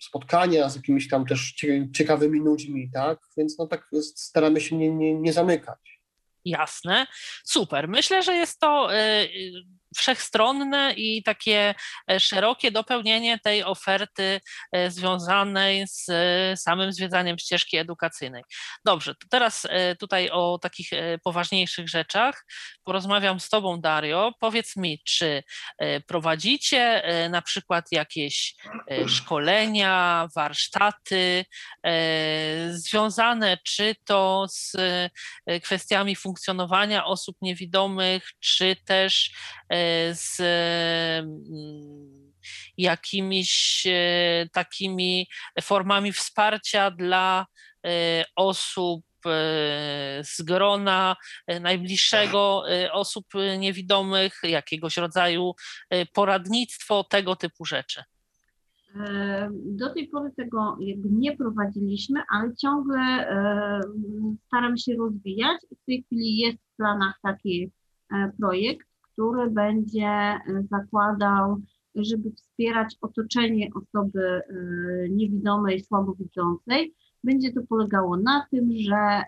C: spotkania z jakimiś tam też cie- ciekawymi ludźmi, tak? Więc no tak staramy się nie, nie, nie zamykać.
B: Jasne, super. Myślę, że jest to y, wszechstronne i takie e, szerokie dopełnienie tej oferty e, związanej z e, samym zwiedzaniem ścieżki edukacyjnej. Dobrze, to teraz tutaj o takich poważniejszych rzeczach porozmawiam z Tobą, Dario. Powiedz mi, czy prowadzicie na przykład jakieś szkolenia, warsztaty związane czy to z kwestiami funkcjonowania osób niewidomych, czy też z mm, jakimiś e, takimi formami wsparcia dla e, osób e, z grona najbliższego osób niewidomych, jakiegoś rodzaju poradnictwo, tego typu rzeczy.
D: Do tej pory tego jakby nie prowadziliśmy, ale ciągle staram się rozwijać. W tej chwili jest w planach taki projekt, który będzie e, zakładał, żeby wspierać otoczenie osoby e, niewidomej, słabowidzącej. Będzie to polegało na tym, że e,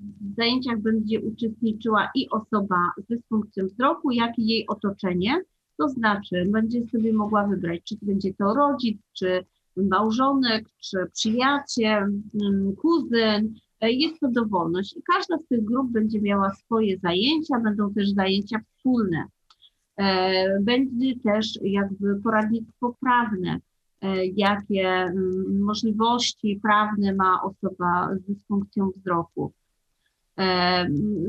D: w zajęciach będzie uczestniczyła i osoba z dysfunkcją wzroku, jak i jej otoczenie. To znaczy, będzie sobie mogła wybrać, czy będzie to rodzic, czy małżonek, czy przyjaciel, mm, kuzyn. E, Jest to dowolność i każda z tych grup będzie miała swoje zajęcia, będą też zajęcia wspólne. E, Będzie też jakby poradnictwo prawne, e, jakie mm, możliwości prawne ma osoba z dysfunkcją wzroku.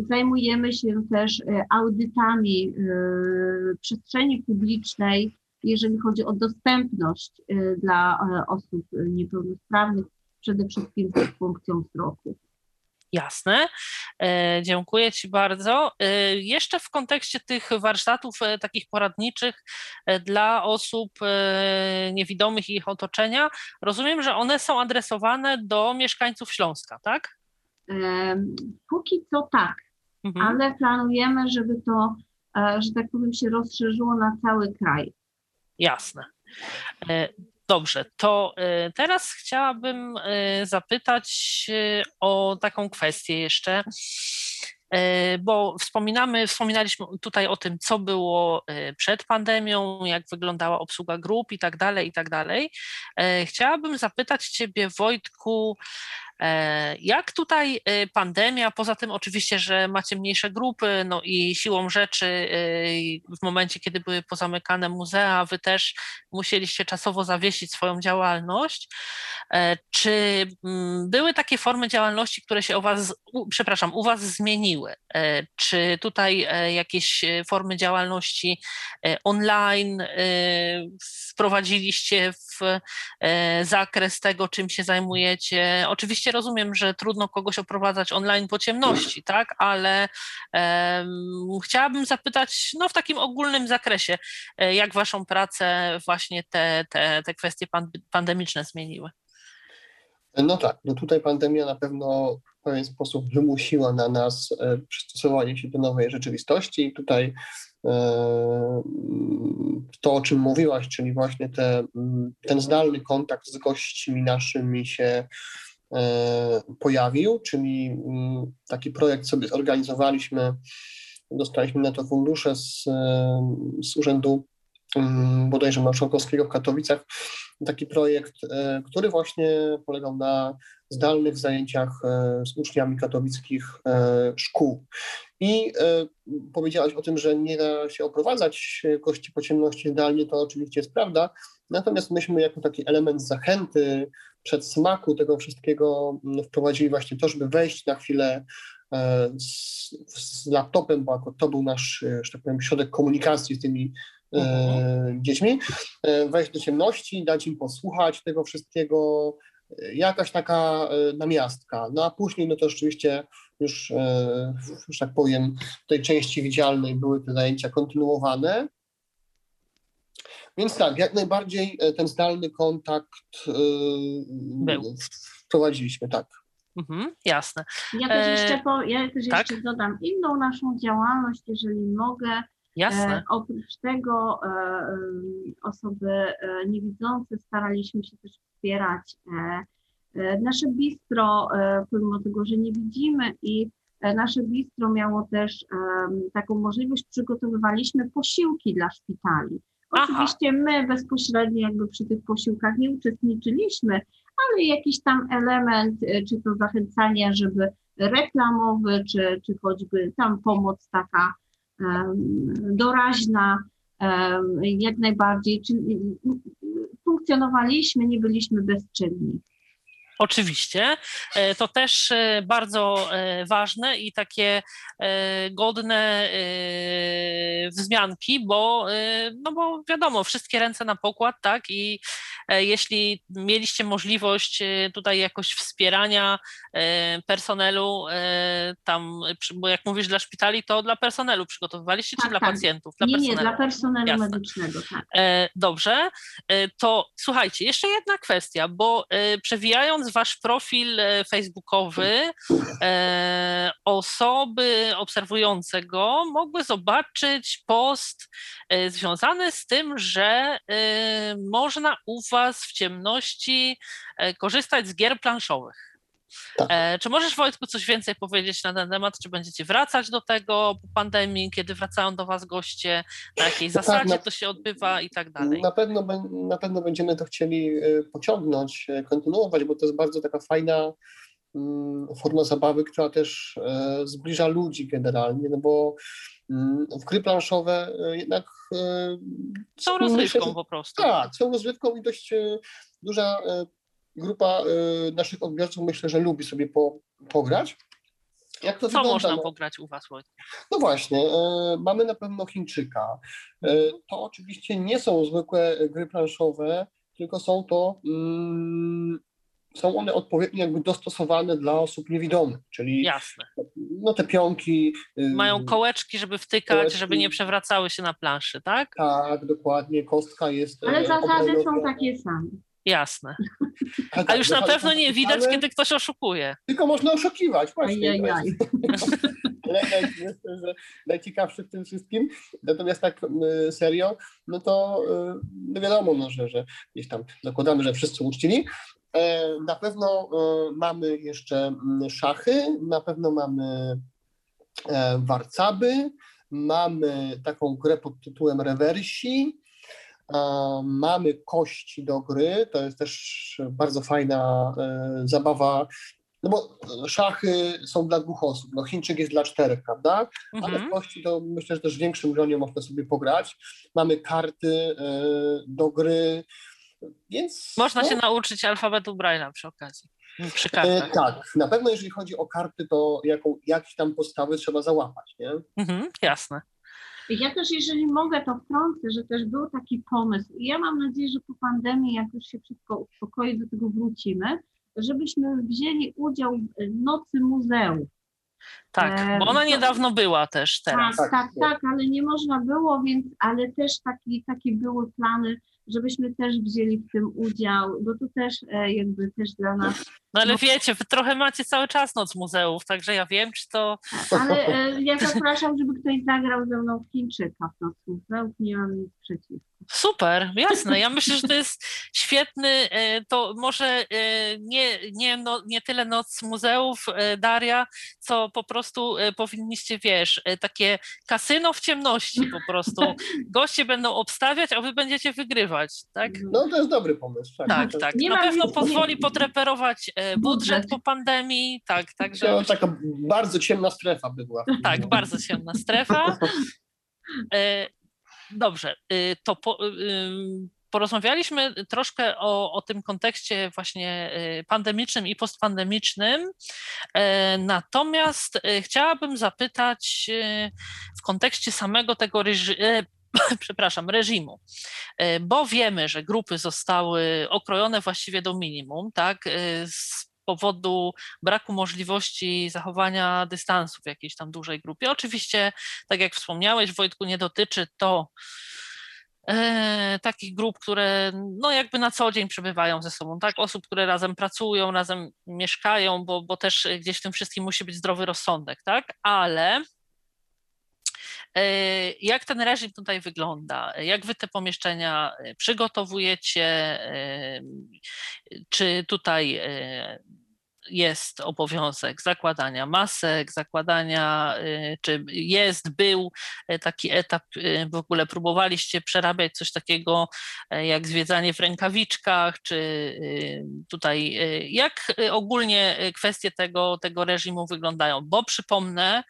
D: Zajmujemy się też audytami przestrzeni publicznej, jeżeli chodzi o dostępność dla osób niepełnosprawnych, przede wszystkim z dysfunkcją wzroku.
B: Jasne. E, Dziękuję Ci bardzo. E, Jeszcze w kontekście tych warsztatów e, takich poradniczych dla osób niewidomych i ich otoczenia, rozumiem, że one są adresowane do mieszkańców Śląska, tak?
D: Póki co tak,
B: Mhm.
D: ale planujemy, żeby to, że tak powiem, się rozszerzyło na cały kraj.
B: Jasne. Dobrze, to e, teraz chciałabym e, zapytać o taką kwestię jeszcze, bo wspominamy, wspominaliśmy tutaj o tym, co było przed pandemią, jak wyglądała obsługa grup i tak dalej, i tak dalej. Chciałabym zapytać Ciebie, Wojtku, jak tutaj e, pandemia, poza tym oczywiście, że macie mniejsze grupy, no i siłą rzeczy e, w momencie, kiedy były pozamykane muzea, wy też musieliście czasowo zawiesić swoją działalność. Czy mm, były takie formy działalności, które się u was, przepraszam, u was zmieniły? Czy tutaj jakieś formy działalności online wprowadziliście w zakres tego, czym się zajmujecie? Oczywiście oczywiście rozumiem, że trudno kogoś oprowadzać online po ciemności, tak, ale um, chciałabym zapytać, no w takim ogólnym zakresie, e, jak waszą pracę właśnie te, te, te kwestie pandemiczne zmieniły?
C: No tak, no tutaj pandemia na pewno w pewien sposób wymusiła na nas e, przystosowanie się do nowej rzeczywistości tutaj e, to, o czym mówiłaś, czyli właśnie te, ten zdalny kontakt z gośćmi naszymi się pojawił, czyli mm, taki projekt sobie zorganizowaliśmy, dostaliśmy na to fundusze z, e, z Urzędu mm, bodajże Marszałkowskiego w Katowicach, taki projekt, e, który właśnie polegał na zdalnych zajęciach z uczniami katowickich szkół. I powiedziałaś o tym, że nie da się oprowadzać kości po ciemności zdalnie, to oczywiście jest prawda, natomiast myśmy jako taki element zachęty, przedsmaku tego wszystkiego mm, wprowadzili właśnie to, żeby wejść na chwilę e, z, z laptopem, bo jako to był nasz, e, że tak powiem, środek komunikacji z tymi e, mhm. dziećmi, wejść do ciemności, dać im posłuchać tego wszystkiego, jakaś taka namiastka. No a później, no to rzeczywiście już, już tak powiem, w tej części widzialnej były te zajęcia kontynuowane. Więc tak, jak najbardziej e, ten zdalny kontakt e, Był. wprowadziliśmy, tak.
B: Mhm, jasne.
D: Ja też, jeszcze, e, po, ja też tak? jeszcze dodam inną naszą działalność, jeżeli mogę.
B: Jasne. E,
D: oprócz tego e, osoby e, niewidzące staraliśmy się też wspierać nasze bistro, pomimo tego, że nie widzimy i nasze bistro miało też taką możliwość, przygotowywaliśmy posiłki dla szpitali. Oczywiście my bezpośrednio jakby przy tych posiłkach nie uczestniczyliśmy, ale jakiś tam element, e, czy to zachęcania, żeby reklamowy, czy, czy choćby tam pomoc taka doraźna, jak najbardziej. Czy, funkcjonowaliśmy, nie byliśmy bezczynni.
B: Oczywiście. E, to też e, bardzo e, ważne i takie godne wzmianki, bo, no bo wiadomo, wszystkie ręce na pokład, tak? I jeśli mieliście możliwość tutaj jakoś wspierania personelu tam, bo jak mówisz dla szpitali, to dla personelu przygotowywaliście, tak, czy dla tak. pacjentów?
D: Dla nie, personelu. nie, dla personelu Jasne. medycznego, tak.
B: Dobrze. To słuchajcie, jeszcze jedna kwestia, bo przewijając wasz profil e, facebookowy, e, osoby obserwujące go mogły zobaczyć post e, związany z tym, że można u was w ciemności korzystać z gier planszowych. Tak. E, czy możesz Wojtku coś więcej powiedzieć na ten temat? Czy będziecie wracać do tego po pandemii, kiedy wracają do Was goście, na jakiej no zasadzie tak, na, to się odbywa i tak dalej?
C: Na pewno, na pewno będziemy to chcieli e, pociągnąć, e, kontynuować, bo to jest bardzo taka fajna mm, forma zabawy, która też zbliża ludzi generalnie, no bo mm, w gry planszowe jednak
B: są rozrywką po prostu.
C: Tak, są rozrywką i dość duża grupa y, naszych odbiorców myślę, że lubi sobie po, pograć.
B: Jak to Co wygląda? można no? pograć u Was, Wojtek?
C: No właśnie, y, mamy na pewno Chińczyka. Y, to oczywiście nie są zwykłe gry planszowe, tylko są to mm, są one odpowiednio jakby dostosowane dla osób niewidomych, czyli
B: Jasne.
C: no te pionki.
B: Mają kołeczki, żeby wtykać, kołeczki. żeby nie przewracały się na planszy, tak?
C: Tak, dokładnie, kostka jest.
D: Ale zasady są takie same.
B: Jasne. [laughs] A już na pewno nie widać, kiedy ktoś oszukuje.
C: Tylko można oszukiwać, właśnie. najciekawszy [laughs] w tym wszystkim. Natomiast tak serio, no to no wiadomo, no, że, że gdzieś tam zakładamy, że wszyscy uczcili. E, na pewno e, mamy jeszcze szachy, na pewno mamy e, warcaby, mamy taką grę pod tytułem rewersi, mamy kości do gry, to jest też bardzo fajna zabawa no bo szachy są dla dwóch osób, no Chińczyk jest dla czterech, prawda? Mhm. Ale w kości to myślę, że też w większym gronie można sobie pograć. Mamy karty do gry, więc...
B: Można no, się nauczyć alfabetu Braille'a przy okazji. Przy kartach.
C: E, tak, na pewno jeżeli chodzi o karty, to jaką, jakieś tam podstawy trzeba załapać, nie?
B: Mhm, jasne.
D: Ja też, jeżeli mogę, to wtrącę, że też był taki pomysł. I ja mam nadzieję, że po pandemii, jak już się wszystko uspokoi, do tego wrócimy, żebyśmy wzięli udział w Nocy Muzeum.
B: Tak, bo ona niedawno była też teraz.
D: Tak, tak, tak, ale nie można było, więc, ale też taki, takie były plany, żebyśmy też wzięli w tym udział, bo to też e, jakby też dla nas.
B: No ale wiecie, wy trochę macie cały czas noc muzeów, także ja wiem, czy to.
D: Ale e, ja zapraszam, żeby ktoś zagrał ze mną w Chińczyka w noc muzeów, nie mam nic przeciwko.
B: Super, jasne. Ja myślę, że to jest świetny, e, to może nie, nie, no, nie tyle noc muzeów, Daria, co po prostu powinniście, wiesz, takie kasyno w ciemności po prostu. Goście będą obstawiać, a wy będziecie wygrywać tak?
C: No to jest dobry pomysł.
B: Tak, tak. tak. Na pewno nic, pozwoli nie, potreperować e, budżet po pandemii, tak, także...
C: To taka bardzo ciemna strefa by była.
B: Tak, bardzo ciemna strefa. E, dobrze, e, to po, porozmawialiśmy troszkę o, o tym kontekście właśnie pandemicznym i postpandemicznym. Natomiast chciałabym zapytać w kontekście samego tego [laughs] przepraszam, reżimu, e, bo wiemy, że grupy zostały okrojone właściwie do minimum, tak, e, powodu braku możliwości zachowania dystansu w jakiejś tam dużej grupie. Oczywiście, tak jak wspomniałeś, Wojtku, nie dotyczy to e, takich grup, które no jakby na co dzień przebywają ze sobą, tak? Osób, które razem pracują, razem mieszkają, bo, bo też gdzieś w tym wszystkim musi być zdrowy rozsądek, tak? Ale jak ten reżim tutaj wygląda? Jak wy te pomieszczenia e, przygotowujecie? E, czy tutaj jest obowiązek zakładania masek, zakładania, y, czy jest, był y, taki etap, y, w ogóle próbowaliście przerabiać coś takiego jak zwiedzanie w rękawiczkach, czy tutaj jak ogólnie kwestie tego, tego reżimu wyglądają? Bo przypomnę,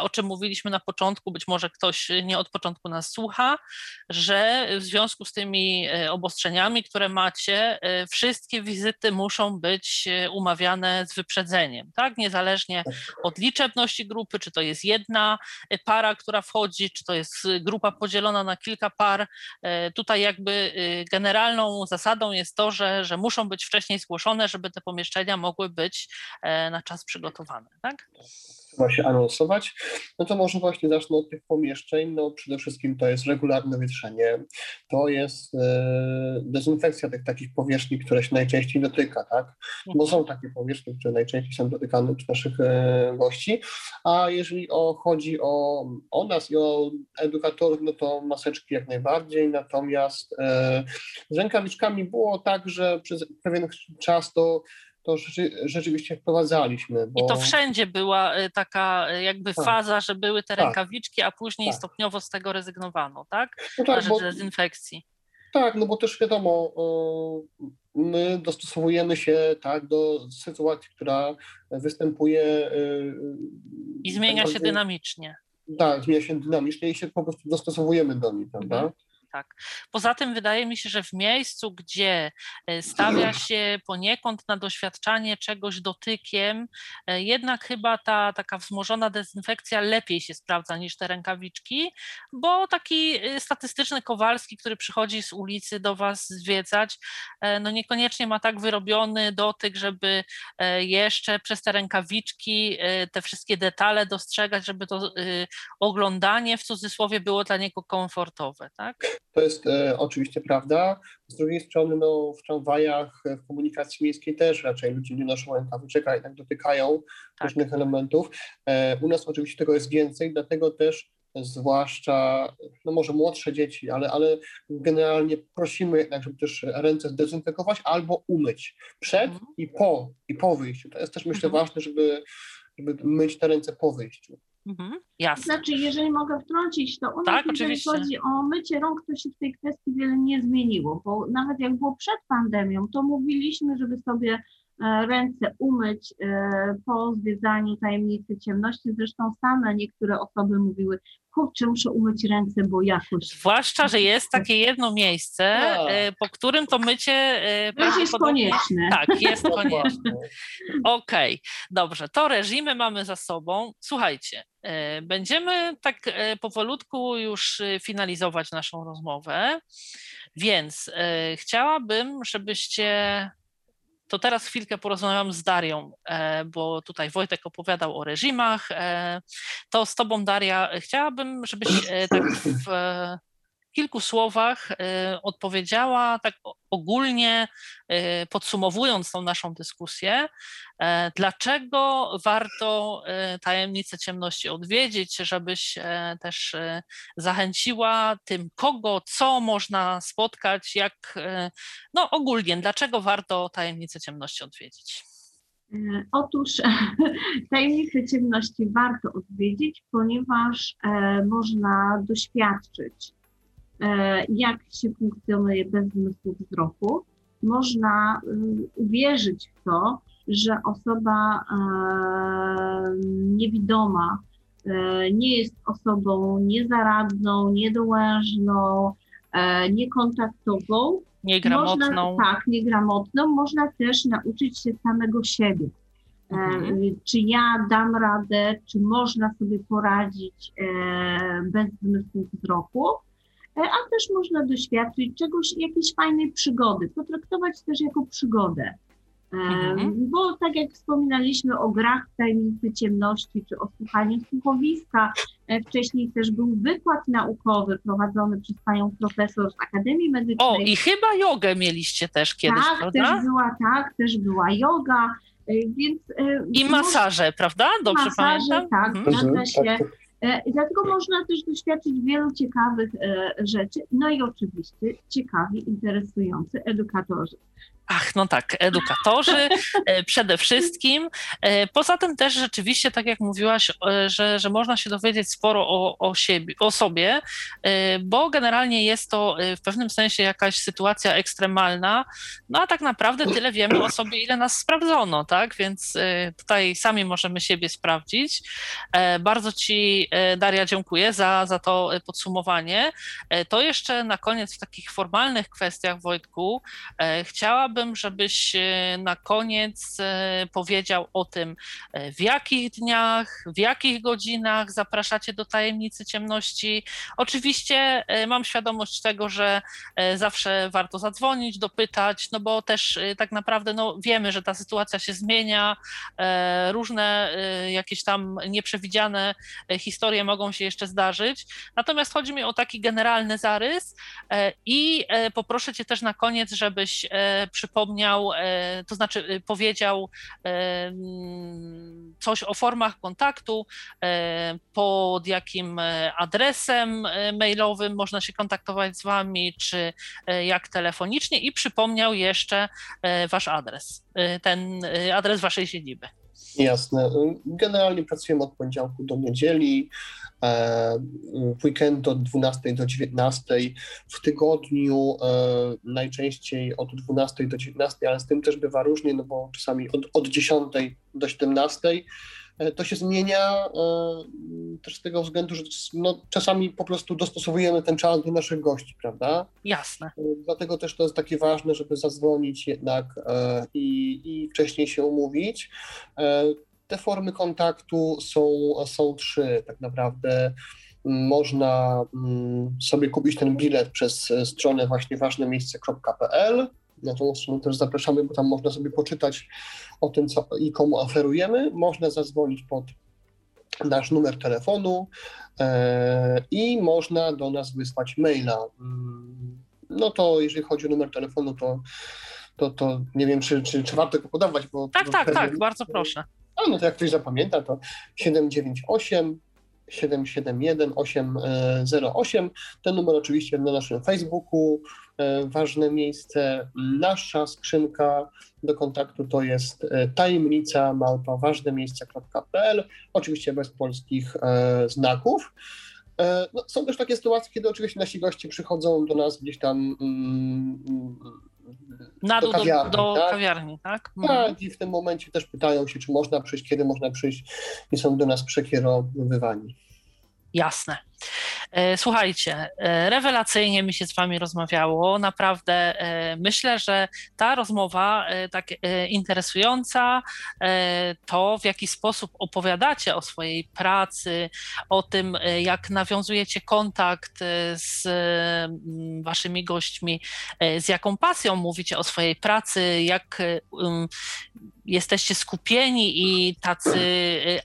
B: o czym mówiliśmy na początku, być może ktoś nie od początku nas słucha, że w związku z tymi obostrzeniami, które macie, wszystkie wizyty muszą być umawiane z wyprzedzeniem, tak? Niezależnie tak. od liczebności grupy, czy to jest jedna e, para, która wchodzi, czy to jest grupa podzielona na kilka par. E, tutaj jakby e, generalną zasadą jest to, że, że muszą być wcześniej zgłoszone, żeby te pomieszczenia mogły być na czas przygotowane, tak?
C: Trzeba się anonsować, no to może właśnie zacznę od tych pomieszczeń. No przede wszystkim to jest regularne wietrzenie, to jest e, dezynfekcja tych takich powierzchni, które się najczęściej dotyka, tak? Bo są takie powierzchnie, które najczęściej są dotykane przez naszych e, gości, a jeżeli o, chodzi o, o nas i o edukatorów, no to maseczki jak najbardziej, natomiast e, z rękawiczkami było tak, że przez pewien czas to to rzeczy, rzeczywiście wprowadzaliśmy.
B: Bo... I to wszędzie była y, taka y, jakby tak. faza, że były te tak. rękawiczki, a później tak. stopniowo z tego rezygnowano, tak? No tak, Na rzecz bo, dezynfekcji.
C: Tak, no bo też wiadomo, my dostosowujemy się tak do sytuacji, która występuje.
B: I zmienia się dynamicznie.
C: Tak, zmienia się dynamicznie i się po prostu dostosowujemy do niej, prawda? Mhm
B: tak. Poza tym wydaje mi się, że w miejscu, gdzie e, stawia [clears throat] się poniekąd na doświadczanie czegoś dotykiem, e, jednak chyba ta taka wzmożona dezynfekcja lepiej się sprawdza niż te rękawiczki, bo taki e, statystyczny Kowalski, który przychodzi z ulicy do Was zwiedzać, no niekoniecznie ma tak wyrobiony dotyk, żeby jeszcze przez te rękawiczki te wszystkie detale dostrzegać, żeby to oglądanie w cudzysłowie było dla niego komfortowe, tak?
C: To jest e, oczywiście prawda. Z drugiej strony, no, w tramwajach, w komunikacji miejskiej też raczej ludzie nie noszą rękawiczek, jednak dotykają
B: Tak.
C: różnych elementów. E, u nas oczywiście tego jest więcej, dlatego też zwłaszcza, no może młodsze dzieci, ale, ale generalnie prosimy jednak, żeby też ręce zdezynfekować albo umyć przed
B: Mhm.
C: i po, i po wyjściu. To jest też myślę
B: Mhm.
C: ważne, żeby, żeby myć te ręce po wyjściu.
B: Mhm. Jasne.
D: Znaczy, jeżeli mogę wtrącić, to u nas,
B: Tak,
D: jeżeli
B: oczywiście.
D: chodzi o mycie rąk, to się w tej kwestii wiele nie zmieniło, bo nawet jak było przed pandemią, to mówiliśmy, żeby sobie ręce umyć e, po zwiedzaniu tajemnicy ciemności. Zresztą same niektóre osoby mówiły, kurczę, muszę umyć ręce, bo jakoś
B: Zwłaszcza, że jest takie jedno miejsce,
C: Tak.
B: e, po którym to mycie e,
D: to już jest konieczne.
B: Tak, jest [laughs] konieczne.
C: Dokładnie.
B: Okej, dobrze, to reżimy mamy za sobą. Słuchajcie, e, będziemy tak e, powolutku już e, finalizować naszą rozmowę, więc e, chciałabym, żebyście. To teraz chwilkę porozmawiam z Darią, e, bo tutaj Wojtek opowiadał o reżimach. e, To z Tobą, Daria, chciałabym, żebyś e, tak w kilku słowach e, odpowiedziała tak ogólnie, e, podsumowując tą naszą dyskusję, e, dlaczego warto tajemnicę ciemności odwiedzić, żebyś też zachęciła tym, kogo, co można spotkać, jak, no ogólnie, dlaczego warto tajemnicę ciemności odwiedzić.
D: Otóż [laughs] tajemnice ciemności warto odwiedzić, ponieważ można doświadczyć, jak się funkcjonuje bez zmysłu wzroku. Można y, uwierzyć w to, że osoba e, niewidoma e, nie jest osobą niezaradną, niedołężną, e, niekontaktową,
B: Niegramotną.
D: można, tak, niegramotną. Można też nauczyć się samego siebie. E,
B: Mhm.
D: Czy ja dam radę, czy można sobie poradzić e, bez zmysłu wzroku, e, a też można doświadczyć czegoś, jakiejś fajnej przygody, potraktować też jako przygodę. E,
B: Mhm.
D: Bo tak jak wspominaliśmy o grach tajemnicy ciemności, czy o słuchaniu słuchowiska, e, wcześniej też był wykład naukowy prowadzony przez panią profesor z Akademii Medycznej.
B: O, i chyba jogę mieliście też kiedyś,
D: tak,
B: prawda?
D: też była, tak, też była yoga, e, więc... e,
B: I
D: może-
B: masaże, prawda? Dobrze
D: masaże,
B: pamiętam?
D: tak.
B: Mhm.
D: Zgadza się. E, dlatego można też doświadczyć wielu ciekawych e, rzeczy. No i oczywiście ciekawi, interesujący edukatorzy.
B: Ach, no tak, edukatorzy e, przede wszystkim. E, Poza tym też rzeczywiście, tak jak mówiłaś, e, że, że można się dowiedzieć sporo o, o, siebie, o sobie, bo generalnie jest to w pewnym sensie jakaś sytuacja ekstremalna, no a tak naprawdę tyle wiemy o sobie, ile nas sprawdzono, tak? Więc tutaj sami możemy siebie sprawdzić. Bardzo Ci, Daria, dziękuję za, za to podsumowanie. To jeszcze na koniec w takich formalnych kwestiach, Wojtku, E, Chciałabym, żebyś e, na koniec e, powiedział o tym, e, w jakich dniach, w jakich godzinach zapraszacie do tajemnicy ciemności. Oczywiście mam świadomość tego, że zawsze warto zadzwonić, dopytać, no bo też tak naprawdę no, wiemy, że ta sytuacja się zmienia, różne jakieś tam nieprzewidziane historie mogą się jeszcze zdarzyć. Natomiast chodzi mi o taki generalny zarys i poproszę Cię też na koniec, żebyś e, przypomniał, e, to znaczy e, powiedział e, coś o formach kontaktu, pod jakim adresem mailowym można się kontaktować z Wami, czy jak telefonicznie i przypomniał jeszcze Wasz adres, ten adres Waszej siedziby.
C: Jasne. Generalnie pracujemy od poniedziałku do niedzieli, e, w weekend od 12 do 19, w tygodniu e, najczęściej od 12 do 19, ale z tym też bywa różnie, no bo czasami od, od 10 do 17. E, To się zmienia e, też z tego względu, że no, czasami po prostu dostosowujemy ten czas do naszych gości, prawda?
B: Jasne.
C: E, Dlatego też to jest takie ważne, żeby zadzwonić jednak i, i wcześniej się umówić. Te formy kontaktu są, są trzy tak naprawdę. Można mm, sobie kupić ten bilet przez stronę właśnie ważnemiejsce.pl. Na tą stronę też zapraszamy, bo tam można sobie poczytać o tym, co i komu oferujemy. Można zadzwonić pod nasz numer telefonu e, i można do nas wysłać maila. Mm, no to jeżeli chodzi o numer telefonu, to, to, to nie wiem, czy, czy, czy warto go podawać, bo...
B: Tak, tak,
C: pewnie-
B: tak, bardzo proszę.
C: A no to jak ktoś zapamięta, to 798 771 808. Ten numer oczywiście na naszym Facebooku. E, Ważne miejsce. Nasza skrzynka do kontaktu to jest e, tajemnica małpa ważnemiejsca.pl. Oczywiście bez polskich e, znaków. No, są też takie sytuacje, kiedy oczywiście nasi goście przychodzą do nas gdzieś tam mm,
B: Na dół do,
C: kawiarni,
B: do
C: tak?
B: kawiarni, tak? Mhm.
C: tak, i w tym momencie też pytają się, czy można przyjść, kiedy można przyjść i są do nas przekierowywani.
B: Jasne. E, Słuchajcie, e, rewelacyjnie mi się z Wami rozmawiało. Naprawdę e, myślę, że ta rozmowa tak interesująca, to w jaki sposób opowiadacie o swojej pracy, o tym, jak nawiązujecie kontakt z Waszymi gośćmi, z jaką pasją mówicie o swojej pracy, jak um, jesteście skupieni i tacy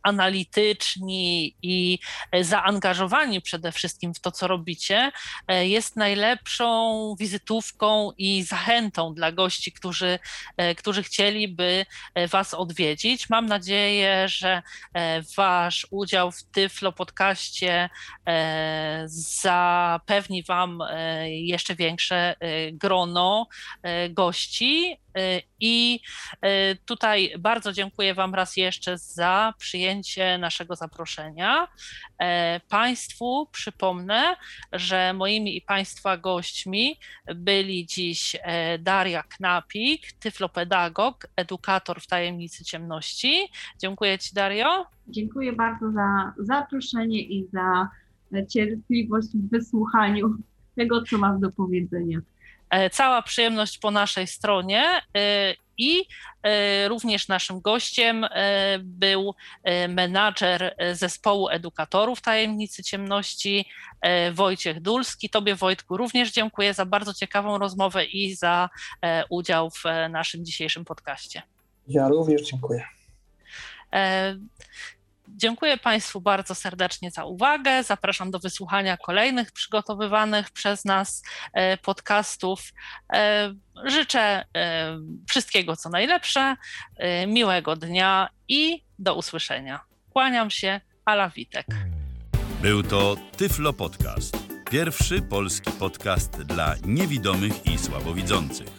B: analityczni i zaangażowani przede wszystkim w to, co robicie, e, jest najlepszą wizytówką i zachętą dla gości, którzy, e, którzy chcieliby e, Was odwiedzić. Mam nadzieję, że Wasz udział w Tyflo podcaście zapewni Wam jeszcze większe grono gości. E, I e, tutaj bardzo dziękuję Wam raz jeszcze za przyjęcie naszego zaproszenia. E, Państwu przypomnę, że moimi i Państwa gośćmi byli dziś e, Daria Knapik, tyflopedagog, edukator w tajemnicy ciemności. Dziękuję Ci, Dario.
D: Dziękuję bardzo za zaproszenie i za cierpliwość w wysłuchaniu tego, co mam do powiedzenia.
B: E, Cała przyjemność po naszej stronie e, i e, również naszym gościem był menadżer zespołu edukatorów Tajemnicy Ciemności Wojciech Dulski. Tobie Wojtku również dziękuję za bardzo ciekawą rozmowę i za udział w naszym dzisiejszym podcaście.
C: Ja również dziękuję.
B: Dziękuję Państwu bardzo serdecznie za uwagę. Zapraszam do wysłuchania kolejnych przygotowywanych przez nas e, podcastów. E, Życzę e, wszystkiego co najlepsze, miłego dnia i do usłyszenia. Kłaniam się, Ala Witek.
A: Był to Tyflo Podcast. Pierwszy polski podcast dla niewidomych i słabowidzących.